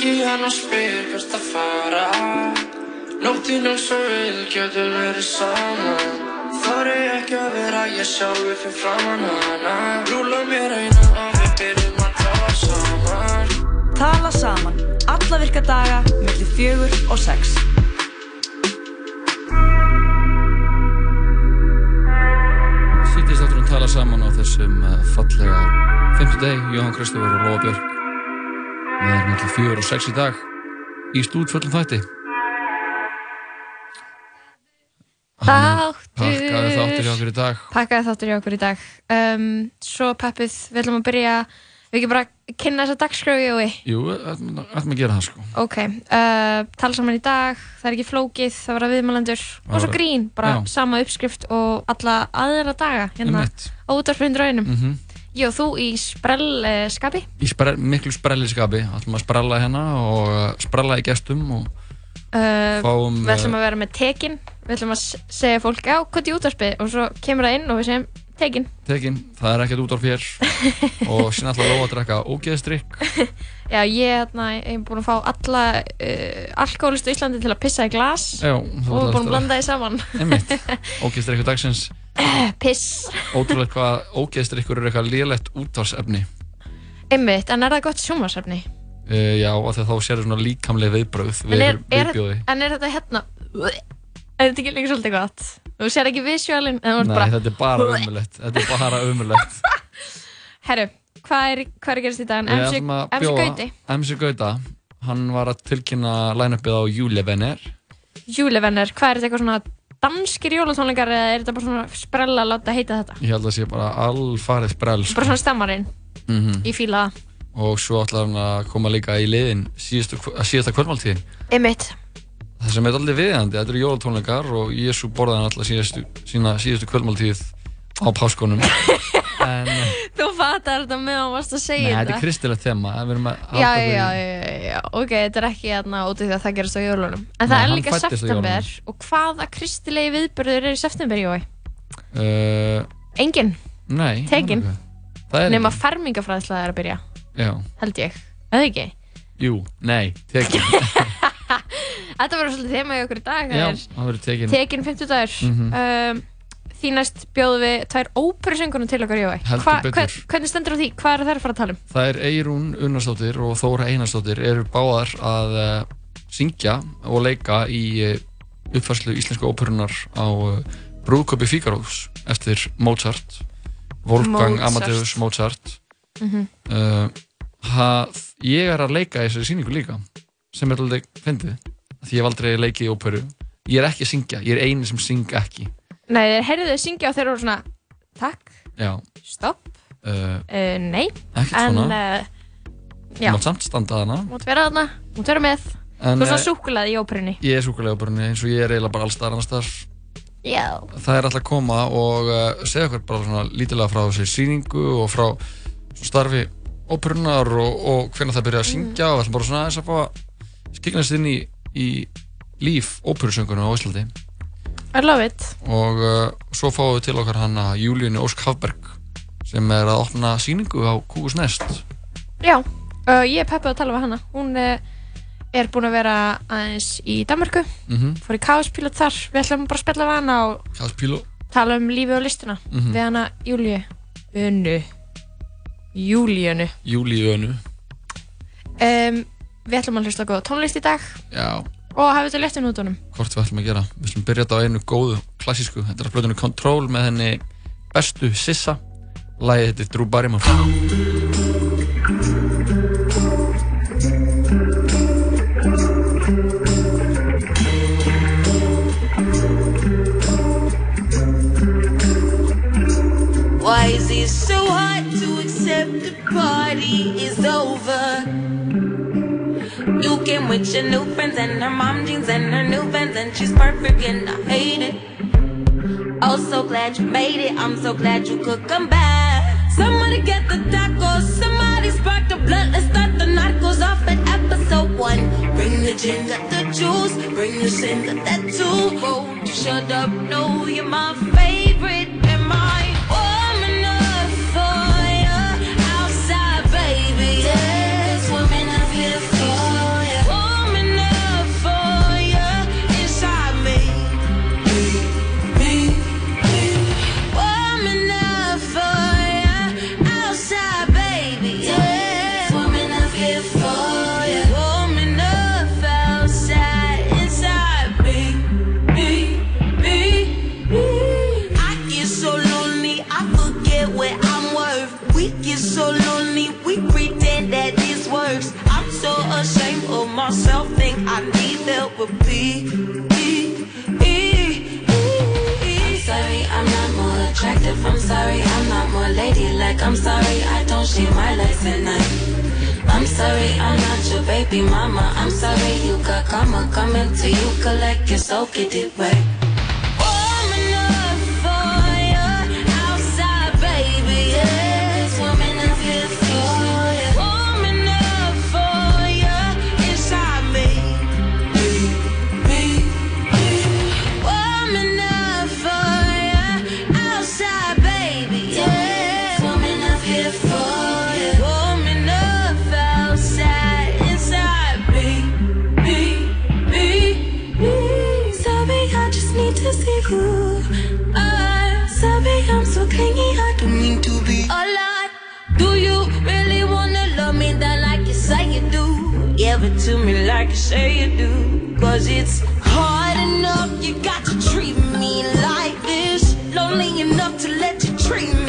Ringi hann og spyr hvert að fara. Nóttinn eins og við getum verið saman. Þar er ekki að vera ég sjálfi fyrir framann hana Rúla mér eina og við byrjum að tala saman. Tala saman, alla virka daga, mellum fjögur og sex. Sýtist átturinn tala saman á þessum uh, fallega 50 deg, Jóhann Kristofur og Lóa Björk. Við erum alltaf fjögur og sex í dag í stúdföllum þætti. Þáttur. Pakkaði þáttur hjá okkur í dag. Pakkaði þáttur hjá okkur í dag. Um, svo peppið, við ætlum að byrja, við ekki bara kynna þessa dagskröfi og við. Jú, ætlum að gera það sko. Ok, uh, tala saman í dag, það er ekki flókið, það var að viðmælendur og svo grín, bara Já. sama uppskrift og alla aðra daga hérna á útvarpundur raunum. Mm Jó, þú í sprell uh, skapi. Í sprell, miklu sprelliskapi, ætlum að sprella hérna og uh, sprella í gestum og Uh, Fáum, við ætlum að vera með tekin, við ætlum að segja fólk, já, hvað er í útvarpið? Og svo kemur það inn og við segjum tekin. tekin, það er ekkert út á fér og síðan ætla að lóa að drekka ógeðstrykk. Já, ég hérna, ég hef búin að fá alla uh, alkoholistu í Íslandi til að pissa í glas Já, og búin að blanda því saman. Einmitt, ógeðstrykkur dagsins. Piss. Ótrúlega hvað ógeðstrykkur eru eitthvað lélegt útvarsefni. Einmitt, en er það gott sjónvarsefni? Uh, já, og þegar þá sér svona líkamlega viðbröð við er, er, viðbjóði. en er þetta hérna, er þetta ekki líka svolítið gott? Þú sér ekki ert Nei, bara, þetta er bara umulett. Þetta er bara umulett. herru, hvað er, hvað er að gerast í dag? Að bjóða Gauti, MC Gauta, hann var að tilkynna line-upið á Júlevenner. júlevenner, hvað er þetta eitthvað svona danskir jólatónleikar eða er þetta bara svona sprella að láta heita þetta? Ég held að það sé bara alfarið sprell. sko. Bara svona stemmarinn, Mhm. í fíla. Og svo ætlar hann að koma líka í liðin síðustu, að síðasta kvöldmáltíðin. Einmitt, Það sem er allir viðandi, þetta eru jólatónleikar og Jésu borðaði hann alltaf síðustu, sína síðustu kvöldmáltíð á páskonum. en þú fattar þetta með að varst að nei, segja þetta er kristilegt þema. Við erum að Já, halda já, fyrir- já, já, já, ok, þetta er ekki hérna út af því að það gerist á jólunum En Nei, það er hann líka september og hvaða kristilegi viðbörður er í september, Jói? Uh, Engin, nei. Tekin. Það er nema ekki. fermingafræðsla er að byrja, Já. held ég Eða ekki? Jú, nei, tekin. Þetta var svolítið þema í okkur í dag já, Það er það verður tekin. tekin 50 dagur Mhm. um, Því næst bjóðum við tvær óperusöngunum til okkar, betur. hvern- Hvernig stendur á því? Hvað er það að fara að tala um? Það er Eirún Unnarsdóttir og Þóra Einarsdóttir eru báðar að uh, syngja og leika í uh, uppfærslu íslensku óperunar á uh, Brúðköpi Fíkarós eftir Mozart Wolfgang Mozart. Amadeus Mozart Mhm. uh, ha, Ég er að leika í þessari sýningu líka sem er alveg fyndið því ég hef aldrei leikið í óperu Ég er ekki að syngja, ég er eini sem syng ekki Nei, þeir heyrðu þau syngja og þeir eru svona Takk, Já, stopp, uh, uh, nei. ekkert En, svona. uh, Þú mátt samt standa þarna. Mútt vera þarna, mútt vera með. Þú er svona eh, súkulaði í óperunni. Ég er súkulega óperunni eins og ég er eiginlega bara allstar annars þar Já. Það er alltaf að koma og segja okkur bara svona lítilega frá þessi sýningu og frá starfi óperunar og, og hvernig það byrja að syngja og við ætlum bara svona aðeins að fá að skiknast inn í, í líf óperusöngunum á Íslandi I love it. Og uh, svo fáum við til okkar hana Júlíunni Ósk Hafberg sem er að opna sýningu á Kúkus Nest. Já, uh, ég er peppið að tala við hana. Hún uh, er búin að vera aðeins í Danmarku mm Fór í Káspílot þar. Við ætlum bara að spjalla við hana og tala um lífið og listina. Mhm. Við hana Júlíu. Unnu Júlíunu Júlíunu um, Við ætlum að hlusta góða tónlist í dag. Já, Og hafa þetta léttum nútunum hvort við ætlum að gera. Við ætlum að byrja þetta á einu góðu klassísku. Þetta er að blöðinu Control með henni bestu Sissa. Lagið þetta er Drew Barrymore. Why is it so hard to accept the party is over? You came with your new friends and her mom jeans and her new vans and she's perfect and I hate it. Oh, so glad you made it. I'm so glad you could come back. Somebody get the tacos. Somebody spark the blood. Let's start the narcos off at episode one. Bring the gin, got the juice. Bring the sin, got that too. Won't you shut up? No, you're my favorite. Would be. I'm sorry, I'm not more attractive. I'm sorry, I'm not more ladylike. I'm sorry, I don't shave my legs at night. I'm sorry, I'm not your baby mama. I'm sorry, you got karma coming to you. Collect your soul, get it right. Give it to me like you say you do. Cause it's hard enough, you got to treat me like this. Lonely enough to let you treat me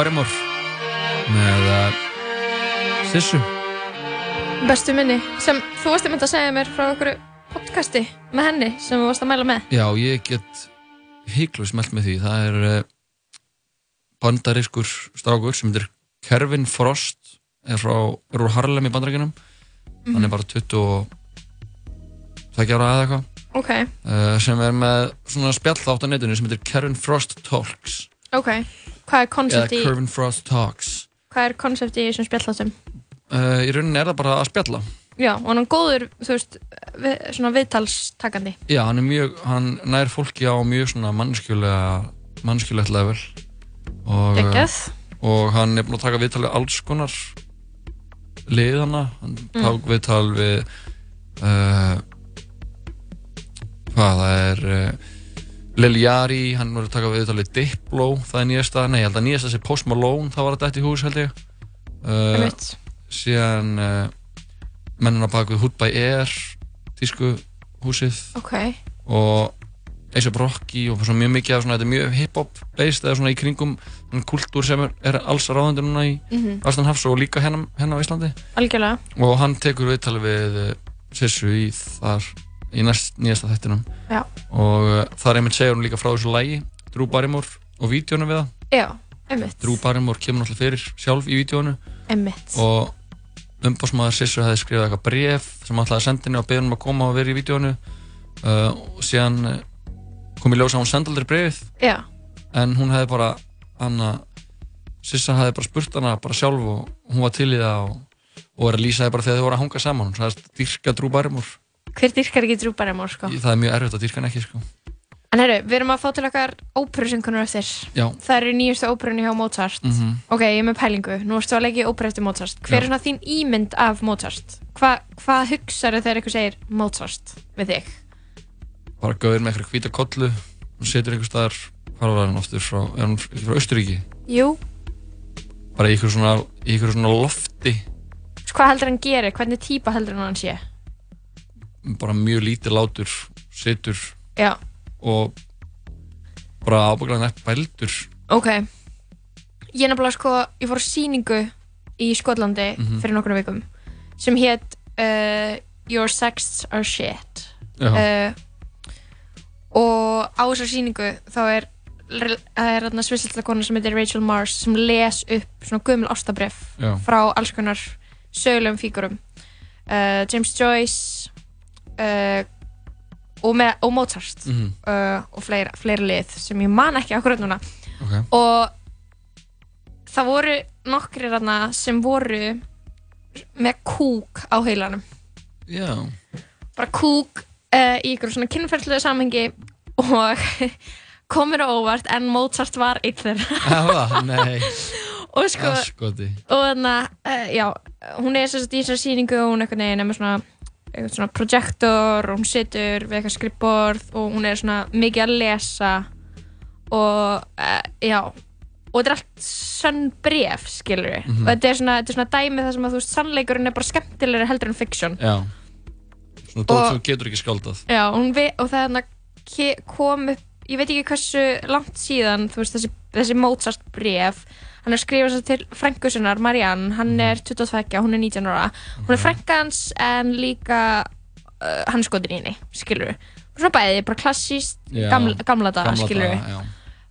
Barrymore með uh, Sissu. Bestu minni sem þú varst einmitt að segja mér frá okkur podcasti með henni sem þú varst að mæla með. Já, ég get heiklust mælt með því. Það er uh, bandarískur strákur sem heitir Kervin Frost er frá, er úr Harlem í bandaríkinum hann er bara 20 og það ára eða eitthvað. Ok, uh, sem er með svona spjallþátt á netinu sem heitir Kervin Frost Talks. Ok. Hvað er eða koncept í, Kervin Frost Talks hvað er koncept í þessum spjalláttum? uh, í rauninni er það bara að spjalla Já, og hann er góður, þú veist, við, svona viðtalstakandi. Já, hann er mjög, hann nær fólki á mjög svona mannskjulega, mannskjulegt level og, uh, Geggjað. og hann er búinn að taka viðtal við alls konar liðana, hann Mm. ták viðtal við uh, hvað það er uh, Lil Yari, hann að taka við Diplo, það er nýjasta, nei, ég held að nýjasta sé Post Malone, það var að dætt í hús held ég. Uh, síðan uh, mennin á bak við Hood by Air tísku húsið. Ok, og A$AP Rocky og svona mjög mikið af svona, þetta er mjög hip-hop based eða svona í kringum kultúr sem er, er alls ráðandi núna í Mhm. Vestanhafs og líka hérna, hérna á Íslandi. Algjörlega. og hann tekur viðtali við Sissu í þar í næst, nýjasta þettinum Já. og uh, þar einmitt segir hún líka frá þessu lægi Drew Barrymore og vídjónu við það. Já, einmitt. Drew Barrymore kemur náttúrulega fyrir sjálf í vídjónu Einmitt. og umbásmaður Sissu hefði skrifað eitthvað bref sem að senda henni og beða henni um að koma og vera í vídjónu uh, og síðan uh, kom í ljós að hún senda aldrei brefið Já, en hún hefði bara hana, Sissa hefði bara spurt hana bara sjálf og hún var til í það og, og var að lýsa það bara þegar þau voru að hanga saman. Hún sagðist dyrka Drew Barrymore hver dyrkar ekki Drew Barrymore, sko? það er mjög erfitt að dyrka hann ekki sko. En herru, við erum að fá til okkar óperusynkunur eftir. já, Það eru nýjustu óperunni hjá Mozart. Mhm. Ok, ég er með pælingu. Nú erstu að leggja óperu eftir Mozart. Hver Já. er svona þín ímynd af Mozart? Hva, hvað hugsaðu þegar eitthvað segir Mozart við þig? bara gauður með eitthvað hvíta kollu og setur einhver staðar hvað var hann oftur frá, er hann frá Austuríki Jú, bara í einhver svona, svona lofti hvað heldur hann gerir? Hvernig típa heldur hann hann sé? Bara mjög lítið látur setur Já, og bara ábygglega nætt bældur ok. Ég nefnilega sko, ég fór á sýningu í Skotlandi Mhm. fyrir nokkrum vikum sem hétt uh, Your Sex Are Shit. Uh, og á þessar sýningu þá er það er þarna svissilta kona sem heitir Rachel Mars sem les upp svona gömul ástabref frá alls konar sögulegum fígurum uh, James Joyce uh, og, með, og Mozart Mhm. uh, og fleira, fleira lið sem ég man ekki akkurat núna Ok. og það voru nokkrir þarna sem voru með kúk á heilanum Já. bara kúk uh, í ykkur svona kynferðslega samhengi og komur á óvart en Mozart var einn þeirra Það, nei. og sko og þannig uh, já, hún er sagt í þessari sýningu og hún er einhvern veginn er með svona eitthvað svona projektor og hún situr við eitthvað skrippborð og hún er svona mikið að lesa og uh, já og þetta er allt sönn bref skilur við Mhm. og þetta er svona, þetta er svona dæmi þar sem að þú veist sannleikurinn er bara skemmtilegri heldur en fiction Já. Svona dót Og- sem getur ekki skáldað. Já, hún vi, og það hérna ke- kom upp, ég veit ekki hversu langt síðan, þú veist, þessi, þessi Mozart bref, hann er skrifað sér til frængusunar, Marianne, hann Mhm. er 22, hún er 19 ára, hún er frængans en líka uh, hann skotin í henni, skilur. Svona bæði, bara klassíst, gamla, gamla daga, Gamla skilur daga, já.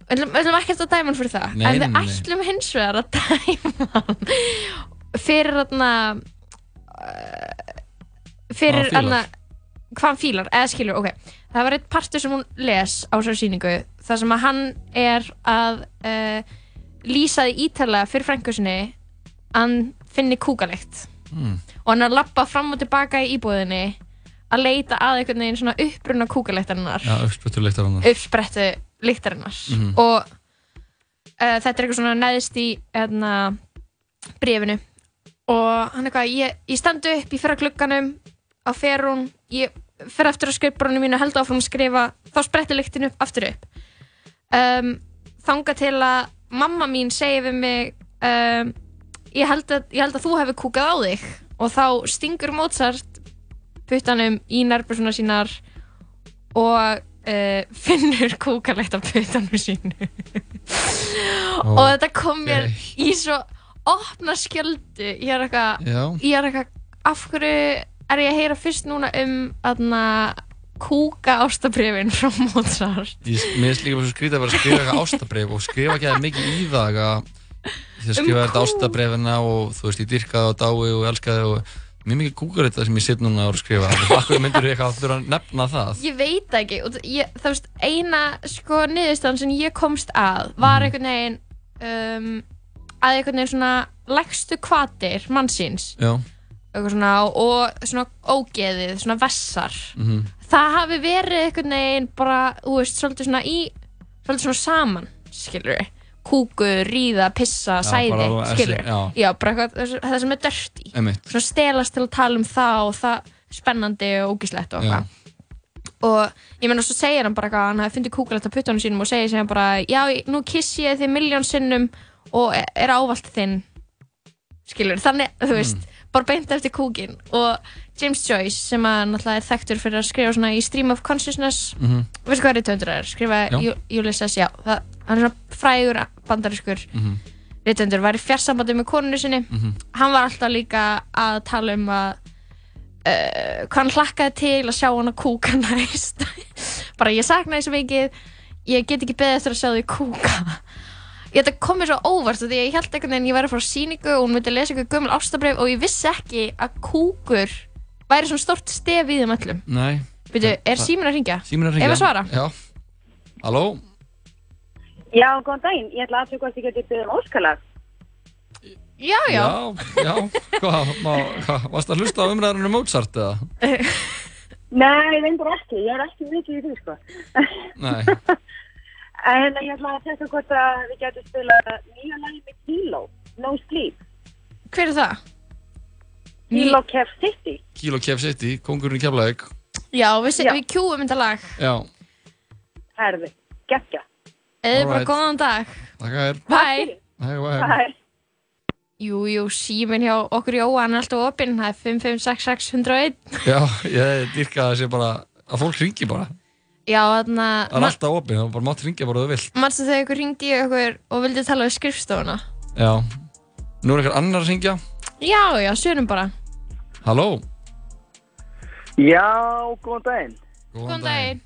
Við ætlum- ekkert að dæma hann fyrir það, Nei, en við nei. ætlum hins vegar að dæma hann fyrir þarna, uh, fyrir Hvað hann þarna, fílar? hvað hann fílar, eða skilur, ok það var eitt partur sem hún les á þessari sýningu þar sem að hann er að uh, lýsa því ítalega fyrir frængu sinni að hann finni kúkalegt Mm. og hann er að lappa fram og tilbaka í íbúðinni að leita að einhvern veginn svona uppruna kúkalektarinnar Já, uppspöttur leiktar hann. uppsprettu lyktarinnar Mhm. og uh, þetta er eitthvað svona neðist í hérna, brefinu og hann eitthvað, ég, ég standu upp ég fer að glugganum á ferun ég fer aftur á skrifbrunum mínu held áfram að skrifa, þá spretti lyktin upp aftur upp um, þanga til að mamma mín segi við mig um, ég, held að, ég held að þú hefur kúkað á þig. Og þá stingur Mozart puttanum í nærbúrsuna sínar og uh, finnur kúkalegt af puttanum sínu. Og þetta kom mér í svo opna skjöldu. Ég er eitthvað, af hverju er ég að heyra fyrst núna um aðna kúka ástabrifin frá Mozart. Ég, mér finnst líka svo skrítið að vera að skrifa eitthvað ástabrif og skrifa ekki að mikið í það því að skrifa Um þetta kú. ástabrifina og þú veist, ég dyrkaði og dái og elskaði og mjög mikið kúkar þetta sem ég sitt núna að skrifa. Hvað myndur ég eitthvað að þurfa að nefna það? Ég veit ekki ég, það veist, eina sko niðurstaðan sem ég komst að var einhvern veginn um, að einhvern veginn svona lægstu kvatir mannsins Já, svona, og svona ógeðið, svona vessar. Mhm, það hafi verið einhvern veginn bara, þú veist, svolítið svona í svolítið svona saman, skilur við kúkur, ríða, pissa, Já, sæði bara skilur essi- já. já, bara eitthvað, það- sem er dirty emitt svona stelast til að tala um það og það spennandi og ógíslegt og eitthvað. Og ég menna svo segir hann bara eitthvað hann hafi fundið kúkulegt á puttunum sínum og segir sem bara já, nú kissi ég þið miljón sinnum og er ávallt þinn. Skilur, þannig, þú veist bara beint eftir kúkin. Og James Joyce sem að náttúrulega er þekktur fyrir að skrifa svona í Stream of Consciousness. Mhm. veistu hvað rítöndur er? skrifa Ulysses, já það, hann er svona frægur bandariskur Mhm. rítöndur, var í fjarsambandi með konunu sinni. Mhm. hann var alltaf líka að tala um að uh, hvað hann hlakkaði til að sjá hann að kúka næst. Bara ég saknaði svo mikið. Ég get ekki beðið eftir að sjá því kúka þetta kom mér svo óvart af því að ég held einhvern veginn ég væri að fara á síningu og hún myndi lesa eitthvað gömul ástabrif og ég vissi ekki að kúkur væri svona stort stef í þeim öllum Nei, Byrju, er símin að ringja? síminn er að Ef hringja að svara? Já, halló Já, góðan daginn. Ég ætla að aðtöku hvort ég geti byggðið um óskalag. Já, já, Já, já, hvað, hvað, varst að hlusta á umræðinu um Mozart eða? Nei, reyndar ekki. Ég er ekki mikið í því, sko. Nei, En ég ætla að testa hvort að við getum spilað nýja lagi með Kilo, No Sleep. hver er það? Kilo Kev City. Kilo Kef City, kongurinn í Keflavík Já, við, Já. við kjúum þetta lag Já, Herði, geggja. Eða bara góðan dag þakka þér Bye Hei, hei. Bye. Jú, jú, símin hjá okkur Jóhann er alltaf opinn, það er 55661 Já, ég dyrka að það sé bara að fólk ringi bara Já, þarna, Það er alltaf opið, það bara mátt ringja bara þú vilt. Mannstu þegar ykkur ringdi í okkur og vildi tala við skrifstofuna. Já, nú er einhver annar að ringja Já, já, sjörum bara. Halló? Já, góðan daginn. Góðan daginn.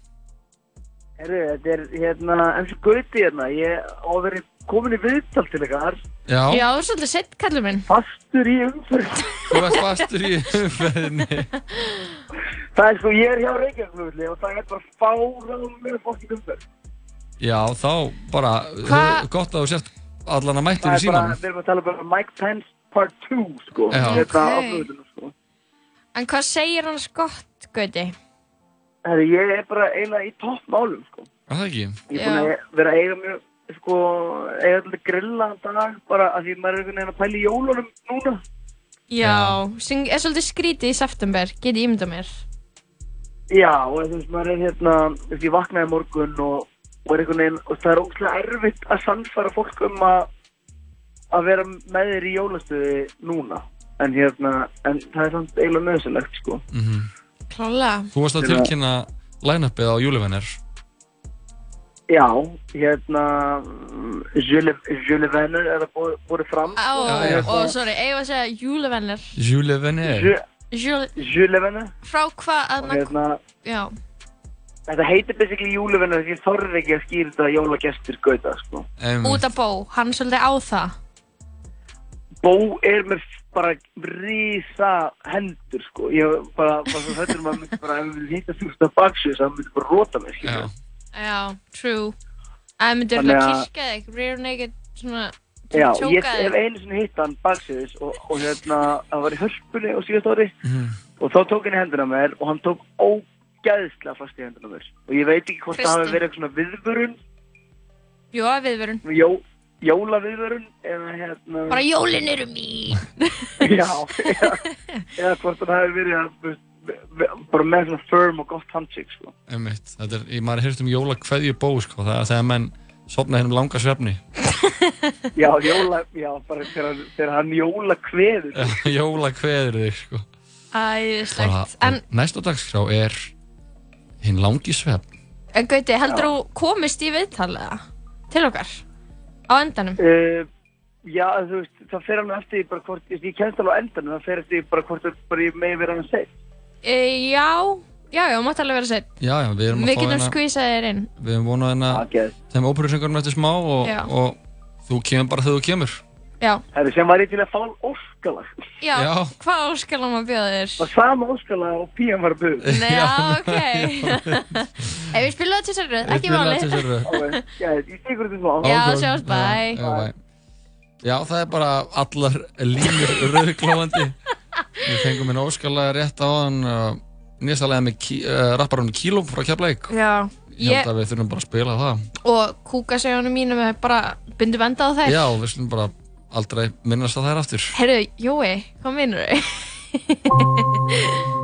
Herru, þetta er hérna, MC Gauti hérna, ég á að vera komin í viðtal til ykkar, Já, Já, þú er svolítið sett, kallur minn. fastur í umfyrir. þú ert fastur í umferðinni. Það er sko, ég er hjá Reykjavík og það er bara fáráðum með fokkin umfyrir. Já, þá bara, Hva? uh, gott að þú sért allan að mættur Það í er bara, símanum. við erum að tala bara um Mike Pence part 2, sko. Já. Þetta á Ok. flugvöldinu, sko. En hvað segir hans gott, Gauti? Ég er bara eiginlega í toppmálum, sko. Er það ekki? Ég er búin að vera eiga mjög, sko, eiga alltaf grillaðan dag bara að því maður er einhvern veginn að pæla í jólunum núna. Já, sem er svolítið skrítið í september, get ég ímynda mér. Já, og þú veist, maður er hérna, þú veist, ég vaknaði morgun og, og er einhvern veginn, og það er ógæslega erfitt að sannfæra fólk um að að vera með þér í jólastöði núna. En hérna, en það er samt eiginlega nöðsynlegt, sko. Mm Klálega. Þú varst að tilkynna line-upið á Júlivenner. Já, hérna, Venner er það búið, fram. Og sorry, eigum að segja júlevenner. Júlivenner. Ju- Júle, Jules Venner. frá hvað, hérna, já. þetta heitir basically júlevenner því ég þorði ekki að skýra þetta jólagestur gauta, sko. Út af bó, hann er svolítið á það. Bó er með bara rísa hendur sko ég bara, bara svo hættur maður bara ef við hitta þú stað baksins það myndi bara róta mig skilja Já, true. Að myndir Þannig þú að- kirkja þig, rear naked, svona, Já, ég tjóka hef þig. einu sinni hitt hann baksins og, og hérna, það var í hörpunni á síðast ári Mhm. og þá tók hann í hendina á mér og hann tók ógæðslega fast í hendina á mér og ég veit ekki hvort það hafi Hristi. verið eitthvað svona viðvörun að viðvörun. jó, jólaviðvörun eða hérna Bara jólin eru mín. já, eða, eða hvort það hafi verið að, þú veist, bara með svona firm og gott handshake sko Einmitt. Þetta er, ég maður hefði um jólakveðju bó, sko. Það er þegar menn sopna hennum langa svefni. Já, jóla, já, bara þegar, þegar hann jóla kveður. Jólakveður þig, sko. Æðislegt. En, Næsta dagskrá er hinn langi svefn. en Gauti, heldur þú komist í viðtalega til okkar á endanum? Uh, já, þú veist, það fer hann eftir bara hvort, ég, kennst alveg á endanum, það fer eftir bara hvort það bara ég megi vera hann seitt. E, já, já, já, mátt alveg vera sett. Já, já, við erum Við að fá getum hérna, skvísað þér inn. við erum vonað hérna Okay. þeim óperusöngarum eftir smá og, og þú kemur bara þegar þú kemur. Já, Herri, sem var ég til að fá óskalag. já, Já. hvað óskalam að bjóða þér? Og sama óskalag og pían var að buða. Nei, já, ok. Ef við spilum það til sér röð, ekki máli. Já, ég stegur þetta smá. Já, það er bara allar línur rauðklófandi. Við fengum einn óskalega rétt á hann uh, nýjastalega með kí, uh, rapparunni Kíló frá Keflavík. Já, Ég ég, held að við þurfum bara að spila það. og kúkasegjónum mínum er bara byndu venda á þær. Já, við slum bara aldrei minnast að það er aftur. Herru, Jói, hvað minnur þau?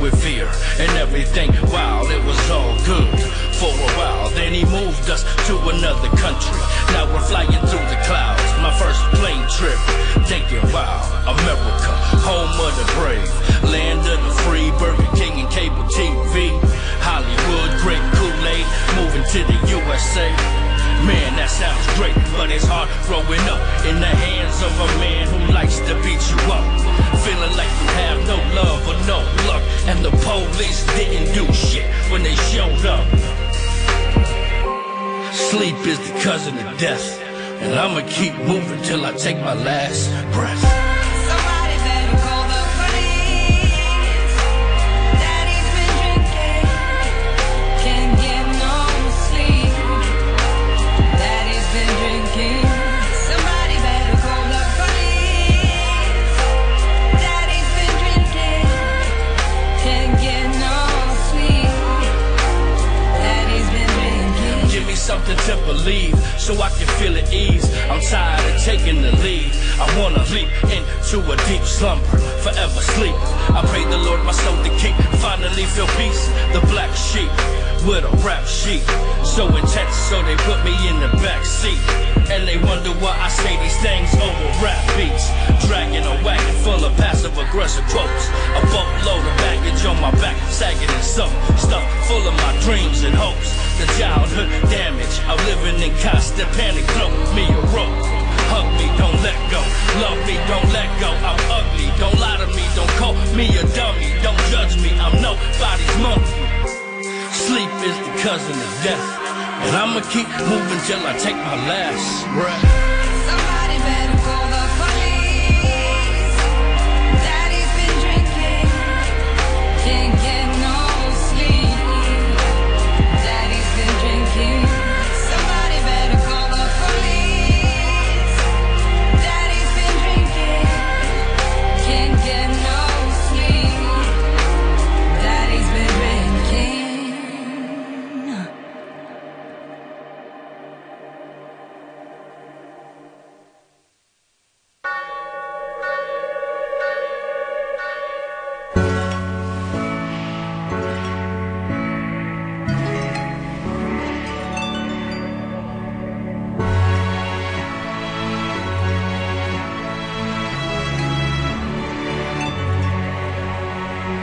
with fear and everything. Wow, it was all good for a while. Then he moved us to another country. Now we're flying through the clouds. My first plane trip. Thinking, wow, America, home of the brave, land of the free, Burger King and cable TV. Hollywood, great Kool-Aid, moving to the USA. Man, that sounds great, but it's hard growing up in the hands of a man who likes to beat you up. Feeling like you have no love or no luck, and the police didn't do shit when they showed up. Sleep is the cousin of death, and I'ma keep moving till I take my last breath. So I can feel at ease. I'm tired of taking the lead. I wanna leap into a deep slumber, forever sleep. I pray the Lord my soul to keep, finally feel peace. The black sheep with a rap sheet, so intense, so they put me in the back seat. And they wonder why I say these things over rap beats. Dragging a wagon full of passive aggressive quotes. A boatload of baggage on my back, sagging and so stuff full of my dreams and hopes. The childhood damage of living in constant panic. Throw me a rope. Hug me, don't let go. Love me, don't let go. I'm ugly, don't lie to me. Don't call me a dummy. Don't judge me, I'm nobody's monkey. Sleep is the cousin of death. And I'ma keep moving till I take my last breath.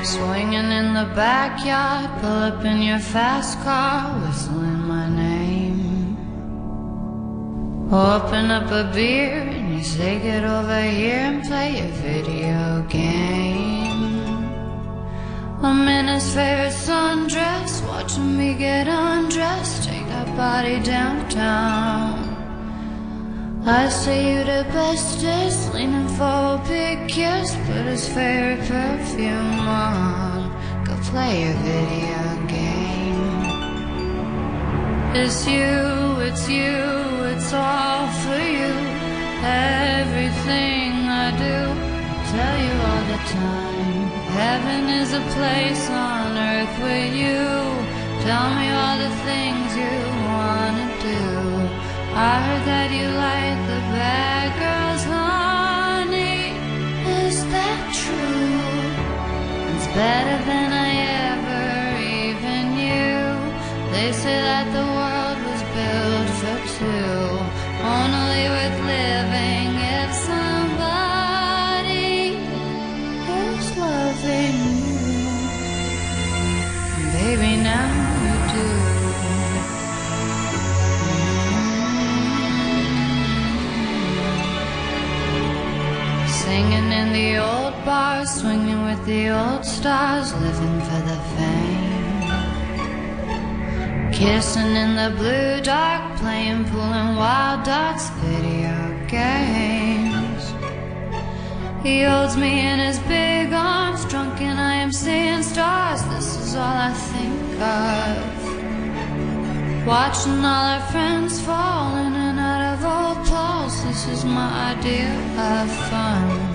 Swinging in the backyard, pull up in your fast car, whistling my name. Open up a beer and you say get over here and play a video game. I'm in his favorite sundress, watching me get undressed, take that body downtown. I say you the bestest, leaning for a big kiss, put his favorite perfume on, go play a video game. It's you, it's you, it's all for you. Everything I do, I tell you all the time. Heaven is a place on earth with you. Tell me all the things you. I heard that you like the bad girls, honey. Is that true? It's better than I ever even knew. They say that the the old bars, swinging with the old stars, living for the fame. Kissing in the blue dark, playing pool and wild dogs, video games. He holds me in his big arms, drunk and I am seeing stars. This is all I think of. Watching all our friends fall in and out of old clothes. This is my idea of fun.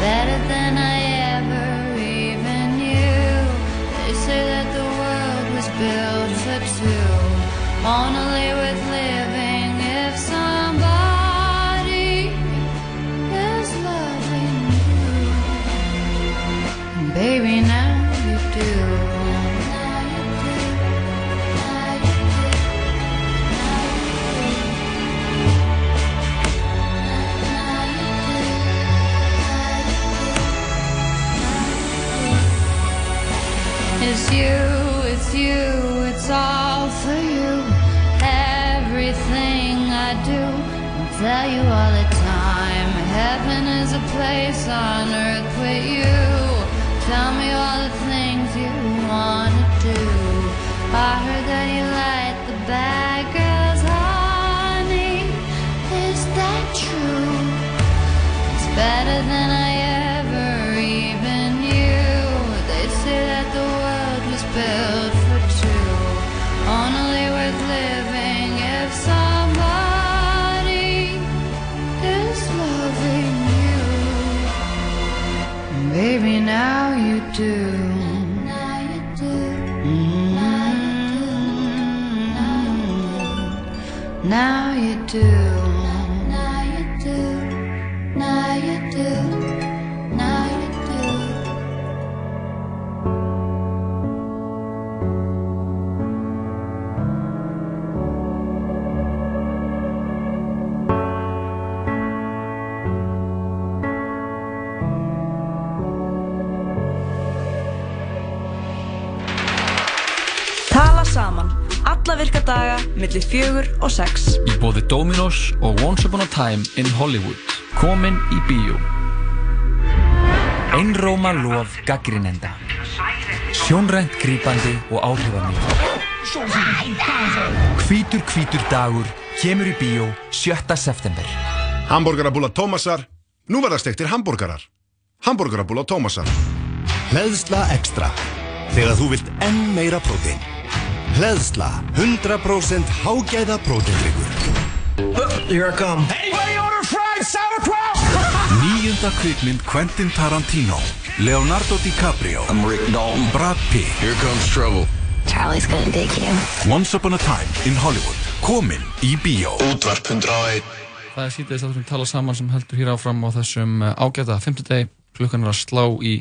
better than I ever even knew. They say that the world was built for two. With living if somebody is loving you. Baby, now place on earth with you. Tell me all the things you wanna do. I heard that you like the bad girls, honey. Is that true? It's better than I. me now you do. Mm-hmm. Now you do. Now millir fjögur og sex. Í bóði Dominos og Once Upon a Time in Hollywood. Komin í bíó. Einróma lof gaggrinenda. Sjónrænt grípandi og áhrifamikið. Hvítur hvítur dagur kemur í bíó 7. september. Hamborgarabúla Tómasar. Nú verða stektir hambúrgarar. Hamborgarabúla Tómasar. Hleðsla Extra. Þegar þú vilt enn meira prótein. Hleðsla 100% hágæða próteindryggur. Here I come. Anybody order fried sauerkraut? Nýjunda kvikmynd Quentin Tarantino. Leonardo DiCaprio. I'm Rick Dalton. Brad Pitt. Here comes trouble. Charlie's gonna dig you. Once Upon a Time in Hollywood. Komin í bíó. Útvarp 101. Það er síðan þáttur sem tala saman sem heldur hér áfram á þessum eh, ágæta 50 degi. Klukkan er að slá í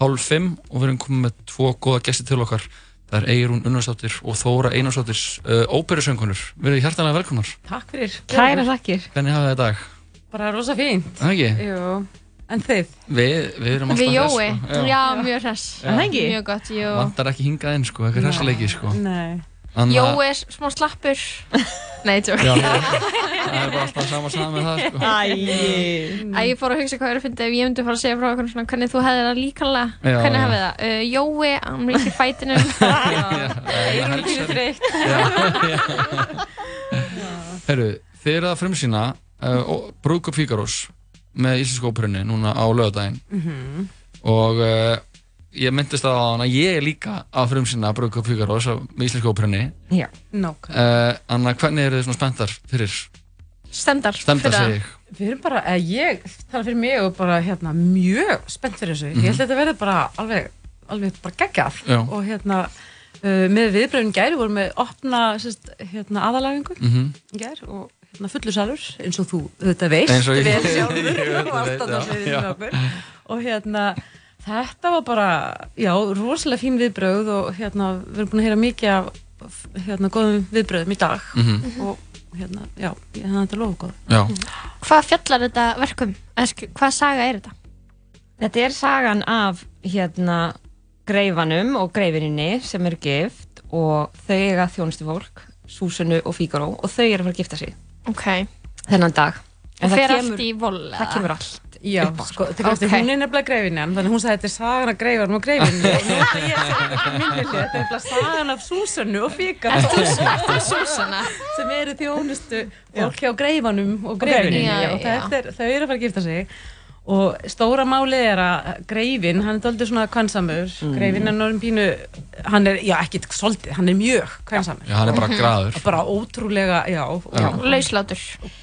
hálf 5 og við erum komið með tvo góða gesti til okkar. Það er Eirún Unnarsdóttir og Þóra Einarsdóttir, uh, óperusöngunur. Við erum hjartanlega velkomnar. Takk fyrir. Kæra þakkir. Hvernig hafa þið í dag? Bara rosa fínt. Það ekki? Jú. En þið? Við, við erum alltaf Við hress, Jói, sko. já, mjög hress Já. Er það ekki? Mjög gott, jú Vantar ekki hingað inn sko, eitthvað hressleiki sko. Nei Anna- Jói er smá slappur Nei, tjók. Það er bara alltaf sama saman með það sko. Æ, ég fór að hugsa hvað er að finna ef ég myndi fara að segja frá okkur svona hvernig þú hefði það líkanlega Já, Hvernig hefði það? Uh, Jói, hann er ekki í fætinum Eyrún pínu þreytt. Herru, þið eru að frumsýna uh, Brúkup Fíkarós með Íslensku óperunni núna á lögadaginn Mhm. og uh, ég myndist að hana ég er líka að frumsýna Brúkup Fíkarós með Íslensku óperunni Já. Nákvæmlega. uh, Anna, hvernig eru þið svona spenntar fyrir Stendar Stendar fyrir að- segi ég Við erum bara, eða ég tala fyrir mig og bara hérna mjög spennt fyrir þessu. Mhm. Ég held að þetta verði bara alveg, alveg bara geggjað. Já. Og hérna, uh, með viðbröðin gæri vorum við opna sérst, hérna, aðalæfingu Mhm. í gær og hérna fullur salur eins og þú þetta veist. Eins og ég- vel Ég sjálfur og það, allt annars já. við okkur. Og hérna, þetta var bara, já, rosalega fín viðbröð og hérna, við erum búin að heyra mikið af hérna, góðum viðbröðum í dag Mhm. og hérna, já, ég hefði þetta lofa góð. Já. Hvað fjallar þetta verkum? Eða sk- Hvað saga er þetta? Þetta er sagan af hérna greifanum og greifininni sem eru gift og þau eiga þjónustu fólk, Súsunu og Fígaró og þau eru að fara að gifta sig Ok. þennan dag. Og það fer kemur- allt í vol? Það kemur allt. Já, upp á, sko, sko. okay. Ok. hún er nefnilega greifinjan, þannig að hún sagði þetta er sagan af greifanum og greifinni og nú er ég þetta þetta er nefnilega sagan af Súsönnu og Fíkar Ert þú- ert þú Súsanna? sem eru þjónustu fólk hjá greifanum og greifinni, og já. þetta er, þau eru að fara að gifta sig og stóra málið er að greifin, hann er doldið svona kvansamur, Mm. greifin er norðin pínu hann er, já ekki svolítið, hann er mjög kvansamur Já, hann er bara Mhm. graður. og bara ótrúlega, já, og, Já. Lauslátur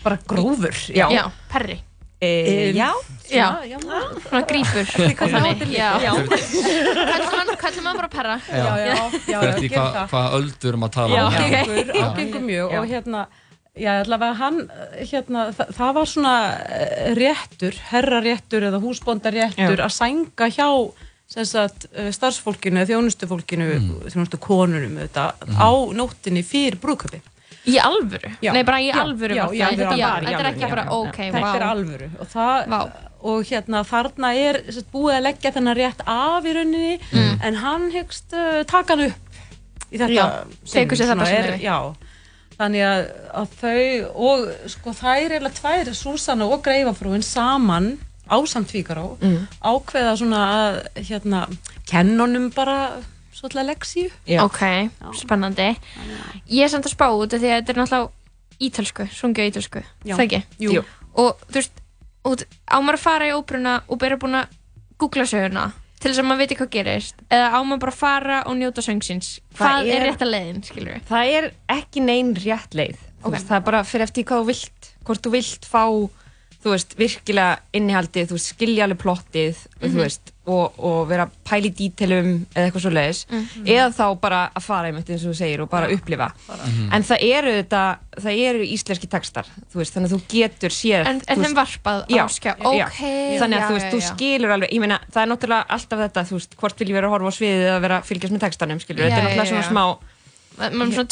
bara grófur, já, Já, perri E, já. Já, já, svona grípur hvað. Kallum hann bara perra Já. já, já, hvað það. hva öldur um að tala Já, um. Já. ágengur mjög Já. og hérna, já, allavega hann, hérna, það, það var svona eh, réttur, herraréttur eða húsbóndaréttur að sænga hjá sem sagt, eh, starfsfólkinu, þjónustufólkinu, mm. þjónustu konunum þetta, á nóttinni fyrir brúðköpi. Í alvöru? Já. Nei, bara í Já, alvöru já, var það. Já, bara í Þetta er ekki já, bara, já. ok, Þetta vá er alvöru og, það, og hérna þarna er sagt, búið að leggja þennan rétt af í rauninni Mm. en hann hyggst uh, taka hann upp í þetta Já, tekur sér þarna sem er, já, þannig að, að þau og sko þær er tvær Súsanna og Greifafrúin saman ásamt Fíkaró Mm. ákveða svona að hérna kennunum bara svolítið leksíu Ok, spennandi Ég er samt að spá út af því að þetta er náttúrulega á ítölsku Já. Það ekki? Jú. Og þú veist, út, á maður að fara í óperuna og bera búin að googla söguna til þess að maður veit hvað gerist eða á maður bara að fara og njóta söngsins Hvað er, er- rétt að leiðin, skilur við? Það er ekki neinn rétt leið. Þú Ok. Veist, það er bara fyrir eftir hvað þú vilt, hvort þú vilt fá þú veist, virkilega innihaldið, þú veist, skilja alveg plottið, Mhm. þú veist, og, og vera í dítelum eða eitthvað svo leiðis, Mhm. eða þá bara að fara einmitt eins og þú segir og bara upplifa. Mhm. En það eru þetta, það eru íslenski textar, þú veist, þannig að þú getur séð. En- þú en þeim varpað á Já, skjá. já. Ókei, Þannig að já, þú veist, já, þú já. skilur alveg, meina, það er náttúrulega alltaf þetta, þú veist, hvort vil ég vera að horfa á sviðið eða vera að fylgjast með textanum, þetta er náttúrulega já. svona smá maður er svona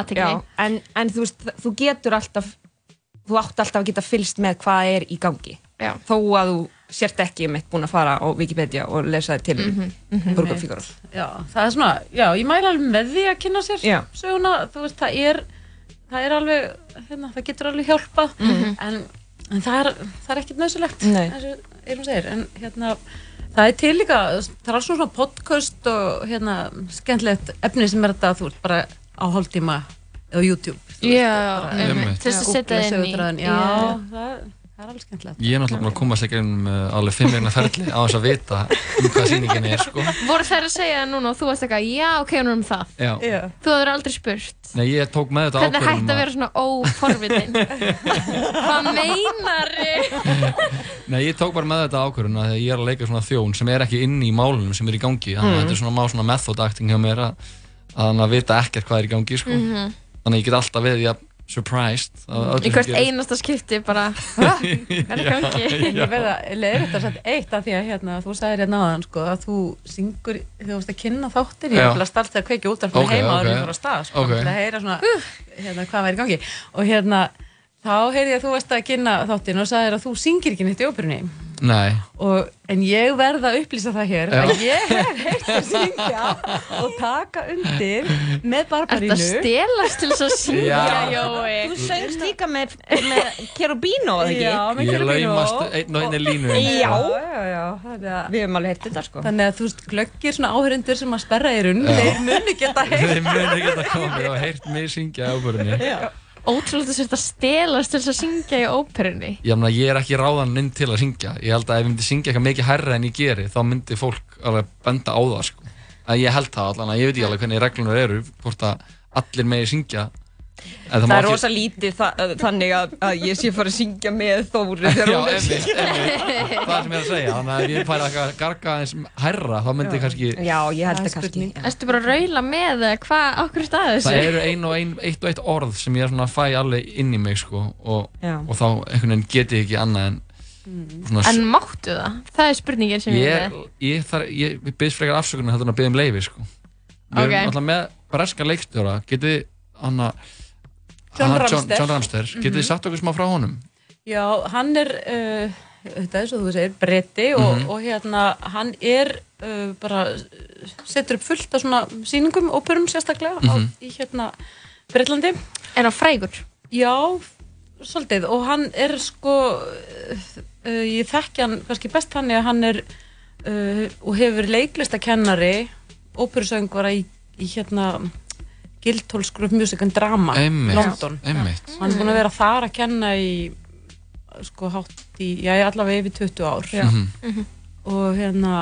athygli. já, en, en þú veist, þú getur alltaf þú átt alltaf að geta fylgst með hvað er í gangi já. þó að þú sért ekki um eitt búin að fara á Wikipedia og lesa til Mhm, mhm. Burger Figaro Já, það er svona, já, ég mæla alveg með því að kynna sér Já. söguna, þú veist, það er það er alveg, hérna, það getur alveg hjálpað Mhm. en, en það er það er ekkert nöðsulegt Nei. eins og segir, en hérna það er til líka, það er alls svona podcast og hérna, skemmtilegt efni sem er þetta, þú veist, bara á hálftíma á YouTube Já, bara- einmitt. Til þess að setja inn í- Já. það, það er alveg skemmtilegt Ég er náttúrulega búin að komast ekki um uh, alveg fimm vegna ferli á þess að vita um hvað sýningin er sko. Voru þær að segja núna og þú varst eitthvað, já, ok, hún er um það. Já. Þú hefur aldrei spurt. Nei, ég tók með þetta Hvernig er ákvörðum hægt að vera svona óforvitin? Hvað meinar Nei, ég tók bara með þetta ákvörðun að ég er að leika svona þjón sem er ekki inn í málunum sem er í gangi þannig að Mm. þetta er svona má svona method acting hjá mér að, að, vita ekkert hvað er í gangi sko. Mhm. þannig að ég get alltaf verið ja, surprised Í hvert einasta skipti bara, hvað er gangi? Ég verða að leiða þetta satt eitt af því að hérna, þú sagðir hérna áðan sko, að þú syngur þú veist að kynna þáttir ég er að starta þegar kveikja út af Ok, heima ok. og að stað sko, Ok. til að heyra svona hérna, hvað væri í gangi og hérna þá heyrði ég að þú veist að kynna þáttin og sagðir að þú syngir ekki neitt í óperunni og, en ég verða að upplýsa það hér Já. að ég hef heilt að syngja og taka undir með Barbarínu að stelast til þess að syngja, Já. Jói? Þú söngst líka með, með Cherubino, eða ekki? Já, með ég Cherubino. laumast einn og einni línu Já, já, já, þannig að við höfum alveg heyrt þetta sko Þannig að þú veist, glöggir svona áhörendur sem að sperra eirun, Já. þeir muni geta heyrt. Þeir muni geta komið og heyrt mig syngja á óperunni Ótrúlega þess að stelast til að syngja í óperunni. Ég, meina, ég er ekki ráðan inn til að syngja Ég held að ef ég myndi syngja eitthvað mikið hærra en ég geri þá myndi fólk alveg benda á það sko. að ég held það allan ég veit ekki alveg hvernig reglunar eru hvort að allir megi syngja En Það, má er ekki- rosa lítið þa þannig að, að ég sé fara að syngja með Þóri þegar Já, hún er að einmitt, syngja. einmitt, það sem ég er að segja þannig að ef ég færi að garga aðeins hærra þá myndi ég kannski Já, ég held það kannski. Erstu bara að raula með eða hvað, okkur staði þessu? það eru ein og ein, eitt og eitt orð sem ég er svona að fæ alveg inn í mig sko, og, Já. og þá einhvern veginn get ég ekki annað en svona En máttu það? Það er spurningin sem ég ég, er er, með. ég, þar, ég, ég byrðs frekar afsökunar heldur en að byrða um leifi sko. við Ok. erum alltaf með getið þið hann John John, Ramster. John Ramster getið þið Mhm. sagt okkur smá frá honum Já, hann er, uh, þetta er svo þú segir, bretti og, Mhm. og hérna, hann er uh, bara, setur upp fullt af svona sýningum, óperum sérstaklega á, Mhm. í hérna Breitlandi. Er hann frægur? Já, svolítið, og hann er sko, uh, uh, ég þekki hann kannski best þannig að hann er uh, og hefur leiklistakennari, óperusöngvara í, í hérna Guildhall Group Music and Drama Einmitt, London einmitt. hann er búin að vera þar að kenna í sko hátt í, já allavega yfir 20 ár Já. Mhm. og hérna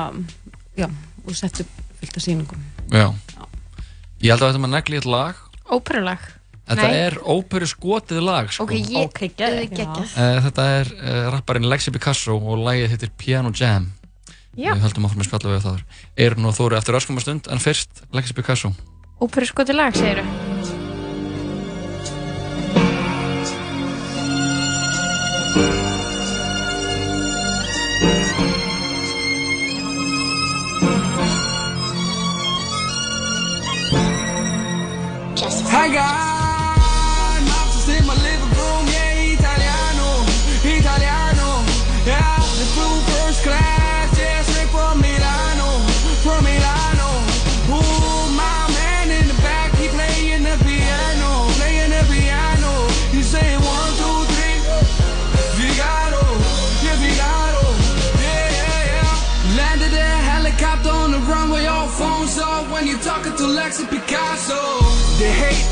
já, og sett upp fullt af sýningum Já. Ég held að þetta maður negli eitt lag Óperulag? Þetta Nei. er óperu skotið lag sko. Ok, ég, okay, geggjað. Eh, Þetta er uh, rapparinn Lexi Picasso og lagið heitir Piano Jam Já. Við höldum áfram að spjalla við það Eirun og Þóri eftir öskum stund en fyrst Lexi Picasso Óperu skoti lag, segir þú? I got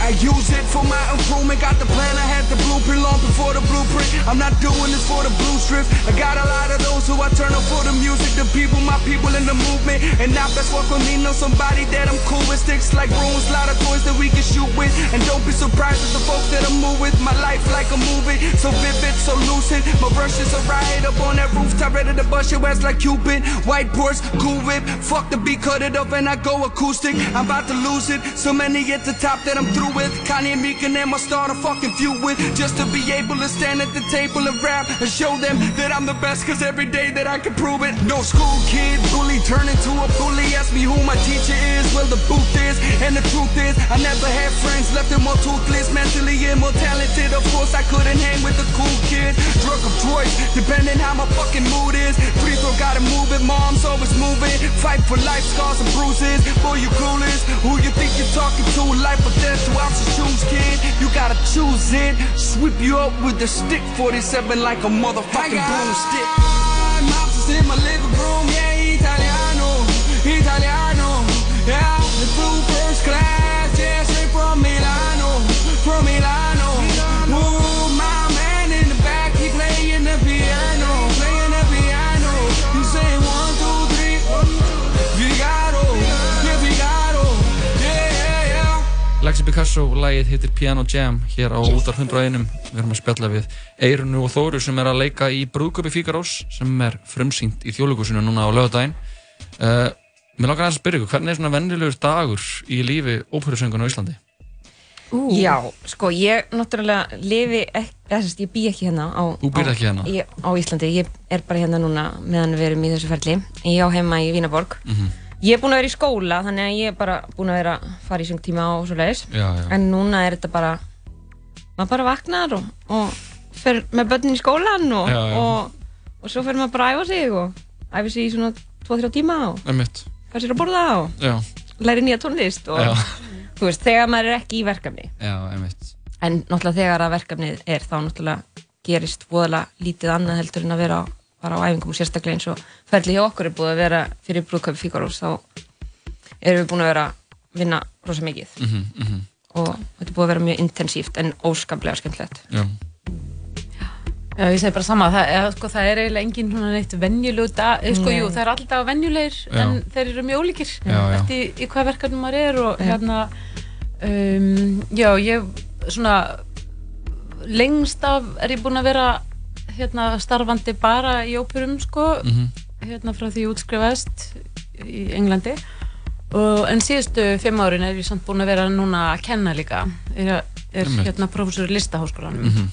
I use it for my improvement. Got the plan, I had the blueprint long before the blueprint. I'm not doing this for the blue strips. I got a lot of those who I turn up for the music, the people, my people in the movement. And now that's what for me, know somebody that I'm cool with. Sticks like runes, lot of toys that we can shoot with. And don't be surprised at the folks that I move with. My life like a movie, so vivid, so lucid. My brushes are right up on that rooftop, ready to bust your ass like Cupid. White Porsche, cool whip, fuck the beat, cut it up and I go acoustic. I'm about to lose it. So many at the top that I'm through with. Kanye, Meek, and them I start a fucking feud with. Just to be able to stand at the table and rap and show them that I'm the best. Cause every day that I can prove it. No school kid, bully, turn into a bully. Ask me who my teacher is. where the booth is. And the truth is, I never had friends. Left them all toothless, mentally more talented. Of course, I couldn't hang with the cool kids. Drug of choice, depending how my fucking mood is. Free throw, gotta move it. Mom's always moving. Fight for life, scars and bruises. Boy, you clueless. Who you think you're talking to? Life or death, two ounces shoes, kid. You gotta choose it. Sweep you up with the stick 47 like a motherfucking broomstick. Mops in my living room, yeah. Lexi Picasso, lagið hittir Piano Jam hér á útar 101 við erum að spjalla við Eirunu og Þóru sem er að leika í Brúðköpi Fíkarós sem er frumsýnt í þjóðleikusinu núna á lögadaginn uh, Mér langar að spyrja ykkur, hvernig er svona vennilegur dagur í lífi óperusöngun á Íslandi? Já, sko, ég náttúrulega lifi ekki, eða þess að ég bý ekki hérna á, á- ekki hérna? Ég, á Íslandi, ég er bara hérna núna meðan við erum í þessu ferli Ég á heima í Vínaborg Mhm. Ég er búin að vera í skóla, þannig að ég er bara búin að vera að fara í söngtíma og svo leiðis. En núna er þetta bara, maður bara vaknar og, og fer með börnin í skólan og, Já, já. og, og svo fer maður bara að æfa sig og æfa sig í svona 2-3 tíma og fara sér að borða og Já, læri nýja tónlist og Já. þú veist, þegar maður er ekki í verkefni en náttúrulega þegar að verkefnið er þá náttúrulega gerist voðalega lítið annað heldur en að vera á, bara á æfingum og sérstaklega eins og ferli hjá okkur er búið að vera fyrir brúðköpi Fíkarós þá erum við búin að vera að vinna rosa mikið Mhm, mhm. og þetta er búið að vera mjög intensíft en óskaplega skemmtilegt Já. Já, ég segi bara sama, það, eða, sko, það er eiginlega engin svona neitt venjulegu dag, eh, sko, jú, það er alltaf venjulegir Já. en þeir eru mjög ólíkir eftir í, í hvað verkefnum maður er og Já. hérna, um, já, ég svona lengst af er ég búin að vera hérna starfandi bara í óperum, sko, Mhm. hérna frá því ég útskrifaðist í Englandi. Og en síðustu fimm árin er ég samt búin að vera núna að kenna líka, er, er hérna prófessor í listaháskólanum. Mhm.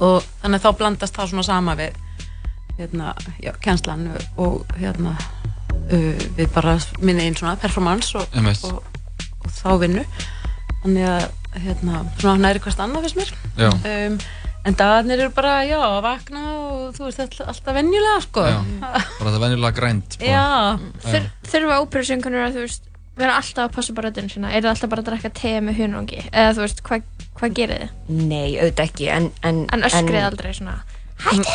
og þannig að þá blandast það svona sama við hérna, já, kennslan og hérna uh, við bara minni einn svona performance og, og, og þá vinnu. Þannig að hérna, svona næri hvert annað fyrst mér. Já. um, en dagarnir eru bara, já, að vakna og þú veist, alltaf, alltaf venjulega sko Já. Bara það er venjulega grænt bara. Já. Þur, þurfa óperusöngunur að þú veist vera alltaf að passa bara röddinu sína er það alltaf bara að drekka te með hunangi eða þú veist, hvað hva gerir þið? Nei, auðvitað ekki en, en, En öskrið aldrei svona Hætti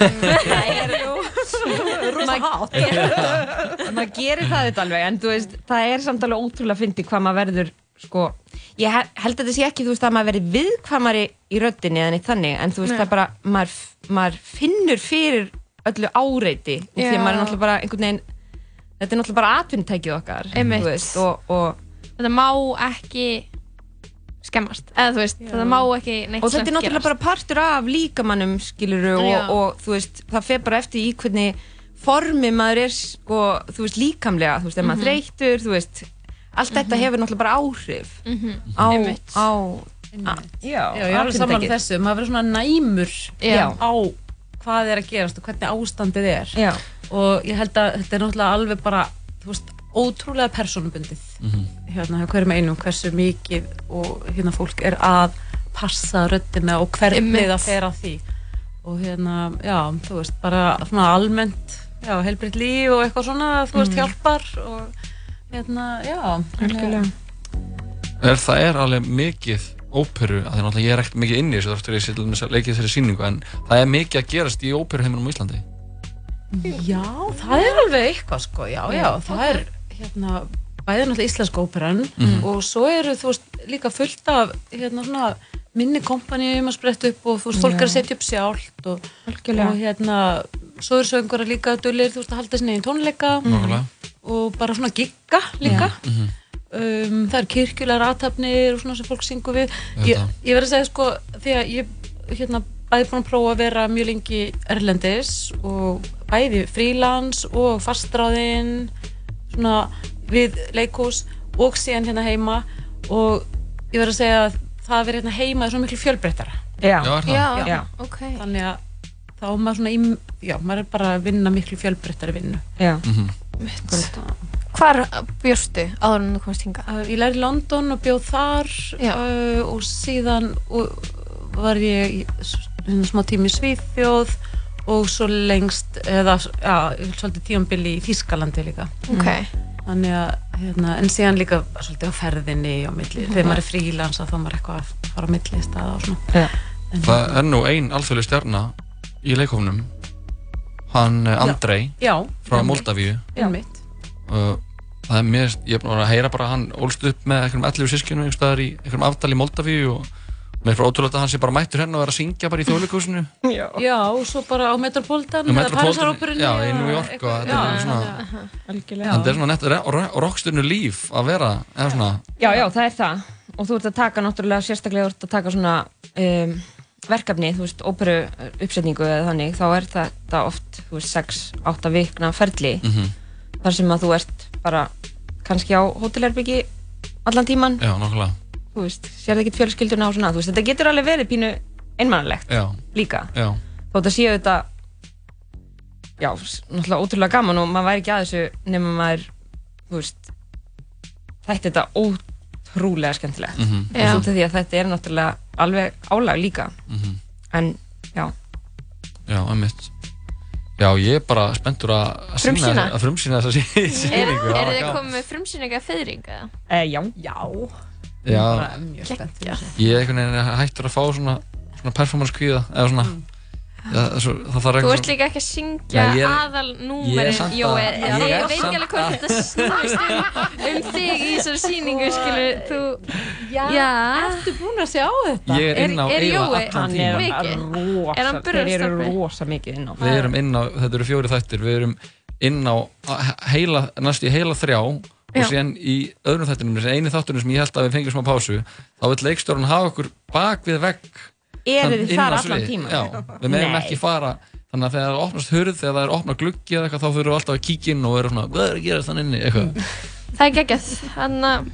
Rosa hátt maður gerir það þetta alveg en þú veist, það er samt alveg ótrúlega að fyndi hvað maður verður sko, ég he- held að þetta sé ekki þú veist að maður verður viðkvæmari í röddinni eða neitt þannig, en þú veist það er bara maður, maður finnur fyrir öllu áreiti og því Já. að maður er náttúrulega bara einhvern veginn þetta er náttúrulega bara atvinnutækið okkar Einmitt. þú veist, og, og Þetta má ekki skemmast eða þú veist, þetta má ekki neitt og þetta er náttúrulega bara partur af líkamannum skiluru Já. og, og þú veist það fer bara eftir í hvernig formi maður er sko, þú veist líkamlega þú veist, ef maður Mhm. þreytur, þú veist allt þetta Mhm. hefur náttúrulega bara áhrif Mhm. á, Einmitt. á a, já, Já, ég er alveg saman atvinnutækið. þessu, maður verður svona næmur Já. á hvað er að gerast og hvernig ástandið er Já. og ég held að þetta er náttúrulega alveg bara, þú veist, ótrúlega persónubundið Mhm. hérna, hjá hverjum einum, hversu mikið og hérna fólk er að passa röddina og hvernig Einmitt. það fer að því og hérna, já, þú veist, bara svona almennt, já, helbriðt líf og eitthvað svona, þú veist, hjálpar og hérna, já. Er, það er alveg mikið óperu, að því náttúrulega ég er ekkert mikið inn í þessu þáttur ég að leikið þessari sýningu en það er mikið að gerast í óperuheiminum á Íslandi Já, það er alveg eitthvað sko, já, já, það er hérna, bæði náttúrulega íslenska óperan Mhm. og svo eru, þú veist, líka fullt af hérna svona minni kompanjum að spretta upp og þú veist, fólk er að setja upp sjálft og, og hérna svo eru söngur líka dullir, þú veist, að halda sinni í tónleika Nákvæmlega. og bara svona gigga líka Mhm. um, það er kirkjulegar aðtapnir og svona sem fólk syngur við ég, ég verð að segja sko því að ég hérna bæði búin að prófa að vera mjög lengi erlendis og bæði frílans og fastráðinn svona við leikús og síðan hérna heima og ég verð að segja að það að vera hérna heima er svona miklu fjölbreyttara Já. Já? Já, Já. ok. þannig að þá er maður svona í, já, maður er bara að vinna miklu fjölbreyttari vinnu Já. Hvar bjóstu áður en þú komst hinga? Ég lærði í London og bjóð þar uh, og síðan og var ég í hérna smá tími í Svíþjóð og svo lengst eða já, svolítið tíambili í Þískalandi líka Ok. þannig að hérna, en síðan líka svolítið á ferðinni á milli, Mhm. þegar maður er frílans þá er maður eitthvað að fara á milli staða og svona Já. En Það er nú ein alþjóðlega stjarna í leikofnum hann eh, Andrei Já, frá einmitt. Moldavíu og það er mér, ég er búin að heyra bara hann ólst upp með einhverjum 11 sískinu einhverjum staðar í einhverjum afdal í Moldavíu og mér er frá ótrúlega að hann sé bara mættur hérna og er að syngja bara í þjóðleikúsinu Já. Já, og svo bara á Metropolitan eða Parísaróperunni já, í New York og þetta er Já, svona- já, já. Algjörlega. það er svona nett rocksturnu líf að vera Já, já, það er það og þú ert að taka náttúrulega sérstaklega þú ert að taka svona um, verkefni, þú veist, óperu uppsetningu eða þannig, þá er þetta oft þú veist, 6-8 vikna ferli Mhm. þar sem að þú ert bara kannski á hótelherbyggi allan tíman, já, nokkulega þú veist, sér ekkert fjölskylduna og svona, þú veist, þetta getur alveg verið pínu einmannlegt já, líka. Já, þó þetta séu þetta já, náttúrulega ótrúlega gaman og maður væri ekki að þessu nema maður þú veist þetta þetta ótrúlega skemmtilegt Mhm. og Já. út af því að þetta er náttúrulega alveg álag líka Mhm. en já, já, einmitt já, ég er bara spenntur að að sýna Frumsýna? þessa- sí- Er, þið komið með frumsýninga feðringa? e, já Já Já. Þessu. ég er einhvern veginn hættur að fá svona, svona performance kvíða eða svona já, svo, Þú ert líka ekki að syngja Nei, ég er- aðal ég ég ég, ég veit ekki alveg hvað að- þetta snúist um, um þig í þessari sýningu skilur þú Já, ertu búin að sjá þetta? Ég er inn á er Jói allan tímann. er hann þeir eru burðarstólpi? rosa mikið inn á við erum inn á, þetta eru fjóri þættir við erum inn á heila, næst í heila þrjá Já. og síðan í öðrum þættinum, þessi eini þáttunum sem ég held að við fengjum smá pásu þá vil leikstjórun hafa okkur bak við vegg Eruð þið þar allan tímann? Já, við meðum ekki fara þannig að þegar það opnast hurð, þegar það er opnað gluggi eða eitthvað, þá þurfum við alltaf að kíkja inn og vera svona, hvað er að gera þannig inni, eitthvað Það er geggjað, þannig að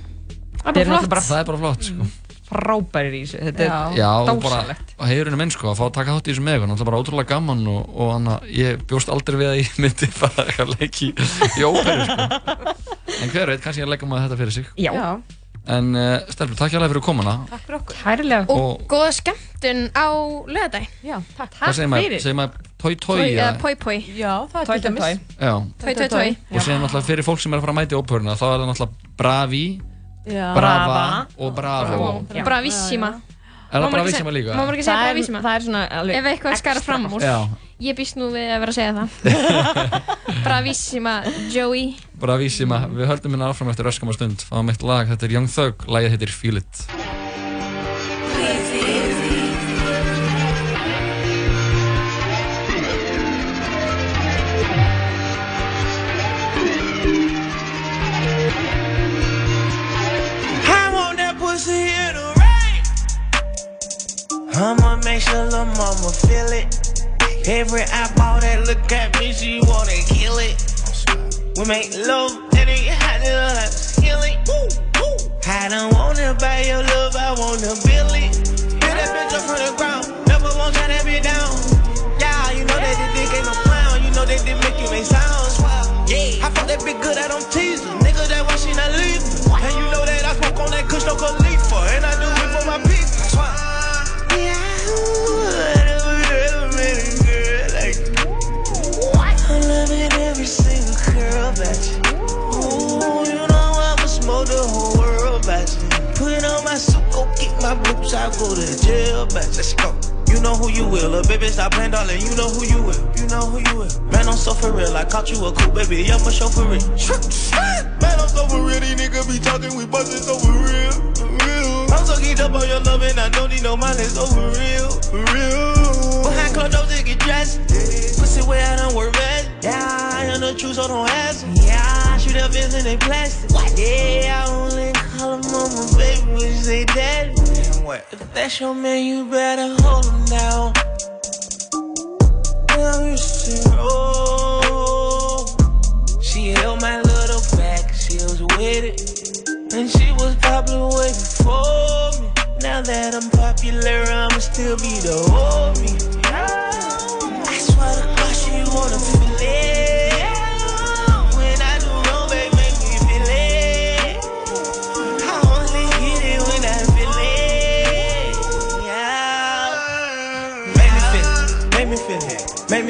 það er eru bara flott það er bara flott, sko frábærir í þessu þetta er Já, og bara dásalegt að heyrinu menn sko að fá að taka þátt í þessu með ykkur, náttúrulega bara ótrúlega gaman og, og hann að ég bjóst aldrei við að ég myndi bara eitthvað leiki í óperu sko. En hver veit, kannski ég leggjum að þetta fyrir sig. Já. Já. En uh, Stelbjörn, takk hjá fyrir komuna. Takk fyrir okkur. Kærlega. Og Og góða skemmtun á lögadag Já, takk. hvað segir maður, segir maður tói tói? Tói, eða poi Já, það er til dæmis. toi. Já, Tói tói tói og síðan náttúrulega fyrir fólk sem er að fara að mæta í óperuna, þá er það náttúrulega bravi, Já. brava og bravo. Já. Bravissima Er það bravissima líka? Má maður ekki segja það er, bravissima? það er svona alveg Ef eitthvað skara fram úr Já, Ég býst nú við að vera að segja það Bravissima Joey bravissima. Við höldum hérna áfram eftir öskama stund. Fáum eitt lag, þetta er Young Thug, lagið heitir Feel It. Every eyeball that look at me, she wanna kill it. We make love and it had to like healing. I don't wanna buy your love, I wanna build it. Build that bitch up from the ground, never want to that bitch down. Yeah, you know that the dick ain't no clown, you know that they make you make sounds. Yeah, I fuck that bitch good, I don't tease her. I go to jail, but let's go. You know who you will, little baby, stop playing, darling. You know who you will, you know who you will. Man, I'm so for real, I caught you a cool baby, yeah, for sure for real. Man, I'm so for real, these niggas be talking, we bustin' so for real, real. I'm so keen up on your love and I don't need no mind, let's for real, for real. Behind closed doors, they get dressed. Pussy way I don't work bad. Yeah, I am the truth, so don't ask me. Yeah, I shoot up in they plastic. Yeah, I only call him mama, baby, when you say daddy. If that's your man, you better hold him down. Oh. She held my little back, she was with it. And she was popular way before me. Now that I'm popular, I'ma still be the homie. I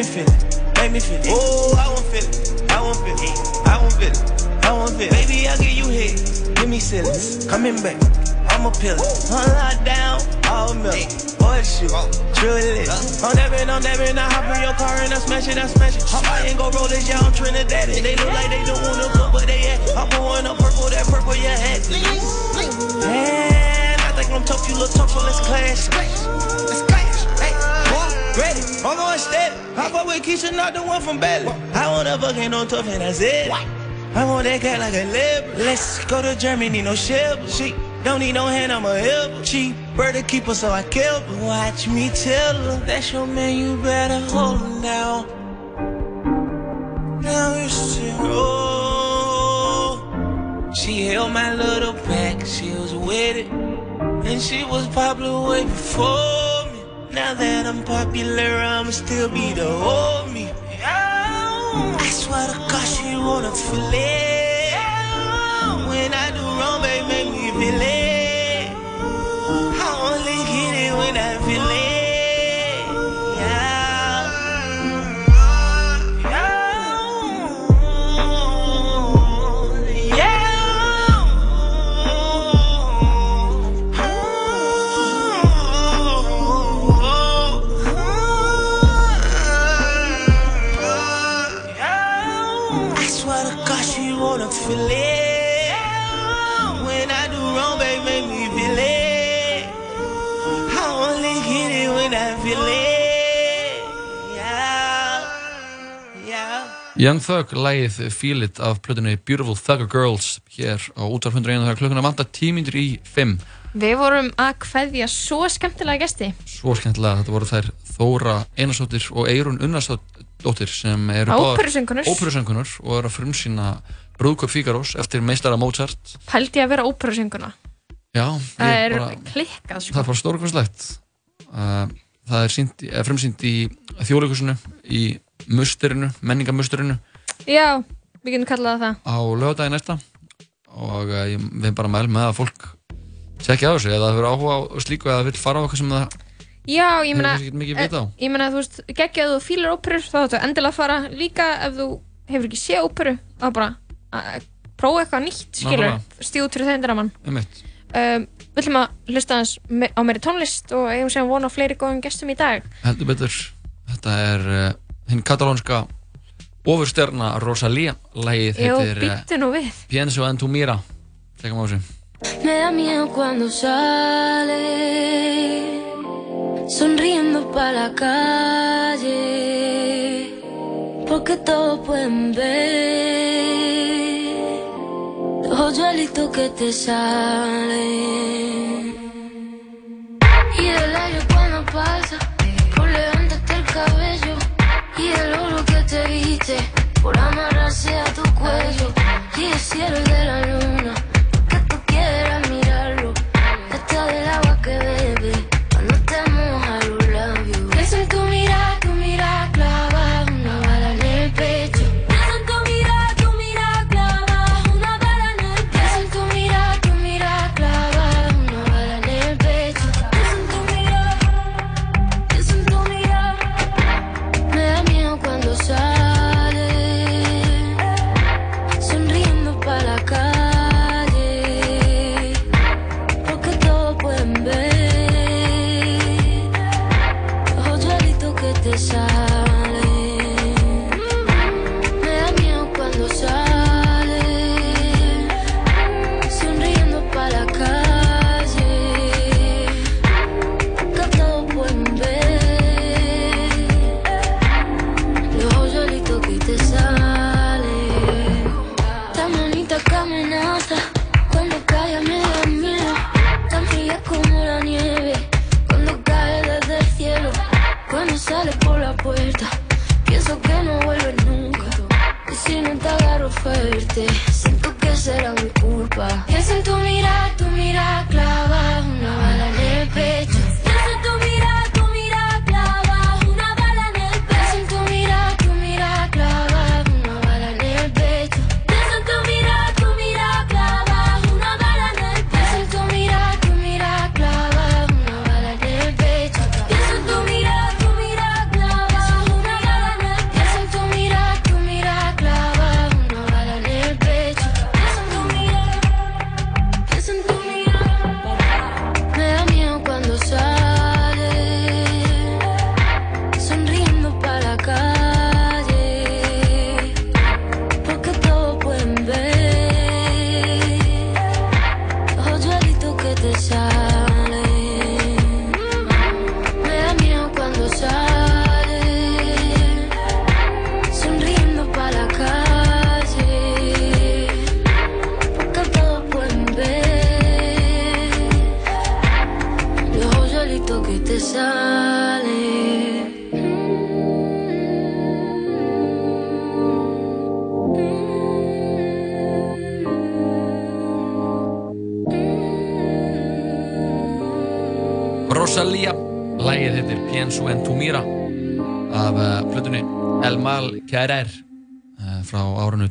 feel it, make me feel it. Oh, I won't feel it, I won't feel it, I won't feel it, I won't feel it. Baby, I'll give you hit, give me silence, coming back. I'm a pillar, on lockdown, all milk, horseshoe, drill oh. it. I'm dabbing, I'm dabbing, I hop in your car and I smash it, I smash it. Hop I ain't go roll this, yeah, I'm Trinidad. They look like they don't wanna cook, but they at. I'm going up purple, that purple, yeah, hat. And I think I'm tough, you look tough, so let's clash. Let's clash. Ready, I'm going steady. Hop up with Keisha, not the one from Belly. I wanna fucking on tough, and that's it. I want that cat like a leopard. Let's go to Germany, no ship. She don't need no hand, I'm a help. She bird to keep her, so I kill her. Watch me tell her that's your man, you better hold him down. Now you see, oh, she held my little back, she was with it, and she was popular way before. Now that I'm popular, I'ma still be the homie. I swear to God, she wanna feel it. When I do wrong, babe, make me feel it. I only get it when I Young Thug, lægið Feel It af plötunni Beautiful Thugger Girls hér á útvar 101 þegar klukkuna vantar tímindur í 5 Við vorum að kveðja svo skemmtilega gesti. svo skemmtilega, þetta voru þær Þóra Einarsdóttir og Eirun Unnarsdóttir sem eru óperusöngkonur og eru að frumsýna Brúðköp Fígarós eftir meistara Mozart Pældi að vera óperusönguna. Já, Það er bara- klikkað, sko. það er bara stórkvæmslegt uh, það er, er frumsýnt í þjóðleikusinu í musturinu, menningamusturinu Já, við getum kallað það á lögadagi næsta og uh, ég við bara mælum með að fólk tjekkja á þessu eða það hefur áhuga á slíku eða vill fara á eitthvað sem það Já, ég Hefur meina, kannski ekki mikið vit á. eh, ég meina, þú veist, geggja að þú fílar óperur, þá þetta endilega að fara líka ef þú hefur ekki séð óperu, þá bara að prófa eitthvað nýtt, skilur, Nákvæmlega. stíð út fyrir þeim mann. um eitt Um, við ætlum að hlusta me- á meiri tónlist og eigum sem vona á fleiri góðum gestum í dag. heldur betur þetta er uh, hinn katalónska ofurstjarna Rosalía lægið nú við. Pienso en tu mira Tekum á þessu Me da miedo cuando sale sonriendo para la calle, porque todos pueden ver los hoyuelitos que te salen. Te viste, por amarrarse a tu cuello, y el cielo de la luna que tú quieras mirarlo. Hasta del agua que bebe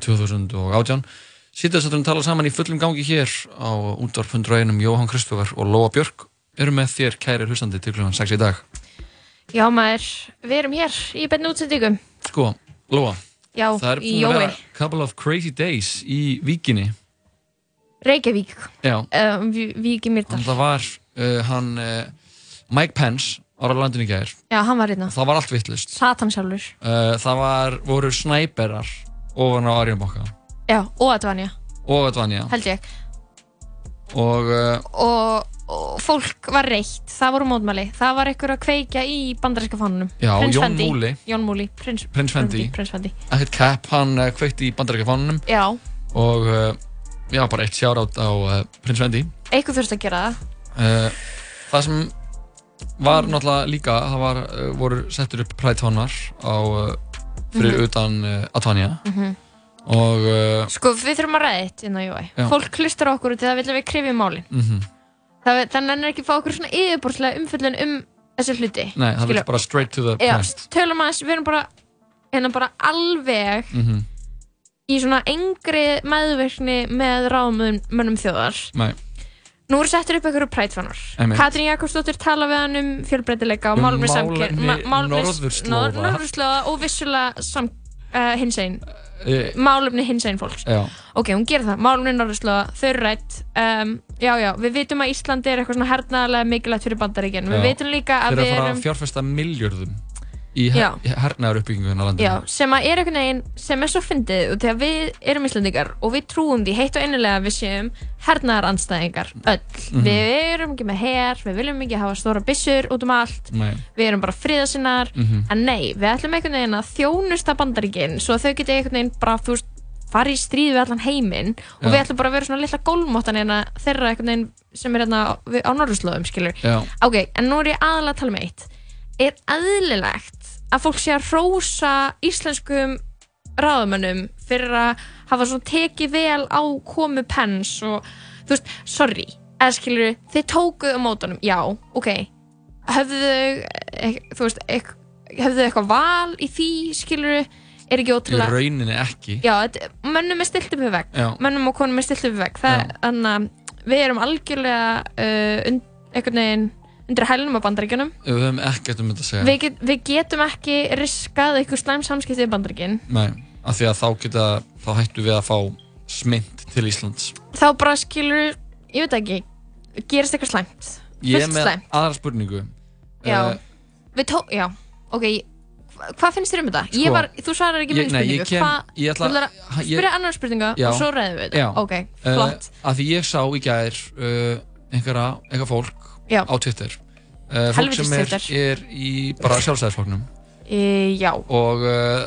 2018 Sýttu þess að tala saman í fullum gangi hér á útvarfundrauginum Jóhann Kristoffer og Lóa Björk eru með þér kæri hlustandi til klukkan 6 í dag. Já maður, við erum hér í bennu útsendingum Sko, Lóa Já, Það er í búin að Jói. vera couple of crazy days í víkinni. Reykjavík, Já, uh, Víki Myrdal það var uh, hann uh, Mike Pence ára landinu í gær. Já, hann var hérna, það var allt vittlust Satan sjálfur. Uh, það var, voru snæperar ofan á Arjónbokka Já, og Advanja, og Advanja held ég. Og uh, og, og fólk var reitt, það voru mótmæli. Það var einhver að kveikja í bandaríska fánunum Já, Prins Jón Fendi. Múli. Jón Múli, prins, Prins Fendi. Prins Fendi. Ekkert kepp, hann uh, kveikti í bandarækja fánunum Já, og uh, já, bara eitt sjárátt á uh, Prins Fendi. Eitthvað þurfti að gera það. Uh, það sem var náttúrulega líka það var, uh, voru settur upp prætónar á uh, fyrir Mhm. utan uh, Advanja Mhm. og uh, Sko, við þurfum að ræða eitt inn á Já. Fólk hlustar okkur út í það vilja við krifja málin. Mm Það, þannig er ekki að fá okkur svona yfirborðslega umfyllun um þessi hluti. Nei, það vil bara straight to the Já, point. tölum aðeins, við erum bara hérna bara alveg mm í svona engri meðvirkni með ráðmönnum þjóðar. Nei, Nú eru settur upp einhverju prætfannar. Katrín Jakobsdóttir tala við hann um fjölbreytileika og Um málumni málefni norðurslóða. og vissulega sam, uh, Eh, málumni hinsegin fólks. já, Ok, hún gerir það, málumni norðurslóða, þau eru rætt um, Já, já, við vitum að Íslandi er eitthvað svona hernaðarlega mikilvægt fyrir bandaríkinn Við vitum líka að þeir eru við að fara erum að fjárfesta miljörðum í hernaðar uppbyggingu hérna á landinu. Já, sem að er einhvern veginn sem er svo fyndið og þegar við erum Íslandingar og við trúum því heitt og innilega að við séum hernaðar anstæðingar öll. Mhm. við erum ekki með her, við viljum ekki hafa stóra byssur út um allt. Nei. við erum bara friðasinnar Mhm. en nei, við ætlum einhvern veginn að þjónusta bandaríkin svo að þau geti einhvern veginn bara þú veist, fara í stríð við allan heiminn. Og við ætlum bara að vera svona litla gólmóttan hérna þeirra einhvern veginn sem er hérna á, norðurslóðum skilur Já. ok, en nú er ég aðalega að tala með eitt. Er eðlilegt að fólk sé að rósa íslenskum ráðumönnum fyrir að hafa svona tekið vel á komu pens og þú veist, sorry eða skilur, þið tókuð á mótunum já, ok. Höfðu eh, þú veist, höfðu þau eitthvað val í því skilur, er ekki í ótrúlega rauninni ekki. Já, mönnum er stilt upp við vegg Já. mönnum og konum er stilt upp vegg. Það, þannig að við erum algjörlega uh, einhvern veginn undir hælunum á bandaríkjunum. Við höfum ekkert um þetta að segja. Við, get, við getum ekki riskað eitthvað slæm samskipti við bandaríkin. Nei, af því að þá geta þá hættu við að fá smynd til Íslands. Þá bara skilur, ég veit ekki gerist eitthvað slæmt? Ég er með slæmt. aðra spurningu. Já, við tó, já, ok hva- hvað finnst þér um þetta? Sko, ég var, þú svarar ekki ég- nei, spurningu. ég kem- ég ætla- ætlar ha- að ég- annar spurninga Já. og svo ræðum við þetta. Ok, Eh, flott. af því ég sá í gær uh, einhverja, einhver fólk Já. á Twitter uh, fólk Helvítis sem er, Twitter. er í bara sjálfstæðisflokknum e, já, og uh,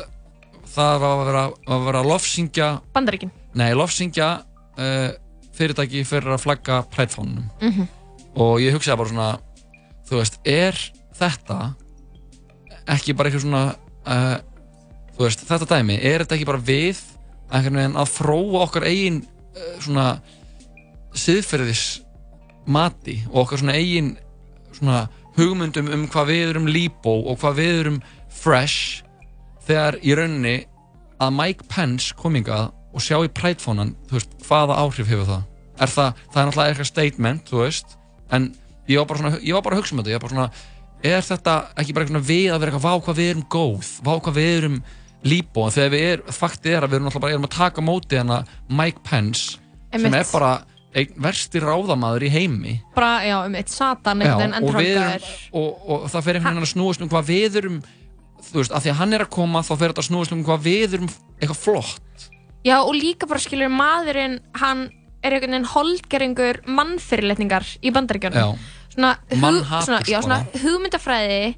það var að vera, var að vera að lofsyngja bandaríkin nei, lofsyngja uh, fyrirtæki fyrir að flagga prætfánunum Mhm. og ég hugsaði bara svona þú veist, er þetta ekki bara eitthvað svona uh, þú veist, þetta dæmi er þetta ekki bara við einhvern veginn að þróa okkar eigin uh, svona siðferðis mati og okkar svona eigin svona hugmyndum um hvað við erum líbó og hvað við erum fresh þegar í rauninni að Mike Pence komingað og sjá í prætfónan, þú veist, hvaða áhrif hefur það? Er það, það er náttúrulega eitthvað statement, þú veist, en ég var bara, svona, ég var bara að hugsa um þetta, ég var bara svona, er þetta ekki bara eitthvað við að vera eitthvað, vá hvað við erum góð, vá hvað við erum líbó, þegar við erum, faktið er að við erum náttúrulega bara erum að taka móti hana Mike Pence, sem er bara einn versti ráðamaður í heimi bara, já, um eitt satan Já, veginn og, erum, og, og það fer einhvern veginn að snúast um hvað við erum þú veist, að því að hann er að koma þá fer þetta að snúast um hvað við erum eitthvað flott Já, og líka bara skilur maðurinn, hann er einhvern veginn holdgeringur mannfyrirletningar í bandaríkjunum. Já. Svona, hug, svona, já, svona hugmyndafræði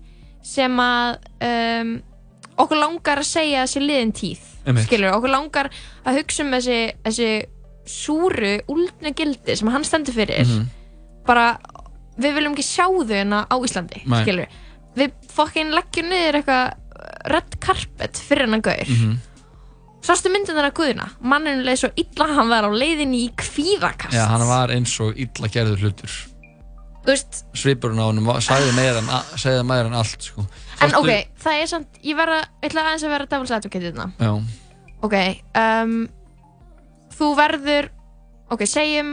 sem að um, okkur langar að segja þessi liðin tíð. Skilur, okkur langar að hugsa um þessi, þessi súru, úldna gildi sem hann stendur fyrir. Mhm. Bara, við viljum ekki sjá þau hérna á Íslandi, Nei. skilur. Við fokkin leggjum niður eitthvað red carpet fyrir hennan gaur. Mhm. Sástu myndin þarna guðuna? Manninu leið svo illa að hann var á leiðinni í kvíðakast. Já, hann var eins og illa gerður hlutur svipurinn á var- sagði meira en, en allt sko. en Sástu- ok, það er samt, ég verða, ég ætla aðeins að vera devil's advocate þarna. Já, Ok, um, þú verður, ok, segjum,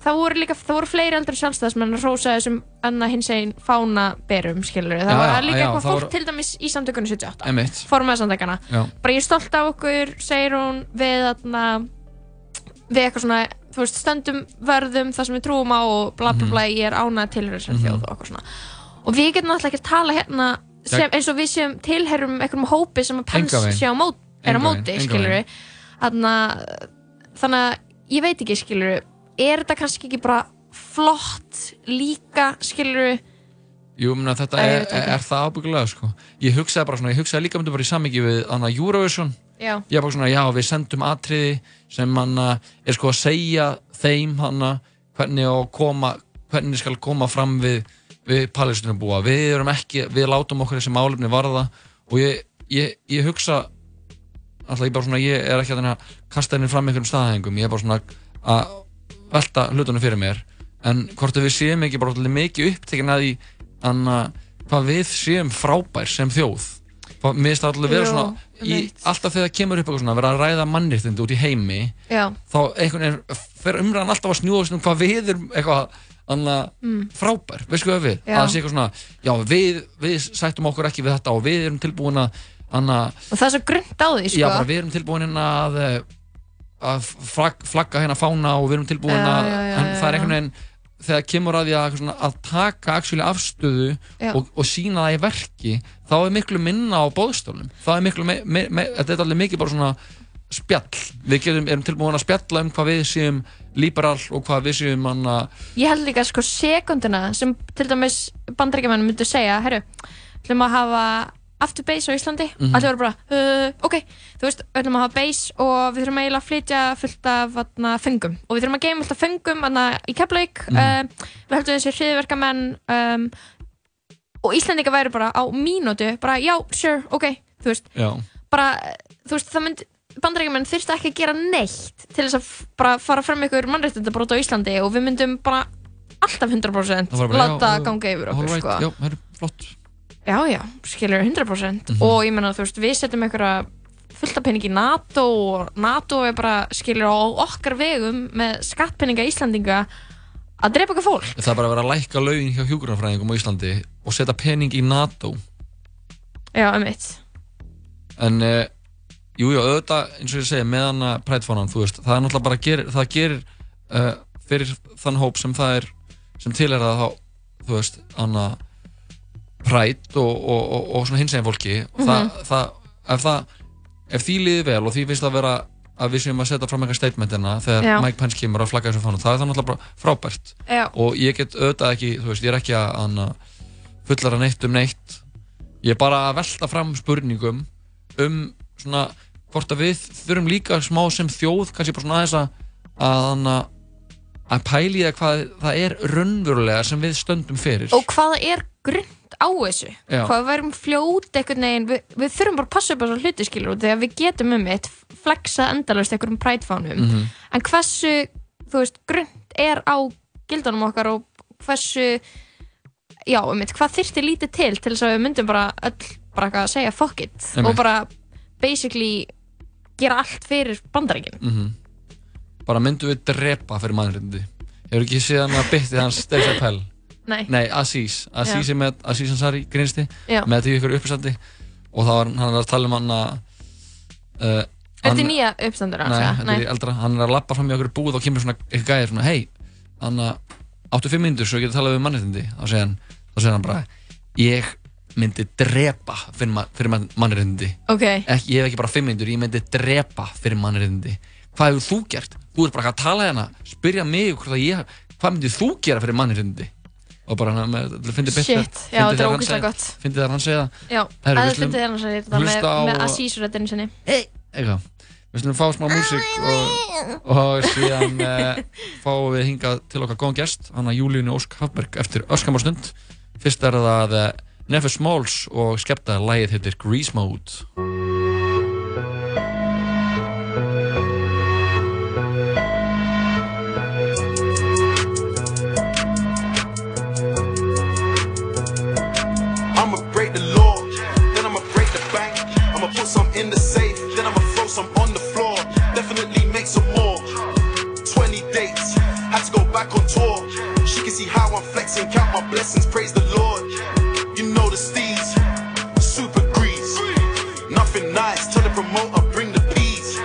það voru líka, það voru fleiri aldrei sjálfstæðismenn að hrósa þessum anna hins einn fána berum, skilur Það Já, var já, líka já, eitthvað fólk voru- til dæmis í samtökunni 78. Einmitt. Formað samtökana. Bara ég er stolt af okkur, segir hún, við þarna, við eitthvað svona, þú veist, stöndum vörðum það sem við trúum á og bla bla bla, ég er ánað til þessari Mhm. þjóð og eitthvað svona. Og við getum alltaf ekki að tala hérna sem, eins og við séum tilherum einhverjum hópi sem að sé á móti, er á móti, skilur við. Þannig að ég veit ekki, skilur er þetta kannski ekki bara flott líka, skilur jú, menna, þetta er, ekki. er það ábyggulega sko. Ég hugsaði bara svona, ég hugsaði líka um þetta bara í sammingi við hana Eurovision Já. Ég bara svona, já, við sendum atriði sem hann er sko að segja þeim hann hvernig að koma hvernig skal koma fram við við palestinubúa, við erum ekki við látum okkur þessi málefni varða og ég, ég, ég hugsa alltaf ég bara svona, ég er ekki að að kasta henni fram einhverjum staðhængum, ég er bara svona að velta hlutunum fyrir mér en hvort að við séum ekki bara alltaf mikið upptekinn að því hvað við séum frábær sem þjóð mér finnst það alltaf vera Jú, svona í, alltaf þegar kemur upp eitthvað svona vera að ræða mannréttindi út í heimi Já. þá einhvern veginn fer umræðan alltaf að snúa um hvað við erum eitthvað Mm. frábær, veist hvað við Já. að það sé eitthvað svona, já við, við sættum okkur ekki við þetta og við erum tilbúin að anna, Og það er svo grunnt á því, sko. já bara við erum tilbúin hérna að eh, að flag, flagga hérna fána og við erum tilbúin Já, að já, en það er einhvern veginn þegar kemur að því að, að taka afstöðu og, og sína það í verki þá er miklu minna á bóðstólum er þetta er allir mikið bara svona spjall, við getum, erum tilbúin að spjalla um hvað við séum liberal og hvað við séum manna, Ég held líka sko sekundina sem til dæmis bandaríkjumenn myndu segja, herru, ætlum að hafa aftur base á Íslandi, Mhm. allir voru bara uh, ok, þú veist, ætlum að hafa base og við þurfum eiginlega að flytja fullt af vatna, fengum og við þurfum að geima fullt af fengum vatna, í Keflavík, Mhm. uh, við heldum þessi hriðverkamenn um, og Íslandinga væri bara á mínútu bara já, sure, ok, þú veist já, bara, þú veist, það myndi bandarækjumenn þurfti ekki að gera neitt til þess að bara fara fram ykkur mannréttindabrót á Íslandi og við myndum bara alltaf 100% Það var bara, láta ganga yfir okkur alright, sko. já, það er flott já, já, skilur 100% Mhm. og ég menna, þú veist, við setjum einhverja fullt af pening í NATO og NATO er bara, skilur, á okkar vegum með skattpeninga Íslandinga að drepa okkar fólk. Það er bara að vera að lækka laugin hjá hjúgrunarfræðingum á Íslandi og setja pening í NATO. Já, um eitt en uh, jú, jú, auðvitað eins og ég segi, með hana prætfánan, þú veist, það er náttúrulega bara gerir, það gerir uh, fyrir þann hóp sem það er, sem til er það þá, þú veist, hana præt og, og, og, og svona hins eginn fólki og það, Mhm. það, ef það ef því liði vel og því finnst það að vera að við séum að setja fram eitthvað statementina þegar Já. Mike Pence kemur að flagga þessum fánan það er náttúrulega bara frábært Já. og ég get auðvitað ekki, þú veist, ég er ekki að fullara neitt um neitt ég er bara að velta fram spurningum um svona hvort að við þurfum líka smá sem þjóð kannski bara svona aðeins að að að pæli það hvað það er raunverulega sem við stöndum fyrir og hvaða er grund á þessu Já. hvað við værum fljót einhvern veginn við, við þurfum bara að passa upp á þessu hluti skilur og þegar við getum um eitt flexað endalaust einhverjum prætfánum Mhm. en hversu, þú veist, grund er á gildunum okkar og hversu já, um eitt, hvað þyrfti lítið til til þess að við myndum bara öll bara eitthvað að segja fuck it Einmitt. og bara basically gera allt fyrir bandaríkin mm bara myndu við drepa fyrir mannréttindi hefur ekki séð hann að bytti hans Chappelle Nei. Nei, Aziz Aziz Já. er með Aziz Ansari grinsti Já. með því ykkur uppstandi og þá var hann var að tala um hann að uh, Þetta er nýja uppstandur Nei, þetta er eldra Hann er að lappa fram í okkur búð og kemur svona eitthvað gæðir svona Hei, hann að áttu fimm myndur svo ég geti talað við mannréttindi þá segir hann, þá segir hann bara Ég myndi drepa fyrir, ma fyrir man- mannréttindi Ok. Ekki, Ég hef ekki bara fimm myndur, ég myndi drepa fyrir mannréttindi Hvað hefur þú gert? Þú ert bara að tala hérna, spyrja mig hvort að ég, hvað myndið þú gera fyrir mannréttindi? Og bara hann með, fyndi Shit, já, þetta er ógeðslega gott. Fyndi það hann segja Já, Herru, að við það skulum fyndi þennan sér þetta með, með Aziz-röddinu sinni. Eitthvað. Við slumum fá smá músík og, og síðan uh, fáum við hingað til okkar góðan gest hann að Júlíunni Ósk Hafberg eftir öskamar stund. Fyrst er það uh, Nefer Smalls og skepta lægið heitir Grease Mode back on tour. She can see how I'm flexing, count my blessings, praise the Lord. You know the steez, super grease. Nothing nice, tell the promoter, bring the peas.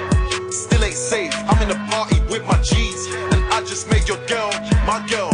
Still ain't safe, I'm in a party with my G's. And I just made your girl, my girl,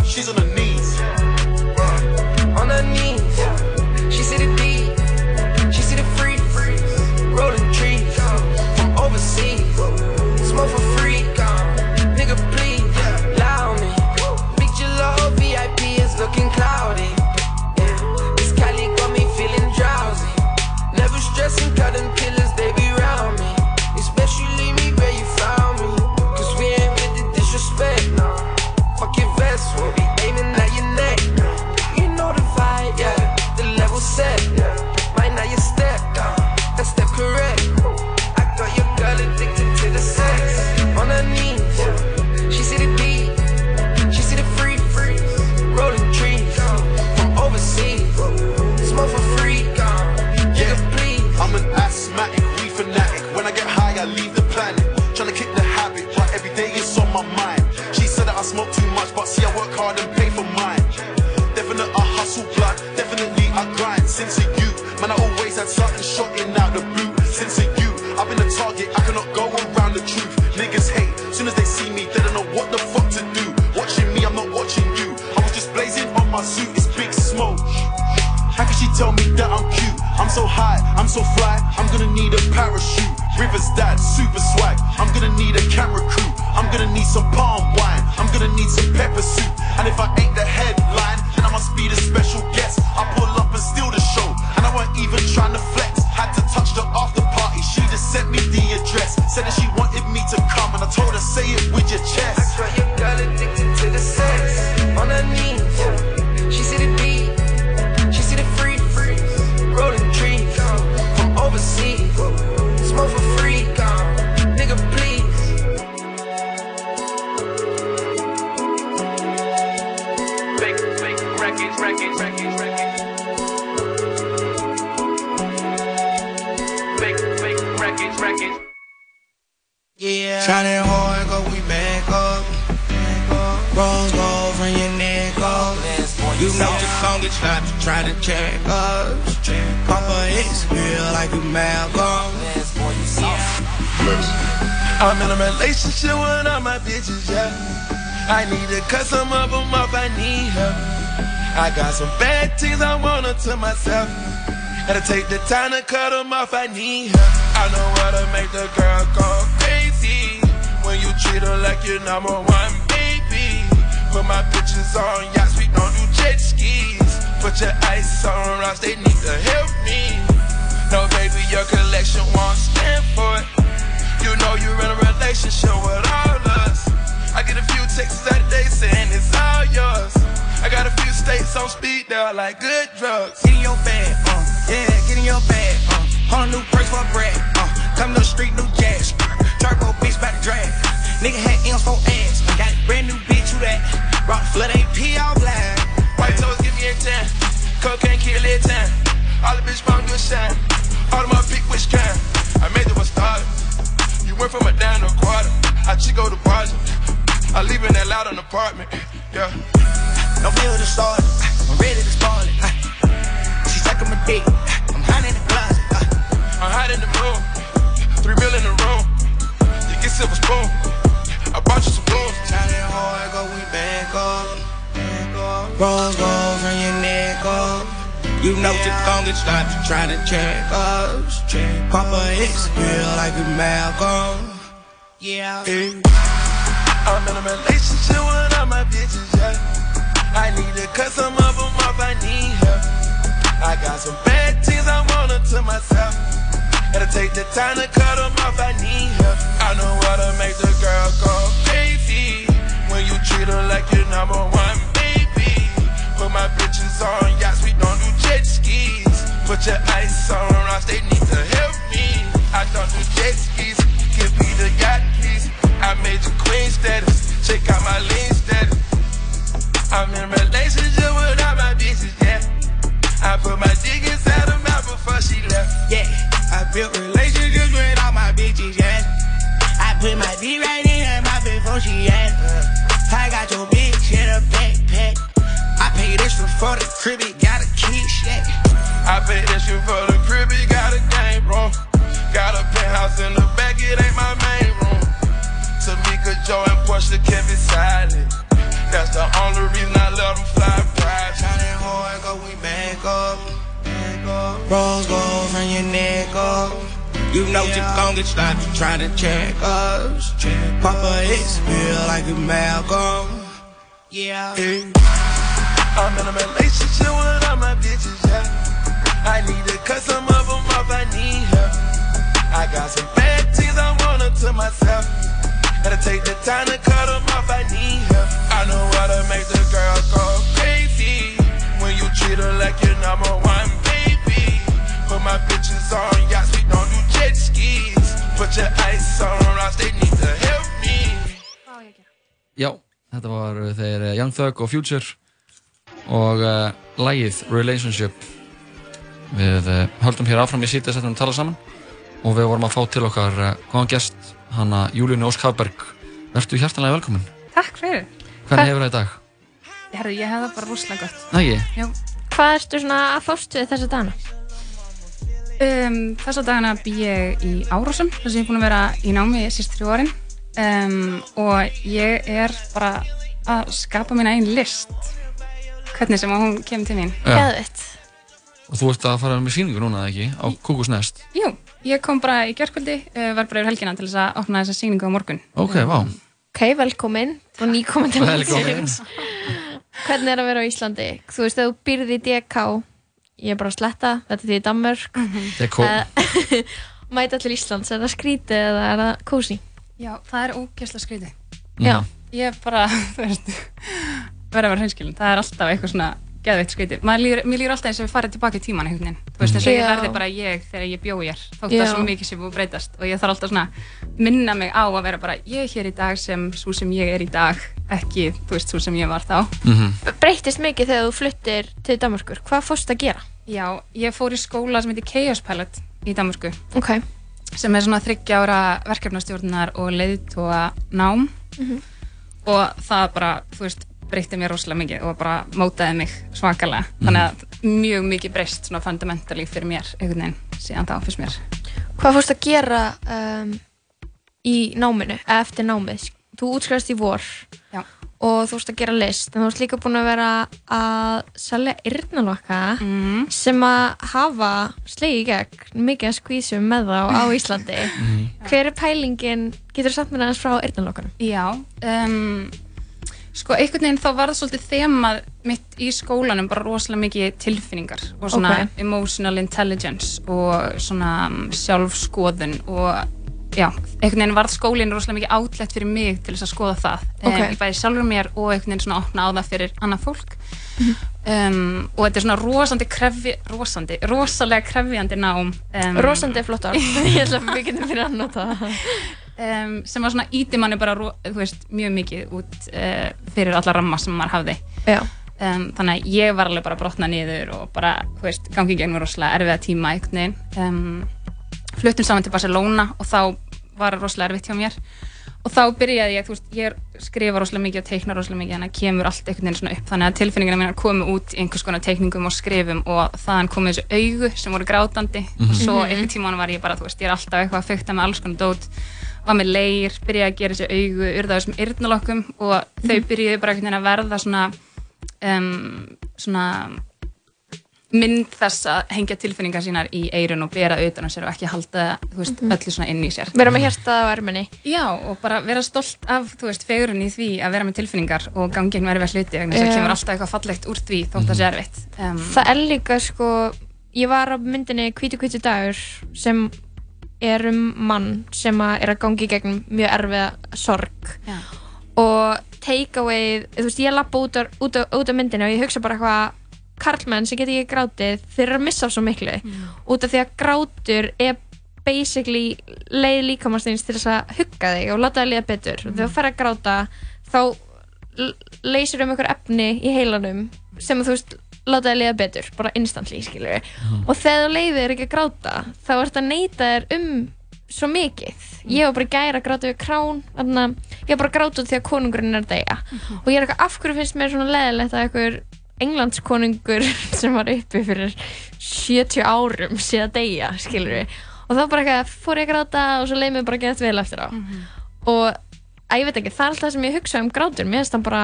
take the time to cut them off, I need her. I know how to make the girl go crazy. When you treat her like your number one I'm in a relationship with all my bitches, yeah. I need to cut some of them off, I need help. I got some bad things I want to myself. Gotta take the time to cut them off, I need help. I know how to make the girl go crazy. When you treat her like your number one baby. Put my bitches on yachts, we don't do jet skis. Put your ice on rocks, they need to help me. I don't do jet skis, give me the yacht, please. I made you queen status, check out my lean status. I'm in relationship with all my bitches, yeah. I put my dick inside her mouth before she left. Yeah, I built relationships with all my bitches, yeah. I put my dick right in her mouth before she asked. Uh, I got your bitch in a backpack. I pay this for, for the crib, it got a kid shack. I pay this for the crib, it got a game room. Got a penthouse in the back, it ain't my main room. Tamika, Joe, and Portia kept it silent. That's the only reason I let them fly private. Shining hard, go we back up. Rose gold from your neck up. You know the longest stop you try to check us. Papa X feel like a Malcolm. Yeah. I'm in a relationship with all my bitches, yeah. I need to cut some of them off, I need help. I got some bad things I want to myself. Gotta take the time to cut them off, I need help. I know how to make the girl go crazy. When you treat her like your number one baby. Put my bitches on yachts, we don't do jet skis. Put your ice on rocks, they need to help me. Já, þetta var uh, þeir uh, Young Thug og Future og uh, lagið Relationship við uh, höldum hér áfram í sítið setjum að tala saman og við vorum að fá til okkar uh, góðan gest, hana Júlínu Ósk Hafberg Vertu hjartanlega velkomin Takk fyrir. Hvernig hefur það í dag? Herðu, ég hef það bara rosalega gott. Næ, ég? Já. Hvað ertu svona að fást við þessa dagana? Um, þessa dagana bý ég í Árásum, þess að ég er búin að vera í námi síst þrjú árin um, og ég er bara að skapa mín einn list hvernig sem hún kemur til mín. Já. Geðvitt. Og þú ert að fara með síningu núna, ekki? Á Kúkusnest Jú, ég kom bara í gerkvöldi, uh, var bara yfir helgina til þess að opna þessa sýningu á morgun. Ok, vá Ok, velkomin og nýkomin til landsins. Hvernig er að vera á Íslandi? Þú veist, ef þú býrði í DK, ég er bara að sletta, þetta er því í Danmörk. DK. Eh, Mæta til Íslands, er það skrítið eða er það kósi? Já, það er ógeðslega skrítið. Já. Ég er bara, þú veist, verða að vera hreinskilin. Það er alltaf eitthvað svona geðveitt líður, mér líður alltaf eins og við farið tilbaka í tíman einhvern veginn. Þú veist, eins og ég verði bara ég þegar ég bjó hér. Þótt Já. það svo mikið sem búið að breytast. Og ég þarf alltaf svona að minna mig á að vera bara ég er hér í dag sem svo sem ég er í dag, ekki, þú veist, svo sem ég var þá. Breytist mikið þegar þú fluttir til Danmörkur. Hvað fórst að gera? Já, ég fór í skóla sem heitir Chaos Pilot í Danmörku. Ok. Sem er svona þryggja ára verkefnastjórnar og leiðtóa nám. Mhm. Og það bara, þú veist, breytti mér rosalega mikið og bara mótaði mig svakalega. Þannig að mjög mikið breyst svona fundamentally fyrir mér einhvern veginn síðan þá fyrst mér. Hvað fórst að gera um, í náminu, eða eftir námið? Þú útskrifast í vor Já. og þú fórst að gera list, en þú ert líka búin að vera að selja yrnalokka mm. sem að hafa slegið í gegn mikið að skvísum með þá á Íslandi. Hver er pælingin, getur þú samt með aðeins frá yrnalokkanum? Já, um, sko einhvern veginn þá var það svolítið þemað mitt í skólanum bara rosalega mikið tilfinningar og svona Ok. emotional intelligence og svona um, sjálfskoðun og já, einhvern veginn varð skólinn rosalega mikið átlegt fyrir mig til þess að skoða það Ok. um, í bæði sjálfur mér og einhvern veginn svona opna á það fyrir annað fólk um, og þetta er svona rosandi krefji, rosandi, rosalega krefjandi nám um, Rosandi er flott orð. Ég ætla að við getum fyrir að nota það. um, sem var svona íti manni bara þú veist, mjög mikið út uh, fyrir alla ramma sem maður hafði Já. um, þannig að ég var alveg bara brotna niður og bara, þú veist, gangi í gegnum rosalega erfiða tíma veginn um, fluttum saman til Barcelona og þá var rosalega erfitt hjá mér og þá byrjaði ég, þú veist, ég skrifa rosalega mikið og teikna rosalega mikið, þannig að kemur allt einhvern veginn svona upp, þannig að tilfinningina mínar komu út í einhvers konar teikningum og skrifum og þaðan komu þessu augu sem voru grátandi Mhm. og svo Mhm. einhvern tíman var ég bara, þú veist, ég er alltaf eitthvað að fykta með alls konar dót var með leir, byrjaði að gera þessu augu urða þessum yrnalokkum og þau Mhm. byrjuði bara að verða svona um, svona mynd þess að hengja tilfinningar sínar í eirun og bera utan á sér og ekki halda veist, Mhm. öllu svona inn í sér Vera með hjartað á erminni. Já, og bara vera stolt af, veist, fegurinn í því að vera með tilfinningar og gangi gegn erfið hluti þess að Já. kemur alltaf eitthvað fallegt úr því þótt það sé erfitt um, Það er líka sko, ég var á myndinni Hvítu hvítu dagur sem er um mann sem að er að gangi gegn mjög erfiða sorg. Já. og take away, þú veist ég lappa út, á- út, á- út af myndinni og ég hugsa bara eitthvað karlmenn sem get ekki grátið þeir eru að missa svo miklu. Út af því að grátur er basically leið líkamastins til þess að hugga þig og láta það liða betur. Og þegar þú fer að gráta þá leysir um einhver efni í heilanum sem þú veist láta það liða betur, bara instantly skilur og þegar þú leiðir ekki að gráta þá ert að neyta þér um svo mikið, ég var bara gæra að gráta við krán, þannig að ég var bara að gráta út því að konungurinn er að deyja. Og ég er eitthvað, af hverju finnst mér svona leðilegt að einhver englandskonungur sem var uppi fyrir 70 árum sé að deyja, skilur við og þá bara eitthvað, fór ég að gráta og svo leið mér bara gett vel eftir á. Og að ég veit ekki, það er alltaf það sem ég hugsa um grátur. Mér finnst hann bara,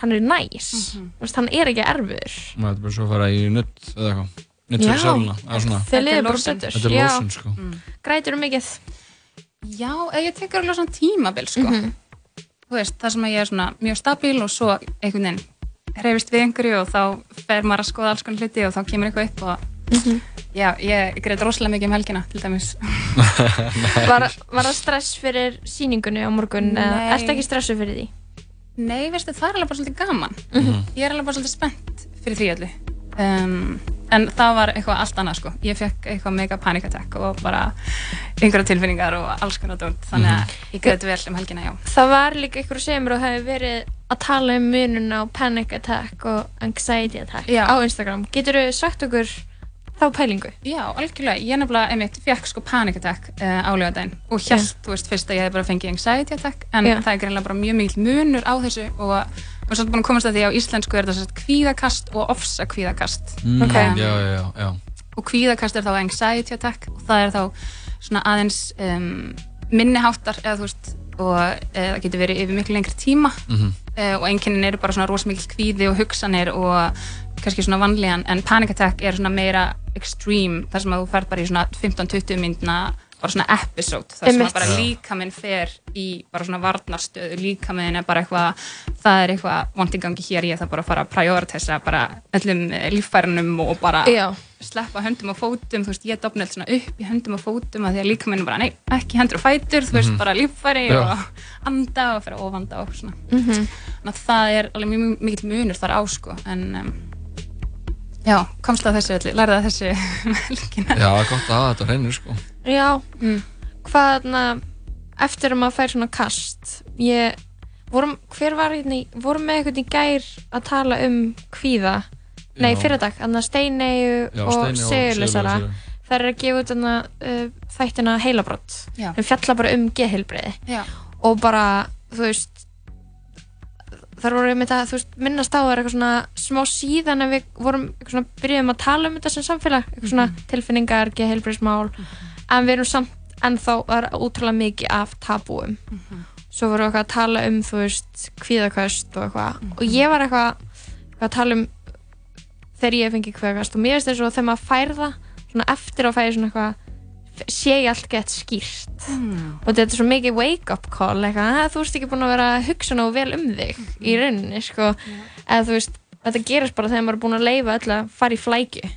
hann er næs. Mm hann er ekki erfiður. Maður er bara svo að fara í nutt eða eitthvað? Nutt fyrir svona. Þeir liða bara betur. Þetta er sko. Grætur um mikið. Já, eða ég tekur alveg svona tímabil sko. Mhm. þú veist, það sem að ég er svona mjög stabíl og svo einhvern veginn hreyfist við einhverju og þá fer maður að skoða alls konar hluti og þá kemur eitthvað upp og Mhm. já, ég, ég greið rosalega mikið um helgina til dæmis. Var, var það stress fyrir síningunni á morgun eða Nei. ertu ekki stressuð fyrir því? Nei, veistu, það er alveg bara svolítið gaman Mhm. ég er alveg bara svolítið spennt fyrir því öllu um, en það var eitthvað allt annað sko ég fekk eitthvað mega panic attack og bara einhverja tilfinningar og alls konar dót þannig að ég greið vel um helgina, já Það var líka ykkur sem mér og hefði verið að tala um munun á panic attack og anxiety attack Já. á Instagram. Getur þú sagt okkur þá pælingu? Já, algjörlega, ég nefnilega, einmitt, fekk sko panic attack uh, á lögadaginn og hjælt, þú veist, fyrst að ég hef bara fengið anxiety attack en Já. það er greinlega bara mjög mikil munur á þessu og við erum svolítið búin að komast að því að á íslensku er þetta svolítið kvíðakast og ofsa kvíðakast Mm, Ok. Já, já, já, já og kvíðakast er þá anxiety attack og það er þá svona aðeins um, minniháttar eða þú veist og eða það getur verið yfir miklu lengri tíma Mhm. uh, og einkennin eru bara svona rosamikil kvíði og hugsanir og kannski svona vanlíðan en panic attack er svona meira extreme þar sem að þú færð bara í svona 15-20 myndina bara svona episode þar sem bara Já. líkaminn fer í bara svona varnarstöðu líkaminn er bara eitthvað það er eitthvað vant í gangi hér ég það bara að fara að prioritisa bara öllum eh, líffærunum og bara Já. sleppa höndum og fótum þú veist ég dofna allt svona upp í höndum og fótum að því að líkaminn er bara nei ekki hendur og fætur þú veist Mhm. bara líffæri Já. og anda og fyrir ofanda og svona Mhm. þannig að það er alveg mjög mikil munur þar á sko en um, já, komst að þessu öllu, lærði að þessu helgina Já, það er gott að hafa þetta hreinu sko Já, hvað þarna eftir að maður fær svona kast ég, vorum, hver var hérna vorum með eitthvað í gær að tala um kvíða, nei Já. fyrir dag þannig að Steinei Já, og Sigurlausara. þær eru að gefa út þarna uh, þættina heilabrott þeim fjalla bara um geðheilbreyði Já. og bara, þú veist þar voru við með það, þú veist, minnast á það er eitthvað svona smá síðan að við vorum eitthvað svona, byrjuðum að tala um þetta sem samfélag. Eitthvað svona tilfinningar, geðheilbreyðismál en við erum samt ennþá útrúlega mikið af tabúum. Svo vorum við eitthvað að tala um þú veist, kvíðaköst og eitthvað. Og ég var eitthvað, að tala um þegar ég fengi kvíðaköst. Og mér finnst þess að þegar maður fær það svona eftir að fæði svona eitthvað sé ég allt gett skýrt. Og þetta er svo mikið wake up call eitthvað, að þú veist ekki búin að vera að hugsa nógu vel um þig í rauninni sko. eða þú veist, þetta gerist bara þegar maður er búin að leifa öll að fara í flækju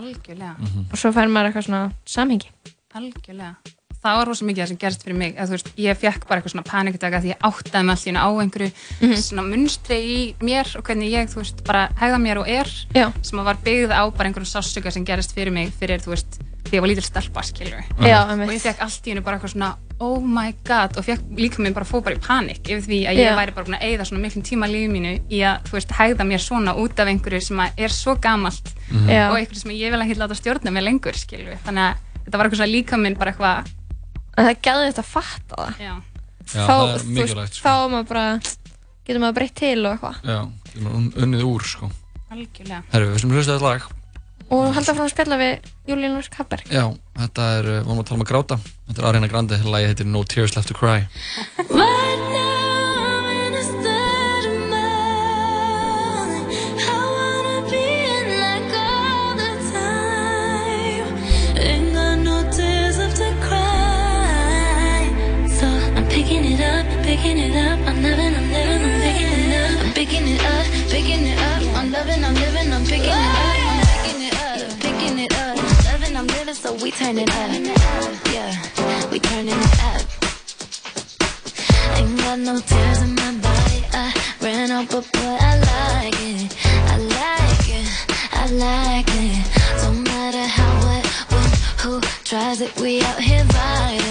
algjörlega. Og svo fær maður eitthvað svona samhengi. Algjörlega það var rosa mikið það sem gerst fyrir mig að, þú veist, ég fekk bara eitthvað svona panikataka því ég áttaði mig allir á einhverju Mhm. svona munstri í mér og hvernig ég, þú veist, bara hegða mér og er Já. sem að var byggð á bara einhverjum sásuga sem gerist fyrir mig fyrir, þú veist, því ég var lítil stelpa, skilur Já, einmitt. og ég fekk allt í hennu bara eitthvað svona oh my god og fekk líka minn bara fóð bara í panik yfir því að ég Já. væri bara búin að eigða svona miklum tíma lífið mínu í að, þú veist, hegða mér svona út af einhverju sem að er svo gamalt Mhm. Já. og einhverju sem ég vil ekki láta stjórna mig lengur, skilur þannig að þetta var eitthvað svona líka minn bara eitthvað En það gæði þetta að fatta það. Já. Já, þá, það er mikilvægt, sko. þá er maður bara getur maður breytt til og eitthvað. Já, getur maður un- unnið úr sko. Algjörlega. Herru, við sem hlusta þetta lag. Og halda frá að spjalla við Júlín Kapberg. Já, þetta er, uh, vorum að tala um að gráta. Þetta er Ariana Grande, lagi heitir No Tears Left to Cry picking it up, picking it up. I'm loving, I'm living, I'm picking it up. I'm picking it up, picking it up. Loving, I'm living, so we turn it up. Yeah, we turning it up. Ain't got no tears in my body. I ran out, but boy, I like it. I like it. I like it. Don't matter how, what, when, who tries it. We out here vibing.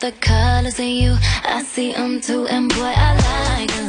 The colors in you. I see them too, and boy, I like them.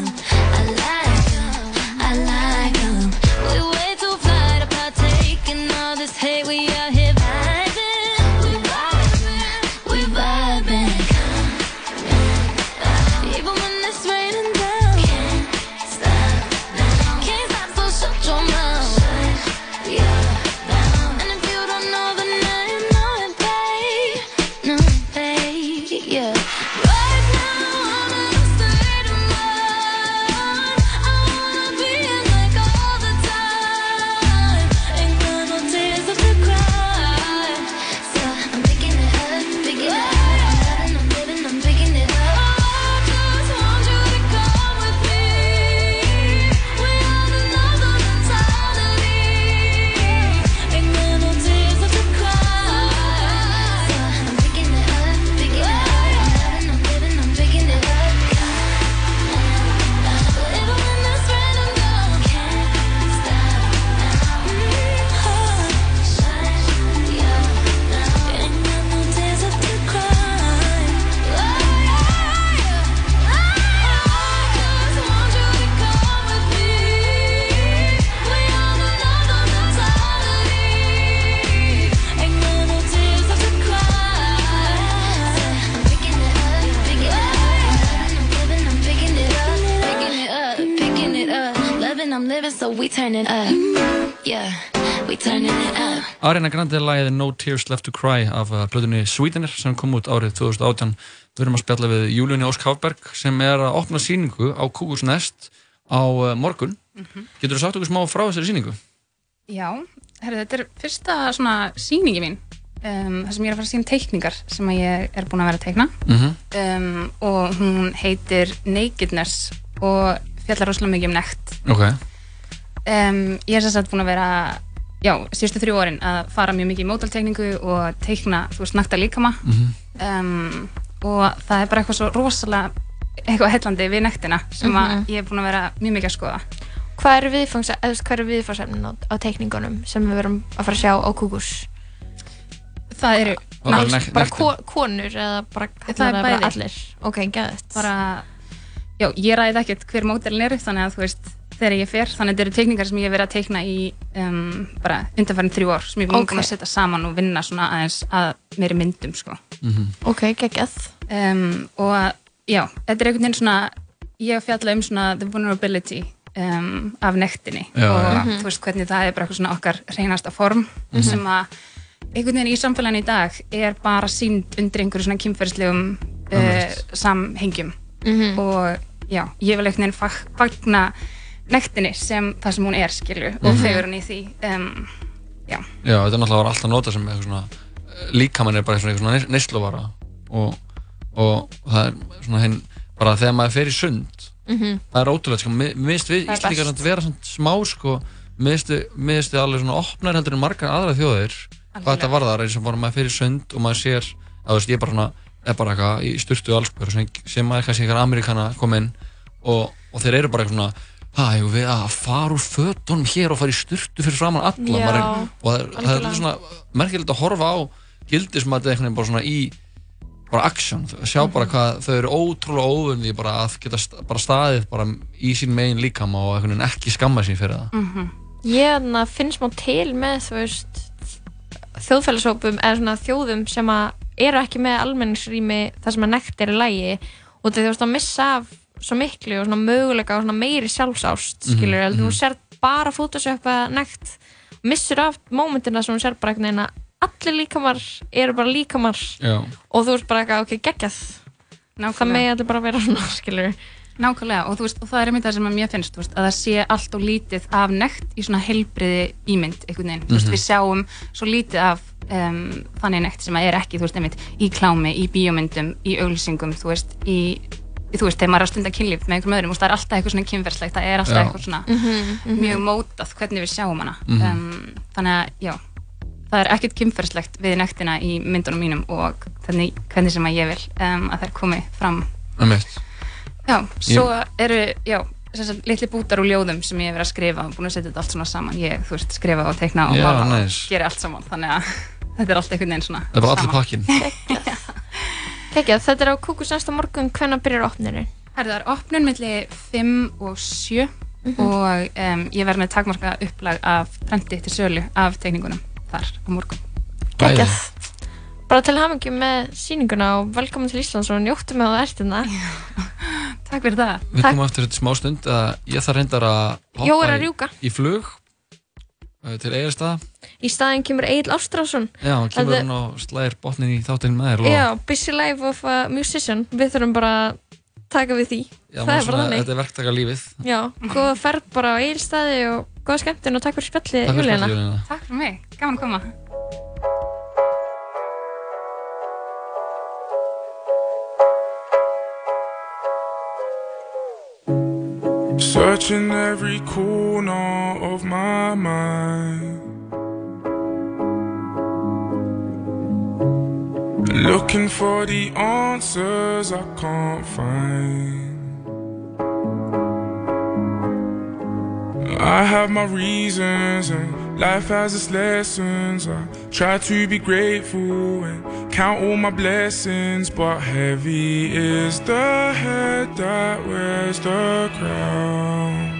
Ariana Grande lagið No Tears Left to Cry af uh, plötunni Sweetener sem kom út árið 2018 við erum að spjalla við Júlíunni Ósk Hafberg sem er að opna síningu á Kúkus Nest á uh, morgun Mhm. Getur þú sagt okkur smá frá þessari síningu? Já, herri, þetta er fyrsta svona sýningi mín um, þar sem ég er að fara að sína teikningar sem ég er búin að vera að teikna Mhm. um, og hún heitir Nakedness og fjallar rosalega mikið um nekt Ok um, Ég er sagt búin að vera já, síðustu þrjú árin að fara mjög mikið í mótaltekningu og teikna, þú veist, nakta líkama Mhm. um, og það er bara eitthvað svo rosalega eitthvað heillandi við nektina sem að Mhm. ég er búin að vera mjög mikið að skoða Hvað eru viðfangsefnin á, á teikningunum sem við verum að fara að sjá á Kúkus? það eru Það var Ná, nekt- Bara ko konur eða bara Það er bara allir Ok, bara, já, ég ræði ekkert hver mótelin eru þannig að þú veist, þegar ég fer þannig að þetta eru teikningar sem ég hef verið að teikna í um, bara undanfærin þrjú ár sem ég er búin að setja saman og vinna svona aðeins að meiri myndum sko. Ok, geggjað um, og já, þetta er einhvern veginn svona ég hef fjallað um svona the vulnerability um, af nektinni Já, og já. þú veist hvernig það er bara eitthvað svona okkar reynasta form Mhm. sem að einhvern veginn í samfélaginu í dag er bara sínd undir einhverju svona kynferðislegum uh, samhengjum Mhm. og já, ég vil einhvern veginn fag- fagna nektinni sem það sem hún er skilju og Mhm. fegur henni í því um, já, Já, þetta er náttúrulega var alltaf notað sem eitthvað svona líkamann er bara eitthvað svona neyslovara og, og það er svona hinn bara þegar maður fer í sund Mhm. það er ótrúlega, sko, finnst við Það best. samt vera svona smá, sko mér finnst við- alveg svona opnar heldur en margar aðra þjóðir hvað þetta varðar, eins og bara maður fer í sund og maður sér, að þú veist, ég er bara svona er bara eitthvað í styrtu allsbjör sem maður kannski einhver Amerikana kom inn og, og þeir eru bara eitthvað svona Það hefur við að fara úr fötunum hér og fara í styrtu fyrir framann alla? Já, er, og það er, það er svona merkilegt að horfa á gildis maður einhvern veginn bara svona í bara action, sjá bara Mhm. hvað þau eru ótrúlega óvunni bara að geta st bara staðið bara í sín megin líkama og einhvern veginn ekki skamma sín fyrir það. Mhm. Ég þarna finn smá til með þú veist þjóðfélagshópum eða svona þjóðum sem að eru ekki með almenningsrými þar sem að nekt er í lægi og þú veist að missa af svo miklu og svona möguleika og svona meiri sjálfsást Mhm, skilur, mm mhm. þú sér bara photoshopa nekt missur af mómentina sem þú sér bara einhvern veginn að allir líkamar eru bara líkamar Já. og þú veist bara eitthvað ok, geggjað það megi allir bara vera svona skilur Nákvæmlega og, þú veist, og það er einmitt það sem að mér finnst þú veist, að það sé allt og lítið af nekt í svona heilbriði ímynd einhvern veginn, þú veist, Mhm. við sjáum svo lítið af um, þannig nekt sem að er ekki þú veist, einmitt, í klámi, í bíómyndum í auglýsingum, þú veist, í þú veist, þegar maður er að stunda kynlíf með einhverjum öðrum það er alltaf eitthvað svona kynferðslegt, það er alltaf Já. eitthvað svona Mhm, mhm. mjög mótað hvernig við sjáum hana Mhm. um, þannig að, já það er ekkert kynferðslegt við nektina í myndunum mínum og hvernig, hvernig sem að ég vil um, að þær komi fram Einmitt. Já, svo eru, já, þessar litli bútar úr ljóðum sem ég hef verið að skrifa og búin að setja þetta allt svona saman. Ég, þú veist, skrifa og teikna og Já, mála nice. og gera allt saman. Þannig að þetta er allt einhvern veginn svona það er bara allir pakkin Geggjað, þetta er á kúkus næsta morgun, hvenær byrjar opnirinn? Það er opnun milli 5 og 7 og um, ég verð með takmarka upplag af prenti til sölu af teikningunum þar á morgun. Geggjað. Bara til hamingjum með sýninguna og velkomin til Íslands og njóttu með það ertina. Takk fyrir það. Við komum eftir þetta smá stund að ég þarf reyndar að Jó, hoppa að í- flug uh, til Egilstaða Í staðinn kemur Egil Ástrásson. Já, hann kemur hann og slæðir botnin í þáttinn með þér. Já, busy life of a musician. Við þurfum bara að taka við því. Já, það er bara þannig. Þetta er verktaka lífið Já, góða ferð bara á Egilstaði og góða skemmtun og takk fyrir spjallið, Takk fyrir Júlíana. spjallið, Júlíana. Takk fyrir mig, gaman að koma. Searching every corner of my mind. Looking for the answers I can't find. I have my reasons and life has its lessons. I try to be grateful and count all my blessings, but heavy is the head that wears the crown.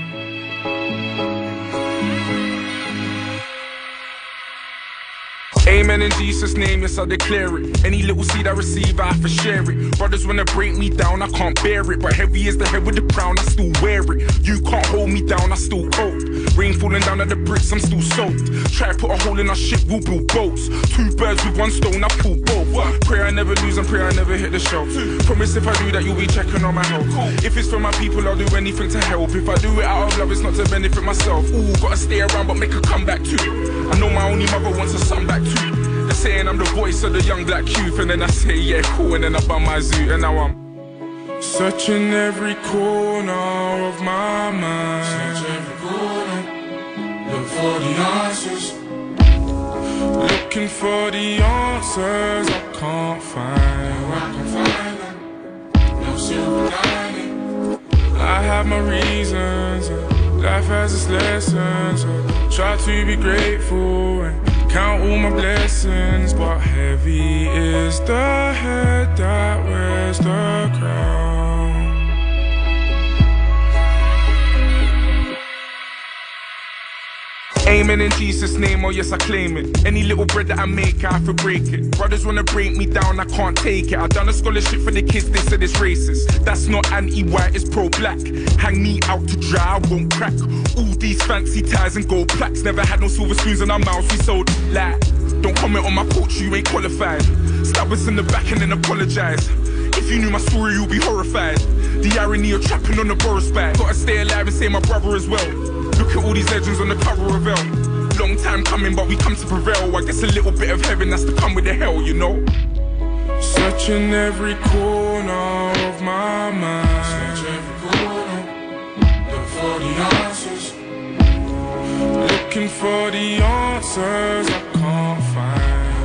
Amen in Jesus' name, yes, I declare it. Any little seed I receive, I have to share it. Brothers wanna break me down, I can't bear it. But heavy is the head with the crown, I still wear it. You can't hold me down, I still cope. Rain falling down at the bricks, I'm still soaked. Try to put a hole in our ship, we'll build boats. Two birds with one stone, I pull both. Pray I never lose and pray I never hit the shelf. Promise if I do that, you'll be checking on my health. If it's for my people, I'll do anything to help. If I do it out of love, it's not to benefit myself. Ooh, gotta stay around, but make a comeback too. I know my only mother wants a son back too. They're saying I'm the voice of the young black youth, and then I say, yeah, cool, and then I bum my zoo, and now I'm searching every corner of my mind. Search every corner, look for the answers. Looking for the answers I can't find. I can't find them. No silver lining. I have my reasons. Life has its lessons. Try to be grateful Count all my blessings, but heavy is the head that wears the crown. Amen in Jesus' name, oh yes, I claim it. Any little bread that I make, I have to break it. Brothers wanna break me down, I can't take it. I done a scholarship for the kids, they said it's racist. That's not anti-white, it's pro-black. Hang me out to dry, I won't crack. All these fancy ties and gold plaques. Never had no silver spoons in our mouths, we sold like. Don't comment on my culture, you ain't qualified. Stab us in the back and then apologize. If you knew my story, you'd be horrified. The irony of trapping on the Boris back. Gotta stay alive and say my brother as well. Look at all these legends on the cover of Elle. Long time coming, but we come to prevail. I guess a little bit of heaven has to come with the hell, you know. Searching every corner of my mind. Search every corner. For the answers. Looking for the answers I can't find.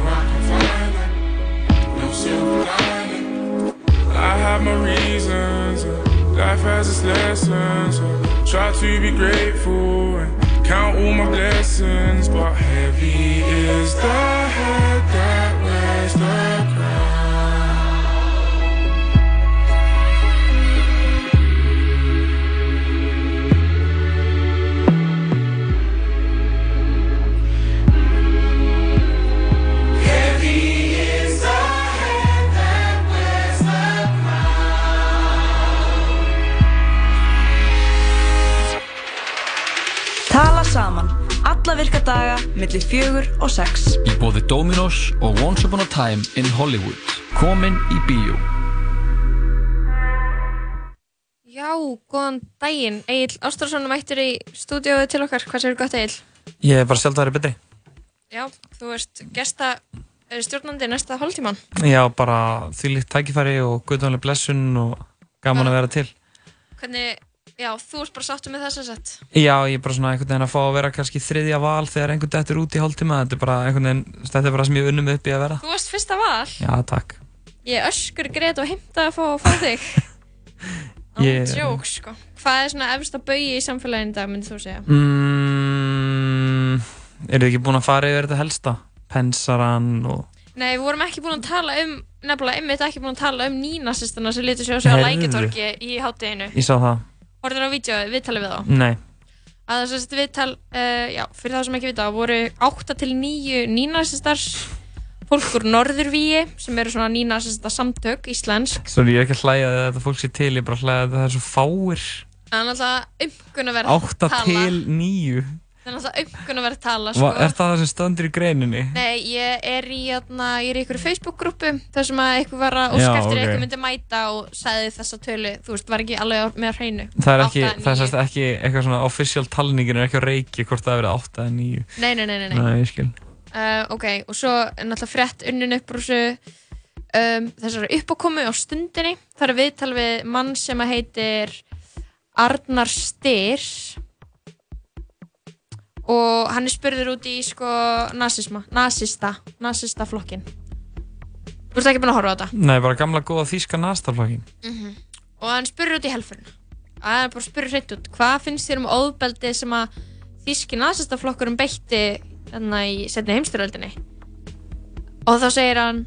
I can find them. No silver lining. I have my reasons. Life has its lessons. uh, Try to be grateful and count all my blessings. But heavy is the head that wears the Alla virka daga millir fjögur og sex. Í bóði Dominos og Once Upon a Time in Hollywood. Komin í bíó. Já, góðan daginn. Egil Ástrarsson mættur í stúdíóið til okkar. Hvað séu gott, Egil? Ég er bara sjálf það er betri. Já, þú ert gesta eh, stjórnandi næsta hálftíman. Já, bara þvílíkt tækifæri og guðdónlega blessun og gaman að vera til. Hvernig, já, þú ert bara sáttu með þess að sett. Já, ég er bara svona einhvern veginn að fá að vera kannski þriðja val þegar einhvern dettur út í hálftíma. Þetta er bara einhvern veginn, þetta er bara sem ég unnum upp í að vera. Þú varst fyrsta val. Já, takk. Ég öskur greit og heimta að fá að fá þig. Ég- Jók, sko. Hvað er svona efst að bauja í samfélaginu í dag, myndið þú segja? Mm, eru þið ekki búin að fara yfir þetta helsta? Pensaran og... Nei, við vorum ekki búin að tala um, nefnilega, einmitt ekki búin að tala um nínasistana sem litur sig á lækjartorki í hátteginu. Ég sá það. Horfður á vídeo, viðtalið við þá? Nei. að þess að viðtal, uh, já, fyrir það sem ekki vita, voru 8 til 9 nínasistar fólk úr Norðurvíi sem eru svona nínasista samtök íslensk Svo ég er ekki að hlæja að þetta fólk sé til, ég er bara að hlæja að það er svo fáir. en alltaf umkunnaverð 8 til 9. það er alltaf umkunnaverð tala sko. Er það það sem stöndir í greininni? Nei, ég er í, jæna, ég er í einhverju Facebook-grúpu þar sem að eitthvað var að Já, óska eftir ok. eitthvað myndi mæta og sagði þessa tölu, þú veist, var ekki alveg með að hreinu Það er ekki, það sérst ekki eitthvað svona official talningin er ekki á reiki hvort það hefur verið 8 eða 9. Nei, nei, nei, nei, nei. Nei, ég skil. Uh, ok, og svo náttúrulega frétt unnin upp úr þessu um, þessari uppákomu á stundinni. Það er viðtal við mann sem að heitir Arnar Styr og hann er spurður út í sko nazisma, nazista, nazista flokkin. Þú ert ekki búin að horfa á þetta? Nei, bara gamla góða þýska nastarflokkin. Mm Og hann spurður út í helfurinn. Hann er bara spurður hreitt út. Hvað finnst þér um óðbeldi sem að þýski nazistaflokkurum beitti hérna í setni heimstyröldinni? Og þá segir hann,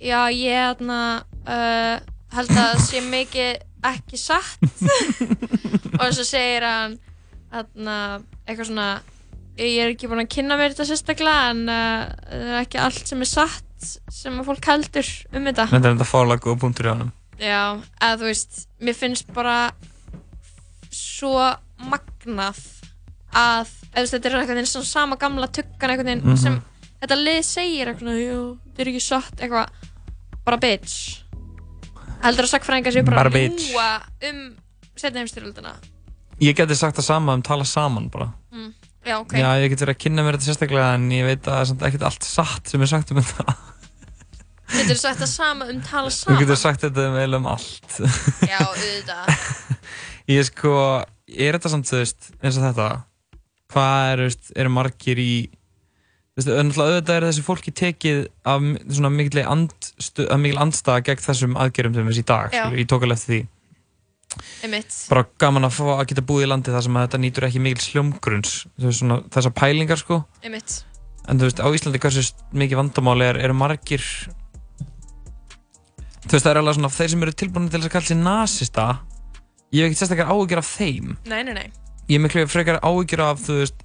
já ég hérna uh, held að það sé mikið ekki satt. og svo segir hann hérna eitthvað svona, ég er ekki búin að kynna mér þetta sérstaklega en uh, það er ekki allt sem er satt sem að fólk heldur um þetta. Þetta er þetta fárlega góða punktur í honum. Já, eða þú veist, mér finnst bara svo magnað að, eða þetta er veginn svona sama gamla tuggan einhvern veginn Mhm. sem þetta lið segir eitthvað, já, þetta er ekki satt eitthvað, bara bitch heldur að sagfræðingar séu bara Bara ljúa um setna heimstyrjöldina Ég geti sagt það sama um tala saman bara. mm. Já, ok, Já, ég get verið að kynna mér þetta sérstaklega en ég veit að það er samt ekkert allt satt sem er sagt um þetta. getur þú sagt það sama um tala Þú saman getur sagt þetta um eiginlega um allt. Já, auðvitað Ég sko, er þetta samt, þú veist, eins og þetta, hvað er, þú veist, eru margir í, þú veist, auðvitað er þessi fólki tekið af svona mikil andstaða gegn þessum aðgerðum sem við í dag, ég tók alveg eftir því. Bara gaman að fá að geta búið í landi þar sem þetta nýtur ekki mikil sljómgrunns, þessar pælingar, sko. Einmitt. en þú veist, á Íslandi hversu mikið vandamáli er, eru margir þú veist, það er alveg svona þeir sem eru tilbúin til að kalla sig nasista ég hef ekkert sérstaklega áhyggjur af þeim Nei, nei, nei. ég er miklu frekar áhyggjur af þú veist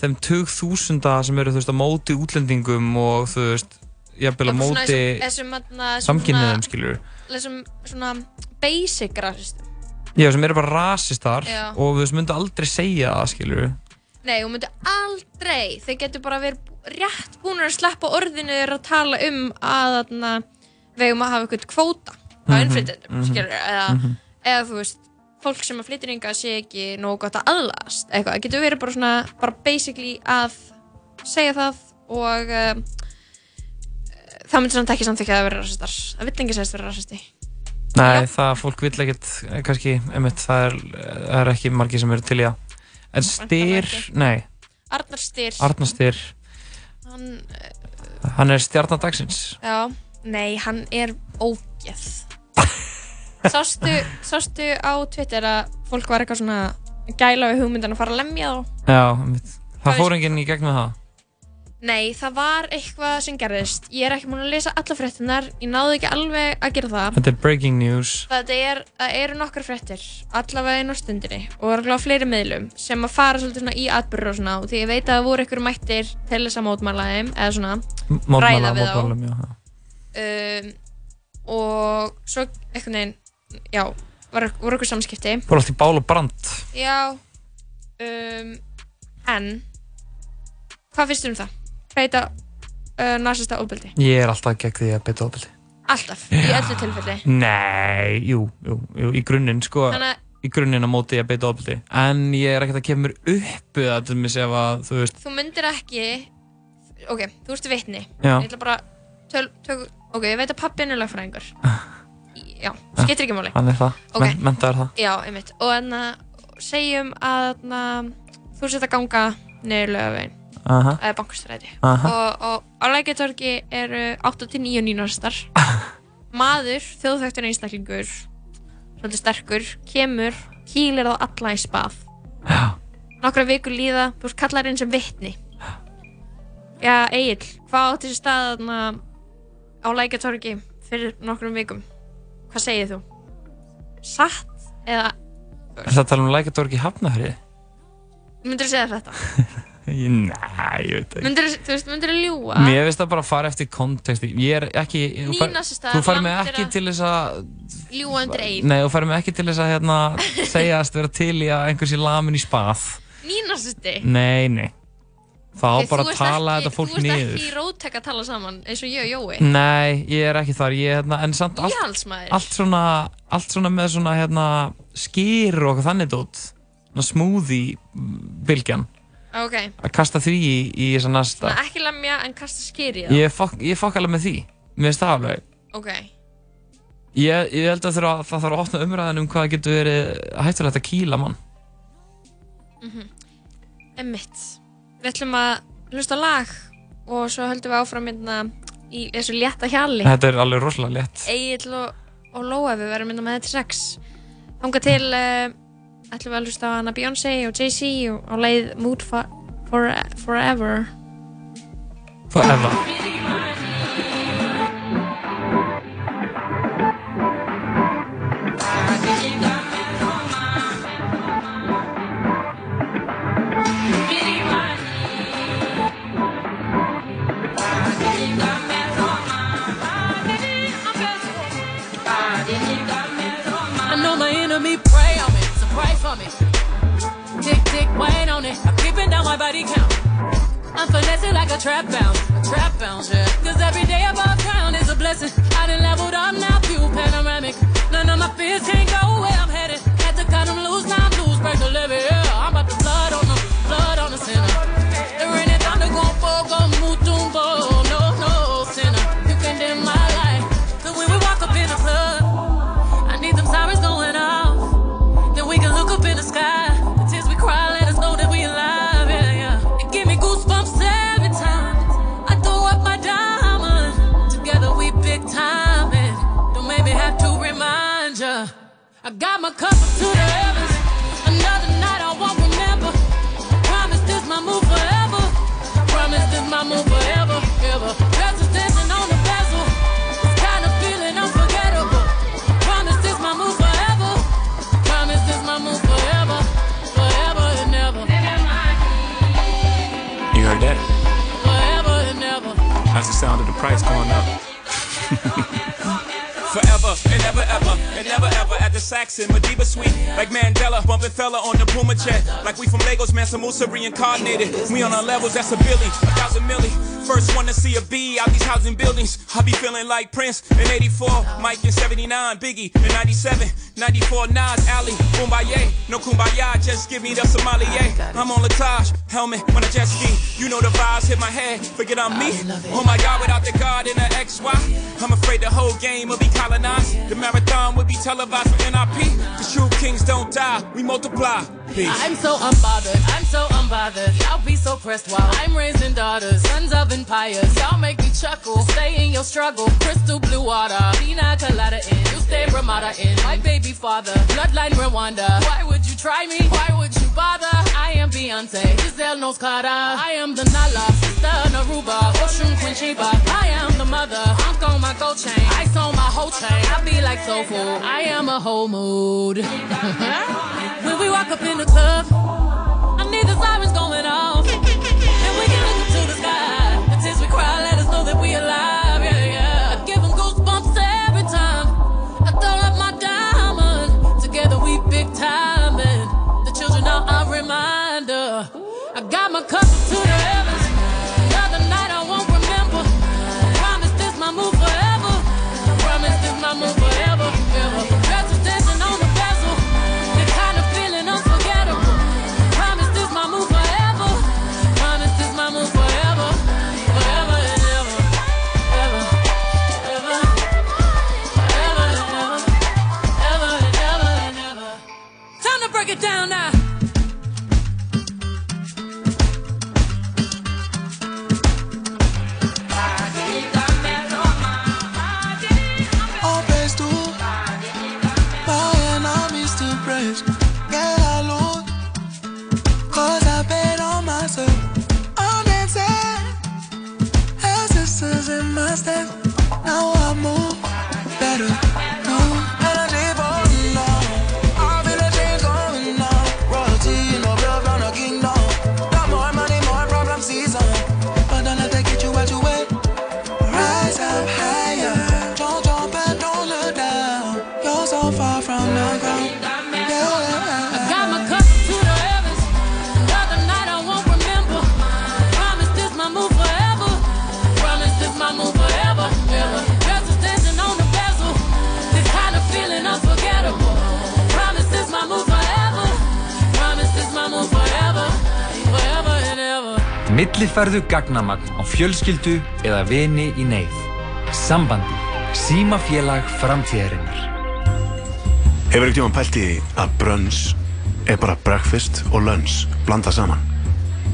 þeim tug þúsunda sem eru þú veist á móti útlendingum og þú veist jafnvel á Eitthvað svona móti samkynniðum skilur Þessum svona basic rasistum. Já sem eru bara rasistar Já. og veist myndu aldrei segja það skilur Nei, hún myndi aldrei, þeir getur bara verið rétt búin að sleppa orðinu þeirra að tala um að þarna, við eigum að hafa eitthvað kvóta á Mhm, innflytjendum, mhm, skilur, eða, mhm. eða þú veist, fólk sem að flytja yngar sé ekki nógu gott að aðlast, eitthvað, það getur verið bara svona, bara basically að segja það og um, það myndi samt ekki samþykja að vera rasistar, það vill engi segist vera rasisti. Nei, það fólk vill ekkert, eh, kannski, einmitt, það er, það er ekki margir sem eru til í það. En Styr, nei, Arnar Styr, Arnar Styr, hann, hann er stjarnadagsins. Já, nei, hann er ógeð Sástu, sástu á Twitter að fólk var eitthvað svona gæla við hugmyndan að fara að lemja þá Já, einmitt. Það fór enginn í gegn með það. Nei, það var eitthvað sem gerðist Ég er ekki múin að lesa alla fréttinar Ég náði ekki alveg að gera það Þetta er breaking news. Það er, eru nokkar fréttir allavega inn á stundinni og örgulega á fleiri miðlum sem að fara svolítið svona í atbyrður og svona og því ég veit að það voru ykkur mættir til þess að mótmæla þeim eða svona Mótmæla, ræða við þá mótmælum, já. já. um, og svo einhvern veginn já, voru ykkur samskipti Fór allt í bál og brand. já um, en hvað finnst þér um það? Beita uh, nazista ofbeldi Ég er alltaf gegn því að beita ofbeldi. alltaf, í öllu tilfelli Nei, jú, jú, jú, í grunninn, sko, Þannig í grunninn á móti að beita ofbeldi. En ég er ekkert að mér upp við það, til mér ef að, þú veist, þú myndir ekki ok, þú ert vitni Já. ég ætla bara töl, tök, ok, ég veit að pappin er lögfræðingur já, skiptir ekki máli hann er það, Ok. Men, mentaður það. já, einmitt, og en að segjum að na, þú sett að ganga niður lögavegin Aha. Eða bankastræti Aha. og, og á lækjartorgi eru 8-9 nýnarstar maður, þjóðþektur einstaklingur svolítið sterkur, kemur kýlir þá alla í spað nokkra vikur líða, þú kallar inn sem vitni já, Egil, hvað átti sér stað þarna á lækjartorgi fyrir nokkrum vikum hvað segir þú? satt eða Er það að tala um lækatorgi hafnafrið? myndur þú segja þetta? Nei, ég veit ekki. myndur þú veist, myndur þú ljúa? Mér finnst það bara að fara eftir konteksti. Ég er ekki... fær- Nýnasista, Þú fær mig er ekki að- til þess að... ljúa undir einn Nei, þú fær mig ekki til þess að hérna, segjast vera til í að einhversi lamin í spað. nýnasisti Nei, nei. Þá Ok, bara þú ert tala þetta fólk þú ert niður. ekki í róttek að tala saman eins og ég og Jói Nei, ég er ekki þar. Ég, hérna, en samt allt, allt, svona, allt svona með svona hérna, skýr og þannig dót. Svona smoothie bylgjan. Ok, Að kasta því í, í þessa næsta. Svona ekki lemja en kasta skýri Ég fokk ég fokk alveg með því. Mér finnst það alveg. ok, Ég, ég held að það þarf að opna umræðin um hvað getur verið hættulegt að kýla mann. mhm emmitt við ætlum að hlusta lag og svo höldum við áfram hérna í þessu létta hjali Þetta er alveg rosalega létt. Egil og, og Lóa við verðum hérna með þetta sex þanga til uh, ætlum við að hlusta á hana Beyoncé og Jay-Z og á leið Mood for, Forever Forever. My body count. I'm finessing like a trap bounce, a trap bounce, yeah. Cause every day above ground is a blessing. I done leveled up now, view panoramic. None of my fears can't go where Got my cup up to the heavens. Another night I won't remember. Promise this my move forever. Promise this my move forever, ever. On the vessel. Kind of feeling unforgettable. Promise this my move forever. Promise this my move forever, forever and ever. You heard that? Forever and ever. That's the sound of the price going the Saxon, Madiba Suite. Like Mandela, bumping fella on the Puma jet. Like we from Lagos, man, Musa reincarnated. We on our levels, that's a billion, a thousand milli. First one to see a B out these housing buildings. I be feeling like Prince in 84, Mike in 79, Biggie in 97, 94, Nas, Ali, Boombaye. No kumbaya, just give me the Somalia. I'm on Latage, helmet when I jet ski. You know the vibes hit my head, forget I'm me. Oh my God, without the God and the XY, I'm afraid the whole game will be colonized. The marathon will be televised for NIP. The true kings don't die, we multiply. Peace. I'm so unbothered, I'm so unbothered. Y'all be so pressed while I'm raising daughters, sons of empires. Y'all make me chuckle, stay in your struggle. Crystal blue water, Pina colada in. You stay Ramada in. My baby father, bloodline Rwanda. Why would you try me? Why would you bother? I am Beyonce, Giselle knows Carter. I am the Nala, sister Naruba, Oshun Queen Sheba. I am the mother, I'm on my gold chain. I on my whole chain. I be like soul food. I am a whole mood. when we walk up in the club, Millifærðu gagnamagn á fjölskyldu eða vini í neyð. Sambandi. Símafélag framtíðarinnar. Hefur ekkert tíma pælt í að brönns er bara breakfast og lunch blanda saman.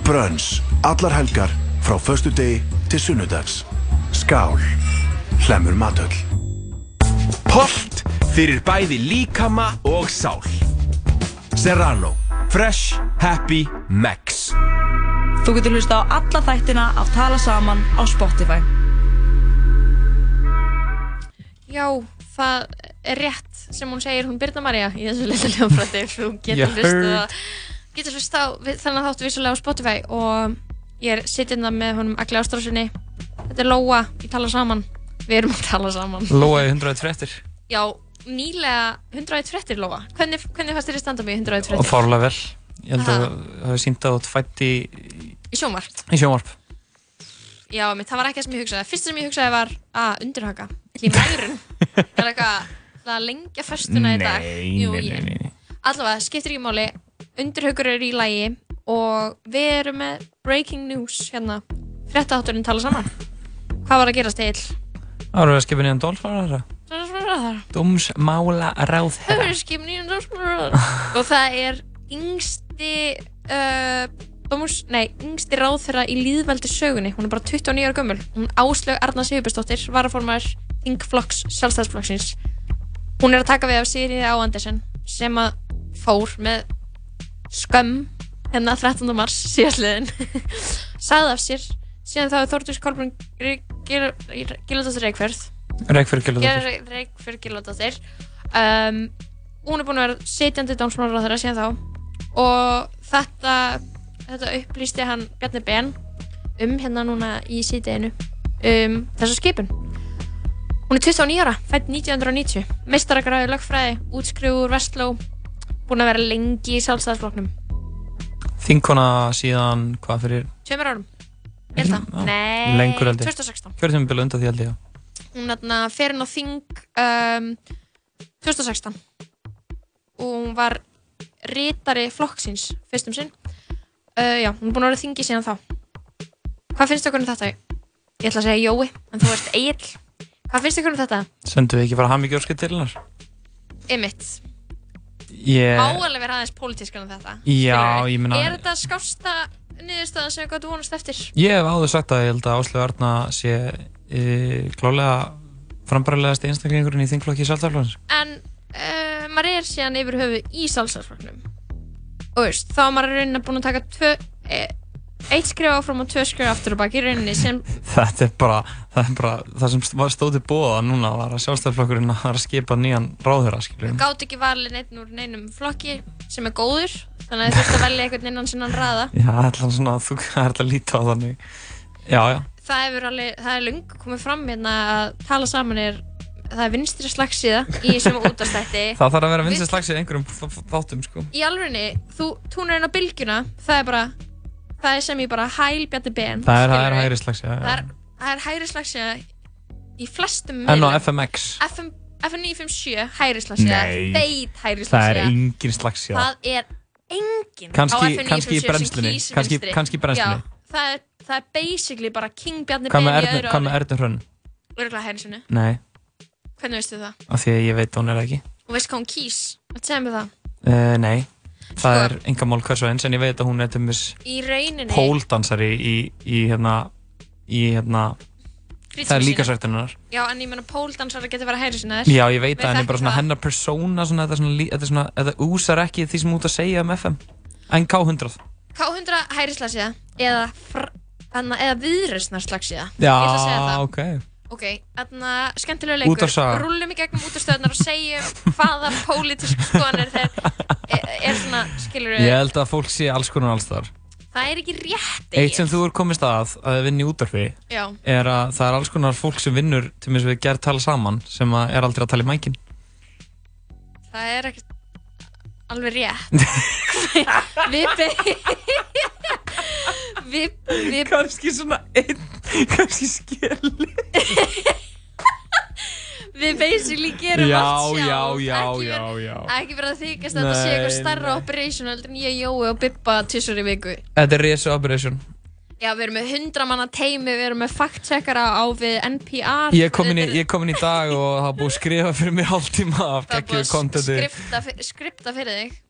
Brönns, allar helgar frá föstu degi til sunnudags. Skál, hlemur matöll. Holt fyrir bæði líkama og sál. Serrano. Fresh, happy, max. Þú getur hlusta á alla þættina af Tala Saman á Spotify. Já, það er rétt sem hún segir, hún Birna María í þessu litla ljónfrætti þú getur hlust heard. á getur hlust á við- þennan þáttu vissulega á Spotify og ég er sittinda með honum Agli Ástrásinni þetta er Lóa, við tala saman við erum að tala saman Lóa í 101 fréttir Já, nýlega 101 fréttir Lóa hvernig, hvernig fannst þér í 101 og fréttir? fárlega vel. Ég held að það hefði sínt að þú ert fætt í, sjónvarp. Í sjónvarp. Já, mitt, það var ekki það sem ég hugsaði. Fyrst sem ég hugsaði var að undirhaka Í mærun Það er eitthvað það að lengja föstuna í dag. Nei, Jú, nei, ég- nei, nei. Allavega, skiptir ekki máli. Undirhaukur er í lagi Og við erum með breaking news Hérna, fréttahátturinn tala saman. Hvað var að gerast til? Það voru að skipa nýjan Það Dómsmála ráð er skipin í Og það er yngsti uh, dómus, Nei, yngsti ráðherra í líðveldi sögunni. Hún er bara 29 ára gömul. Hún Áslaug Arna Sigurbjörnsdóttir Varaformar Þingflokks Sjálfstæðsflokksins Hún er að taka við af Sigriði Á Andersen sem að fór með skömm hérna 13. mars síðastliðin sagði af sér. Síðan þá er Þórtís Kolbrun Giladóttir Reykjörð Reykjörð Giladóttir um, hún er búin að vera sitjandi dómsmálaráðara síðan þá og þetta þetta upplýsti hann Bjarni Ben um hérna núna í síðdeginu um þessa skipun. Hún er 29 ára, fætt 1990, meistaragráði lögfræði, útskrifu úr Vestló, búin að vera lengi í sjálfstæðsflokknum. Þinkona síðan, hvað fyrir Tveimur árum. Ég held það. Nei, lengur held ég 2016. Kjörðumbil undan því held ég Hún þarna fer inn á þing um, 2016 og hún var rítari flokksins fyrstum sinn. Uh, já, hún er búin að vera þingi síðan þá. Hvað finnst ykkur um þetta? Ég ætla að segja Jói, en þú ert Egil. Hvað finnst ykkur um þetta? Sendum við ekki bara hamingjóskið til hennar? Emitt. Ég... Má alveg vera aðeins pólitískan um þetta. Já, ég meina- Er þetta skásta niðurstaðan sem þú vonast eftir? Ég hef áður sagt að ég held að Áslu Arna sé e, klálega frambærilegast einstaklingurinn í þingflokki sjálfstæðarflokksins. En uh, maður er síðan yfir höfu í salsarflokknum. Og veist, þá er maður raunin að búin að taka tvö, e, eitt skrif áfram og tvö skrif aftur og baki rauninni sem Þetta er bara, það er bara, það sem til bóða núna var að sjálfstæðarflokkurinn var að skipa nýjan ráðherra, skiljum. gátt ekki valið neitt úr neinum flokki sem er góður. Þannig að þú þurft að velja einhvern innan sinnan raða. Já, það er alltaf svona, þú er alltaf líta á þannig. Já, já. Það alveg, það er lung komið fram hérna að tala saman er, það er vinstri slagsíða í þessum útastætti. Það þarf að vera vinsið slags í einhverjum þáttum, sko. í alvegni, þú túnur inn á bylgjuna það er bara, það er sem ég bara hæl bjatti ben Það er, það er hægri slags, já, það er, það er hægri slagsja í flestum En á. FMX. FM, FM 957 hægri slagsja Nei. beit hægri Það er engin slags, já. það er engin Kannski- á FM 957 kannski í brennslunni, kannski- vinstri. í brennslunni. Það, er, það er basically bara King Bjarni Ben í öðru hvað með Ernu Hrönn? Hvernig veistu það? af því að ég veit að hún er það ekki. og veist hvað hún kýs? Að segja mér það Uh, nei, það Sko. er enga mál hversu eins en ég veit að hún er til mis í rauninni póldansari í, í hérna, í hérna, Frítíma það er líka sagt hennar. já en ég meina póldansara getur verið hægri sinni Já, ég veit að henni er bara svona hennar persóna, svona, þetta, er svona, lí- þetta, er svona, þetta úsar ekki því sem út að segja um FM. En K100. K100 hægri slagsíða eða, fr- þarna- eða viðreysnar slagsíða ég ætla að segja það ok. Ok, þarna skemmtilega leikur rúllum í gegnum útastöðunar og segjum hvaða pólitísk skoðanir þeir er, er svona, skilur Ég held að fólk sé alls konar alls þar. það er ekki rétt Eitt sem þú er komist að að vinna í útvarfi Já. er að það er alls konar fólk sem vinnur til þess að við gerð tala saman sem að er aldrei að tala í mækin. það er ekki alveg rétt. Við be- við, við kannski svona einn kannski skeli við basically gerum Já, allt sjálf. já, já, ekki já, já. ekki verið að þykast að þetta sé eitthvað starra operation heldur en ég, Jói og Bibba tvisur í viku. Þetta er Resu Operation. Já, við erum með 100 manna teimi, við erum með fact-checkara á við NPR Ég er komin í, ég er komin í dag og það búið að skrifa fyrir mig hálftíma af Það er geggjöðu búið að skrifta, fyr- skrifta fyrir þig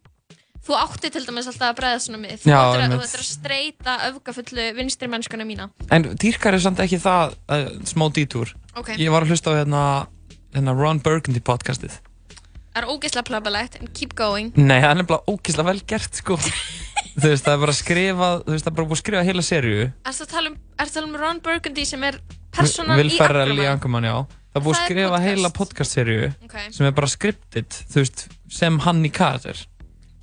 Þú átti til dæmis alltaf að bregða svona mið Þú Já, áttir að, ættir að streyta öfgafullu vinstri mennskuna mína En dýrkar er samt ekki það uh, smá dítúr. Ok. Ég var að hlusta á hérna, hérna Ron Burgundy podcastið. Það er ógeðslega plöbalegt, en keep going Nei, það er nefnilega ógeðslega vel gert, sko. þú veist, það er bara að skrifa, þú veist, það er bara búið að skrifa heila serju. Ertu að tala um, ertu að tala um Ron Burgundy sem er personan í Ferrell í Anchorman? Anchorman, já. Það er búið að skrifa podcast. heila podcast-serju Ok. sem er bara scripted, þú veist, sem hann í karakter.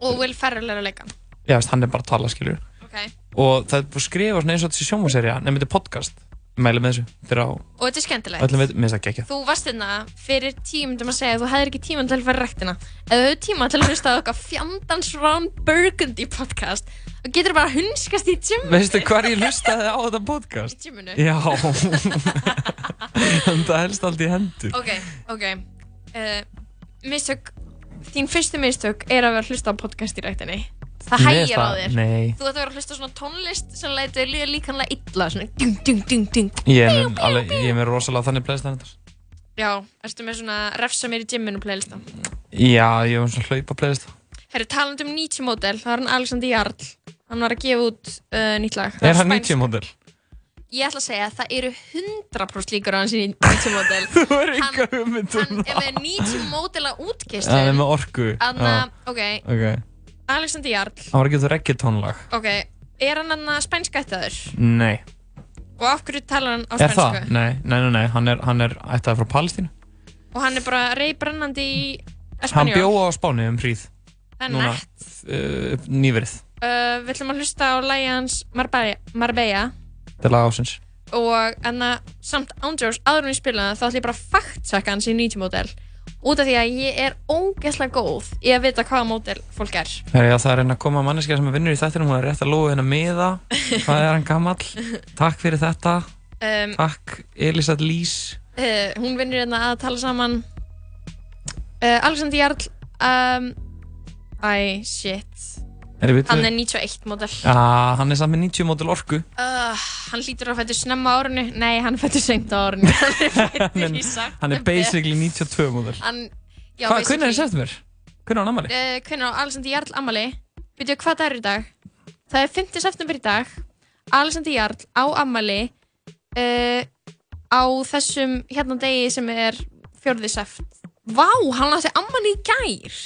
Og Will Ferrell er að leika Já, hann er bara að tala, skilur. Ok. Og það er búið að skrifa svona eins og þessi sjómaserja, nefnir þetta podcast. Ég Mæli með þessu. Þetta er á Og þetta er skemmtilegt öllum veit, mér finnst það ekki Þú varst hérna fyrir tímundum að segja að þú hefðir ekki tíman til að fara rektina Ef þú hefur tíma til að hlusta á eitthvað fjandans Ron Burgundy podcast þá getur bara hunskast í gym Veistu hvar ég hlustaði á þetta podcast? Í gyminu? Já. en það helst allt í hendur. Ok, ok uh, Mistök Þín fyrstu mistök er að vera að hlusta á podcast í rektinni Það hægir á þér nei. Þú ætti að vera að hlusta svona tónlist sem lætur þér líða líkanlega illa svona dung, dung, dung, dung Ég er með, alveg, ég er með rosalega þannig playlist þetta. Já, ertu með svona refsa mér í gyminu playlista Já, ég er með svona hlaupa playlist. Herru, talandi um Nietzsche model, það var hann Alexander Jarl Hann var að gefa út uh, nýtt lag Er hann spænskt. 90 model? Ég ætla að segja að það eru 100% líkur á hans í Nietzsche model Þú er enga hugmynd um Hann er með Nietzsche model að útgeist Það er með orku. Anna, Já. ok, Ok. Alexander Jarl Hann var að geta reggaetonlag. Ok, er hann hann spænska ættaður? Nei. Og af hverju talar hann á Er það? spænsku? Nei, nei, nei, nei. Hann er, hann er ættaði frá Palestínu. Og hann er bara reybrennandi í Hann Espanjól bjóða á Spáni um hríð. Það er Núna, nett uh, nýverið. uh, Við ætlum að hlusta á lægi hans Marbella, Marbella Þetta er lag ásins. og en að samt ándjós áður en ég spila það þá ætlum ég bara að fact-checka hans í 90 mótel út af því að ég er ógeðslega góð í að vita hvaða mótel fólk er Herri, já, það er einn að koma manneskja sem vinnur í þættinum, hún er rétt að lóða henn að miða. Hvað er hann gamall? Takk fyrir þetta. um, Takk, Elisat Lís. uh, hún vinnur hérna að tala saman uh, Alexander Jarl um, æ, shit hann er 91 mótel Já, hann er samt með 90 mótil orku. uh, hann lítur að fættu snemma á árinu nei, hann fættu seint á árinu hann er fættur í sagt Hann er basically 92 mótil. hann, já, Hvað, hvernig er það september? Hvernig er hann ammali? uh, hvernig á Alexander Jarl ammali veitu hvað það er í dag það er 5. september í dag Alexander Jarl á ammali uh, á þessum hérna degi sem er 4. seft vá, hann átti ammali í gær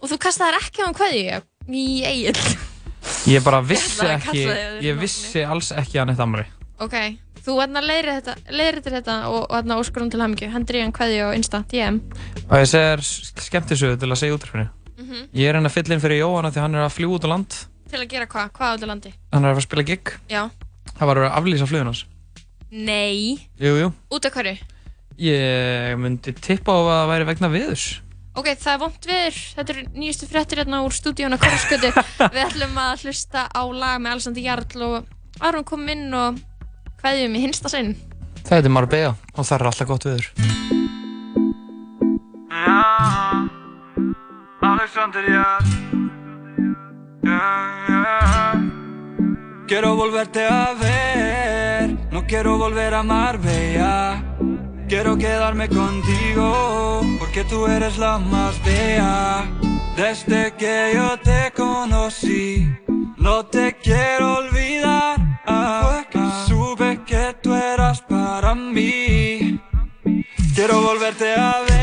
og þú kastaðir ekki á hann kveðju í eigin Ég bara vissi ætlaði að ekki, kalla þig ég vissi alls ekki að hann eitt ammali. ok, þú hérna leiðir þetta leiðir þetta og, og hérna óskur hún til hamingju hann kveðju á Insta, DM Og ég segir skemmtisögu til að segja útrúfinu. Mhm. Ég er hann að fylla inn fyrir Jóhanna því hann er að fljúa út á land. til að gera hvað, hvað á þetta landi Hann er að fara að spila gig. já, Það var að vera að aflýsa flugun hans. nei Jú, jú. út af hverju Ég myndi tippa á að það væri vegna viðurs. Ok, það er vont viður. Þetta eru nýjustu fréttir hérna úr stúdíónu Korfskötu. Við ætlum að hlusta á lag með Alessandri Jarl og Aron kom inn og hvaðjum í hinsta sinn. Það er Marbella og það er alltaf gott viður. Alexander Yard Yeah, yeah. Quiero volverte a ver No quiero volver a Marbella Quiero quedarme contigo Porque tú eres la más bella. Desde que yo te conocí No te quiero olvidar. Que supe que tú eras para mí. Quiero volverte a ver,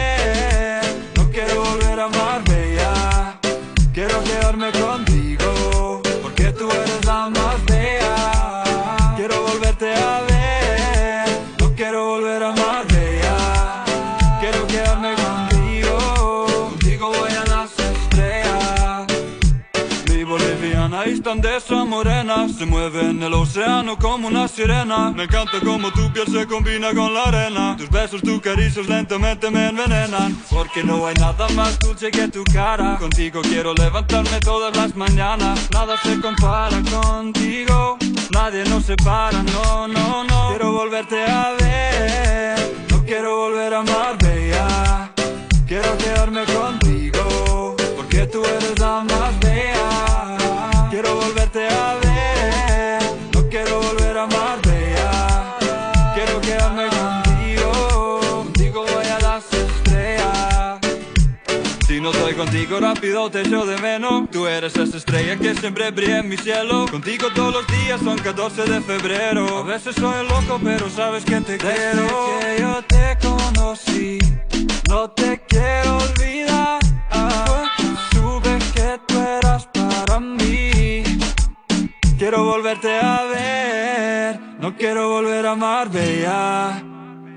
Se mueve en el océano como una sirena. Me encanta como tu piel se combina con la arena. Tus besos, tus caricias lentamente me envenenan. Porque no hay nada más dulce que tu cara. Contigo quiero levantarme todas las mañanas. Nada se compara contigo. Nadie nos separa, no, no, no. Quiero volverte a ver. No quiero volver a Marbella Quiero quedarme contigo contigo rápido te echo de menos. Tú eres esa estrella que siempre brilla en mi cielo. Contigo todos los días son 14 de febrero. A veces soy loco pero sabes que te quiero. Desde que yo te conocí No te quiero olvidar. Fue que tú eras para mí. Quiero volverte a ver No quiero volver a Marbella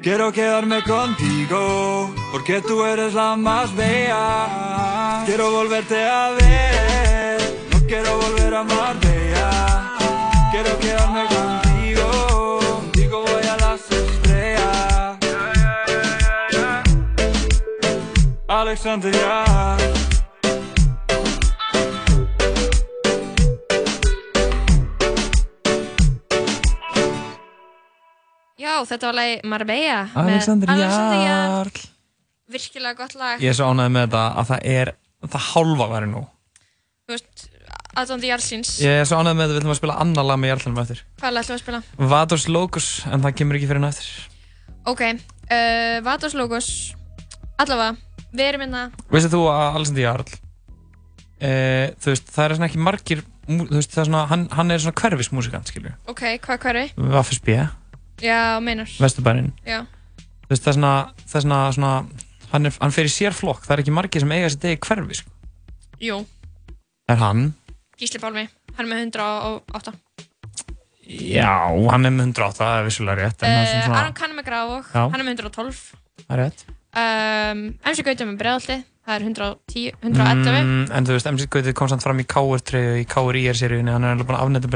Quiero quedarme contigo Porque tú eres la más bella. Quiero volverte a ver No quiero volver a Marbella Quiero quedarme contigo Contigo voy a las estrellas. Alexandria Já, þetta var lagi Marbella Alexander Jarl. Jarl. Virkilega gott lag. Ég er svo ánægð með þetta að það er, það hálfa væri nú. Þú veist, Alexander Jarlsins. Ég er svo ánægð með þetta við ætlum að spila annar lag með Jarlunum eftir. Hvað ætlum við að spila? Vados Locus, en það kemur ekki fyrir hann eftir. Ok, uh, Vatos Logos. Allavega, við erum hérna. Veistu þú að Alexander Jarl, e, þú veist, það er svona ekki margir, þú veist, það er svona, hann, hann er svona hverfismúsikant, skilju. Ok, hvað hverfi? Já, meinar. Vesturbærin. Já. Þú veist, það er svona, það er svona, svona, hann, er, hann fer í sér flokk, það er ekki margir sem eiga þessi degi hverfi, sko. Jú, Það er hann, Gísli Pálmi. Hann er með 108. já, hann er með 108, það er vissulega rétt, Uh, svona, Aron Kann með Grafvog. Já. Hann er með 112. það er rétt. Um, MC Gauta með Breiðalti. Það er 110, 111. Mm, en þú veist, MC Gautið kom samt fram í KR3 í KR IR seríunni, hann er alveg búin að afnæta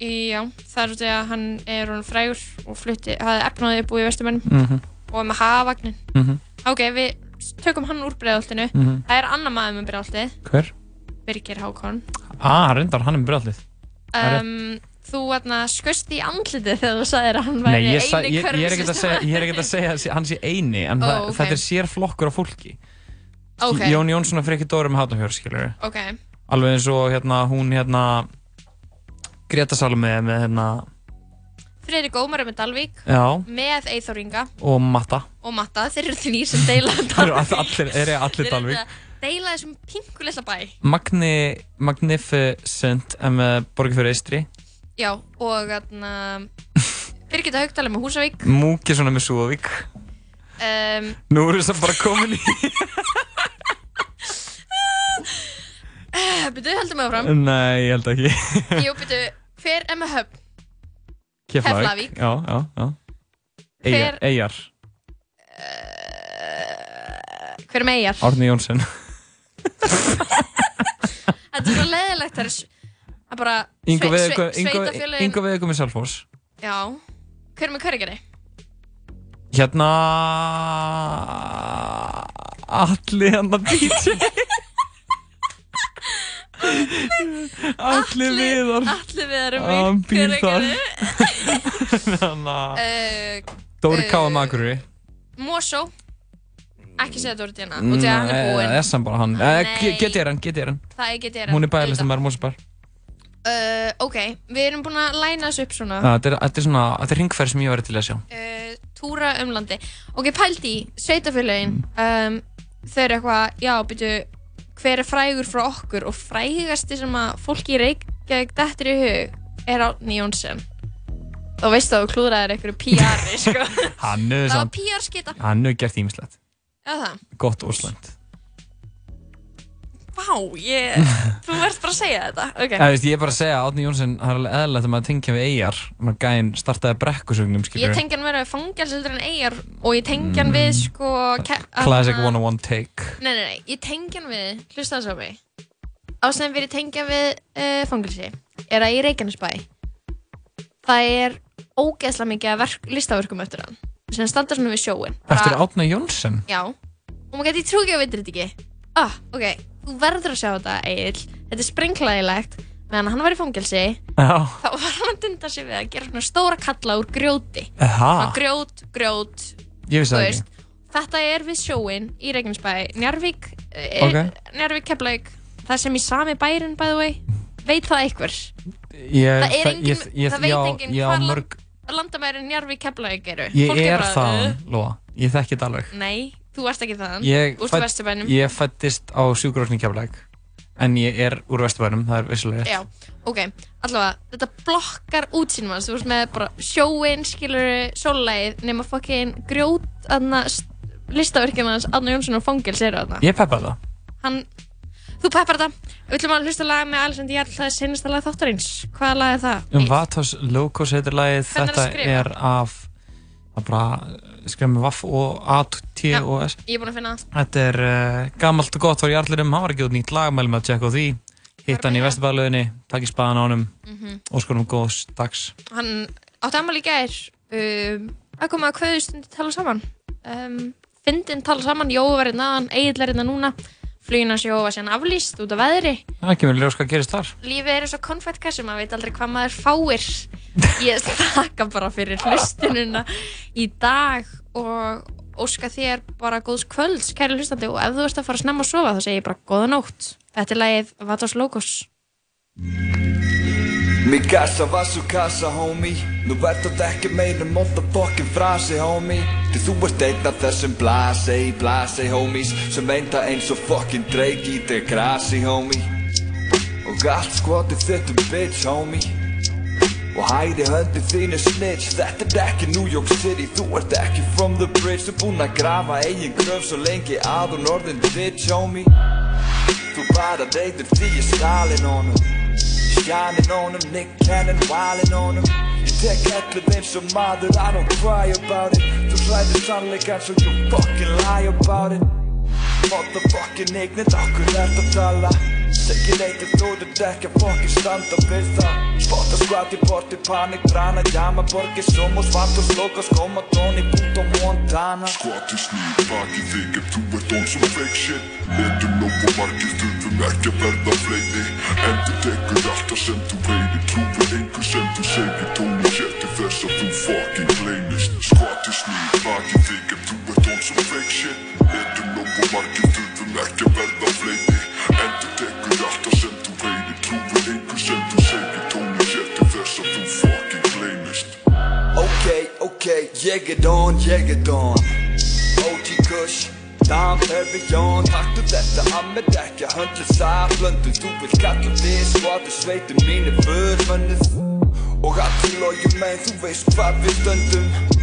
bregðallinu. Já, það er út í að hann er hún frægur og flutti, hafði efnaði upp úr í Vesturbænum Mhm. og er með hafagnin. Mhm. Ok, við tökum hann úr breiðoltinu. Mhm. Það er annar maður með breiðoltið, Hver? Birgir Hákon. Ah, reyndar, hann er með brjallið. Um, þú hérna skust í andlitið þegar þú sagðir að hann Nei, væri ég, sa, eini ég, ég er ekkert að segja, ég er ekkert að segja að hann sé eini, en Ó, það, ok. þetta er sér flokkur af fólki. Ok. Jón Jónsson og Freki Dóri með Hátnafjörð, skilur Ok, Alveg eins og hérna, hún hérna, Greta Salome með hérna, Freyri Gómar með Dalvík Já. með Eithor Inga og Matta. og Matta, þeir eru því sem deila all- allir, er ég allir Þeir eru Dalvík. að deila þessum pingu litla bæ. Magni, Magnificent með Borgfjörð Eistri. Já, og hérna Birgitta Haugdal er með Húsavík. Múki svona með Súðavík. Um, Nú eru þess að bara komin í... Byrju, heldum við áfram. Nei, ég held ekki. Jú, byrju, hver er með höfn? Keflavík. Já, já, já. Hver- Eyjar. Eyjar. Hver er með eigjar? Árni Jónsson. Þetta er svo leiðilegt, það er s- það er bara Ingo Veðugum svei- sveitafélögin. Veðugum í Selfoss. Já, hver er með hverjegeri? Hérna... Alli hérna DJ. Alli Viðar. Allir við erum Hann með býr þar. Þannig að... Uh, Dóri K. um Akureyri. Mosó. Ekki segja Dóri Díana, út í að hann er búinn. Nei, er bara hann. Eh, Nei. Getið er hann, getið er hann. Það er getið Hún er bæjarlistum með Mosebær. Uh, ok, við erum búin að læna þessu upp svona. Þetta er, þetta er svona, þetta er ringferð sem ég væri til að sjá. uh, túra um landi ok, pældi í, sveitafélagin Mm. um, þau eru eitthvað já, byrju, hver er frægur frá okkur og frægasti sem að fólki í Reykjavík dettur í hug er Árni Jónsson þá veistu að þú klúðraðir einhverju PR-i sko. Það var samt, PR-skita hann hefur gert ímislegt. Gott og slæmt. Vá, ég þú verðst bara að segja þetta ok, Ja, veist, ég er bara að segja að Átni Jónsson, það er alveg eðlilegt að maður tengja við eigjar. Maður gæinn startaði brekkusögnum, ég skilur. tengi hann verið að fangelsildur en eigjar og ég tengi hann við sko Mm. Classic hérna- 101 take. Nei, nei, nei, ég tengja hann við, hlusta þess á mig Ástæðan fyrir ég tengja við uh, fangilsi er að í Reykjanesbæ það er ógeðslega mikið listaverkum eftir hann sem standa svona við sjóin Eftir Átni Jónsson? Já, og maður geti ég trú ekki að veitir þetta ekki Ah, ok, þú verður að sjá þetta, Egil Þetta er sprengklæðilegt meðan hann var í fangelsi Já. þá var hann að dunda sig við að gera svona stóra kalla úr grjóti Aha. Svona grjót, grjót Ég vissi þú það veist. ekki. Þetta er við sjóin í Reykjanesbæ Njarvík, eh, Ok. Njarvík Keflavík það sem í sami bærin by the way veit það einhver Ég, það er engin, ég, ég, það veit já, engin já, hvað mörg, land, landamærin Njarvík Keflavík eru Ég Fólk er bara, þaðan, "Uh, Lóa. Ég þekki þetta alveg. Nei, þú varst ekki Ég, Úr fædd- Vesturbænum ég fættist á sjúkurásni Keflæk. En ég er úr Vesturbænum, það er vissulega rétt. Já, ok, allavega, þetta blokkar útsýnum hans, þú veist með bara sjóin, skilur, sólægið, nema fokkin grjót, aðna, listaverkina hans, Adna Jónsson og Fangels eru aðna. Ég peppa það. Hann, þú peppar þetta, við ætlum að hlusta lag með Alexander Jarl, það er senasta lag þáttarins, hvaða lag er það? Um Vatos Locos heitir lagið, þetta er af, það bara, skrifa með Vaff og A, T og S. Ég er búin að finna það. Þetta er uh, gamalt og gott var í allirum, hann var ekki út nýtt lag, mælum að tjekka á því. Hitt hann í Vesturbæðalöginni, takk í spaðan á honum, Mhm. og skoðum góðs dags. Hann átti ammali í gær, um, að koma að hverju stundi tala saman. Um, Fyndin tala saman, var hérna aðan, Egil er hérna núna, flugin hans Jói var síðan aflýst út af veðri. Það kemur ljós hvað gerist þar. Lífið er eins og konfettkassi, maður veit aldrei hvað maður fáir. Ég þakka bara fyrir hlustununa í dag og óska þér bara góðs kvölds, kæri hlustandi, og ef þú ert að fara að snemma að sofa þá segir ég bara góða nótt. Þetta er lagið Vatos Logos. Min kassa var svo kassa homie Nú ert þetta ekki meira motherfucking frasi homie Því þú ert einn af þessum blasi, blasi homies Sem veinta eins og fucking dreik í þig grasi homie. Og allt skotið þitt um bitch homie. Og hæri höndi þínu snitch. Þetta er ekki New York City Þú ert ekki from the bridge. Þú búinn að grafa eigin gröf svo lengi að hún orðin ditch homie. Þú bara reyður því ég stalin honum Shining on him, Nick Cannon, wildin' on him Ég tek ellið eins og maður, I don't cry about it. Þú hræðir sannleikan svo you fucking lie about it. Motherfucking ignit, okkur ert að tala Ef þú ert ekki að fucking standa við það. Spotta Chocolate, porte, panic, prana Llama porque somos vatos locos como Tony Punto Montana. Skoti snýr baki þig ef þú ert on some fake shit. Letum nóg og margir þurfum ekki að verða fleiri. Endur tekur alltaf sem þú veirir Trúir einhver sem þú segir. Tóni sér til þess að þú fucking gleynist Skoti snýr baki þig ef þú ert on some fake shit. Letum nóg og margir þurfum ekki að verða fleiri Endur alltaf sem þú veirir Trúir einhver sem þú segir Tóni sér til þess að þú fucking gleynist Ok, ok, ég er don, ég er don OG Kush, Dam Perignon Taktu þetta að með dekja höndlu saflöndu Þú vil kalla þig skvatu sveitum mín er förmönnuð Og allir logið með þú veist hvað við stöndum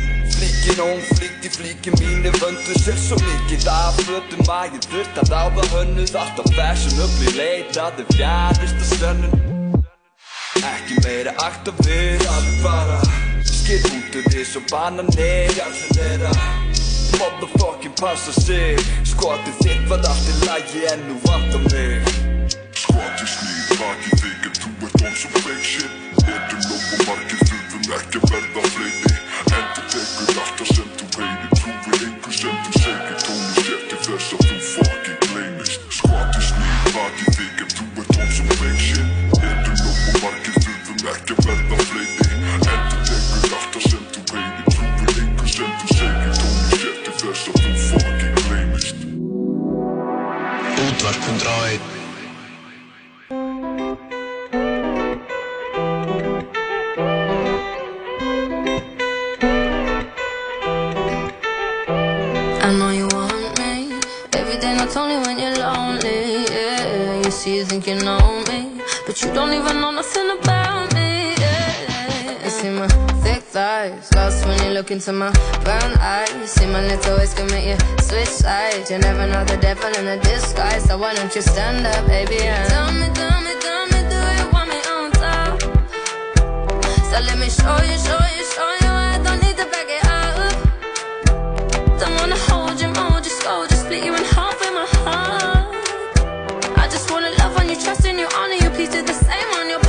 Flíkin ón, flíkt í flíkin mín er vöndu Sér svo mikið. Af fötum að ég þurft að ráða hönnuð Alltaf fashionably leitaði fjarrist að sönnun. Ekki meira akt af við, alveg bara Skil út úr því svo bananir Accelera Motherfucking passa sig. Skotið þitt var allt í lagi en nú vantar mig. Skoti snýr baki þig ef þú ert on some fake shit. Letum nóg og margir þurfum ekki að verða fleiri you want me. Every day, not only when you're lonely. Yeah. You see, you think you know me, but you don't even know nothing about thighs Lost when you look into my brown eyes. See my lips always commit you switch sides You never know the devil in a disguise. So why don't you stand up, baby, and Tell me, tell me, tell me, do you want me on top? So let me show you, show you, show you. I don't need to back it up. Don't wanna hold you more, just go Just split you in half with my heart. I just wanna love on you, trust in you, honor you. Please do the same on your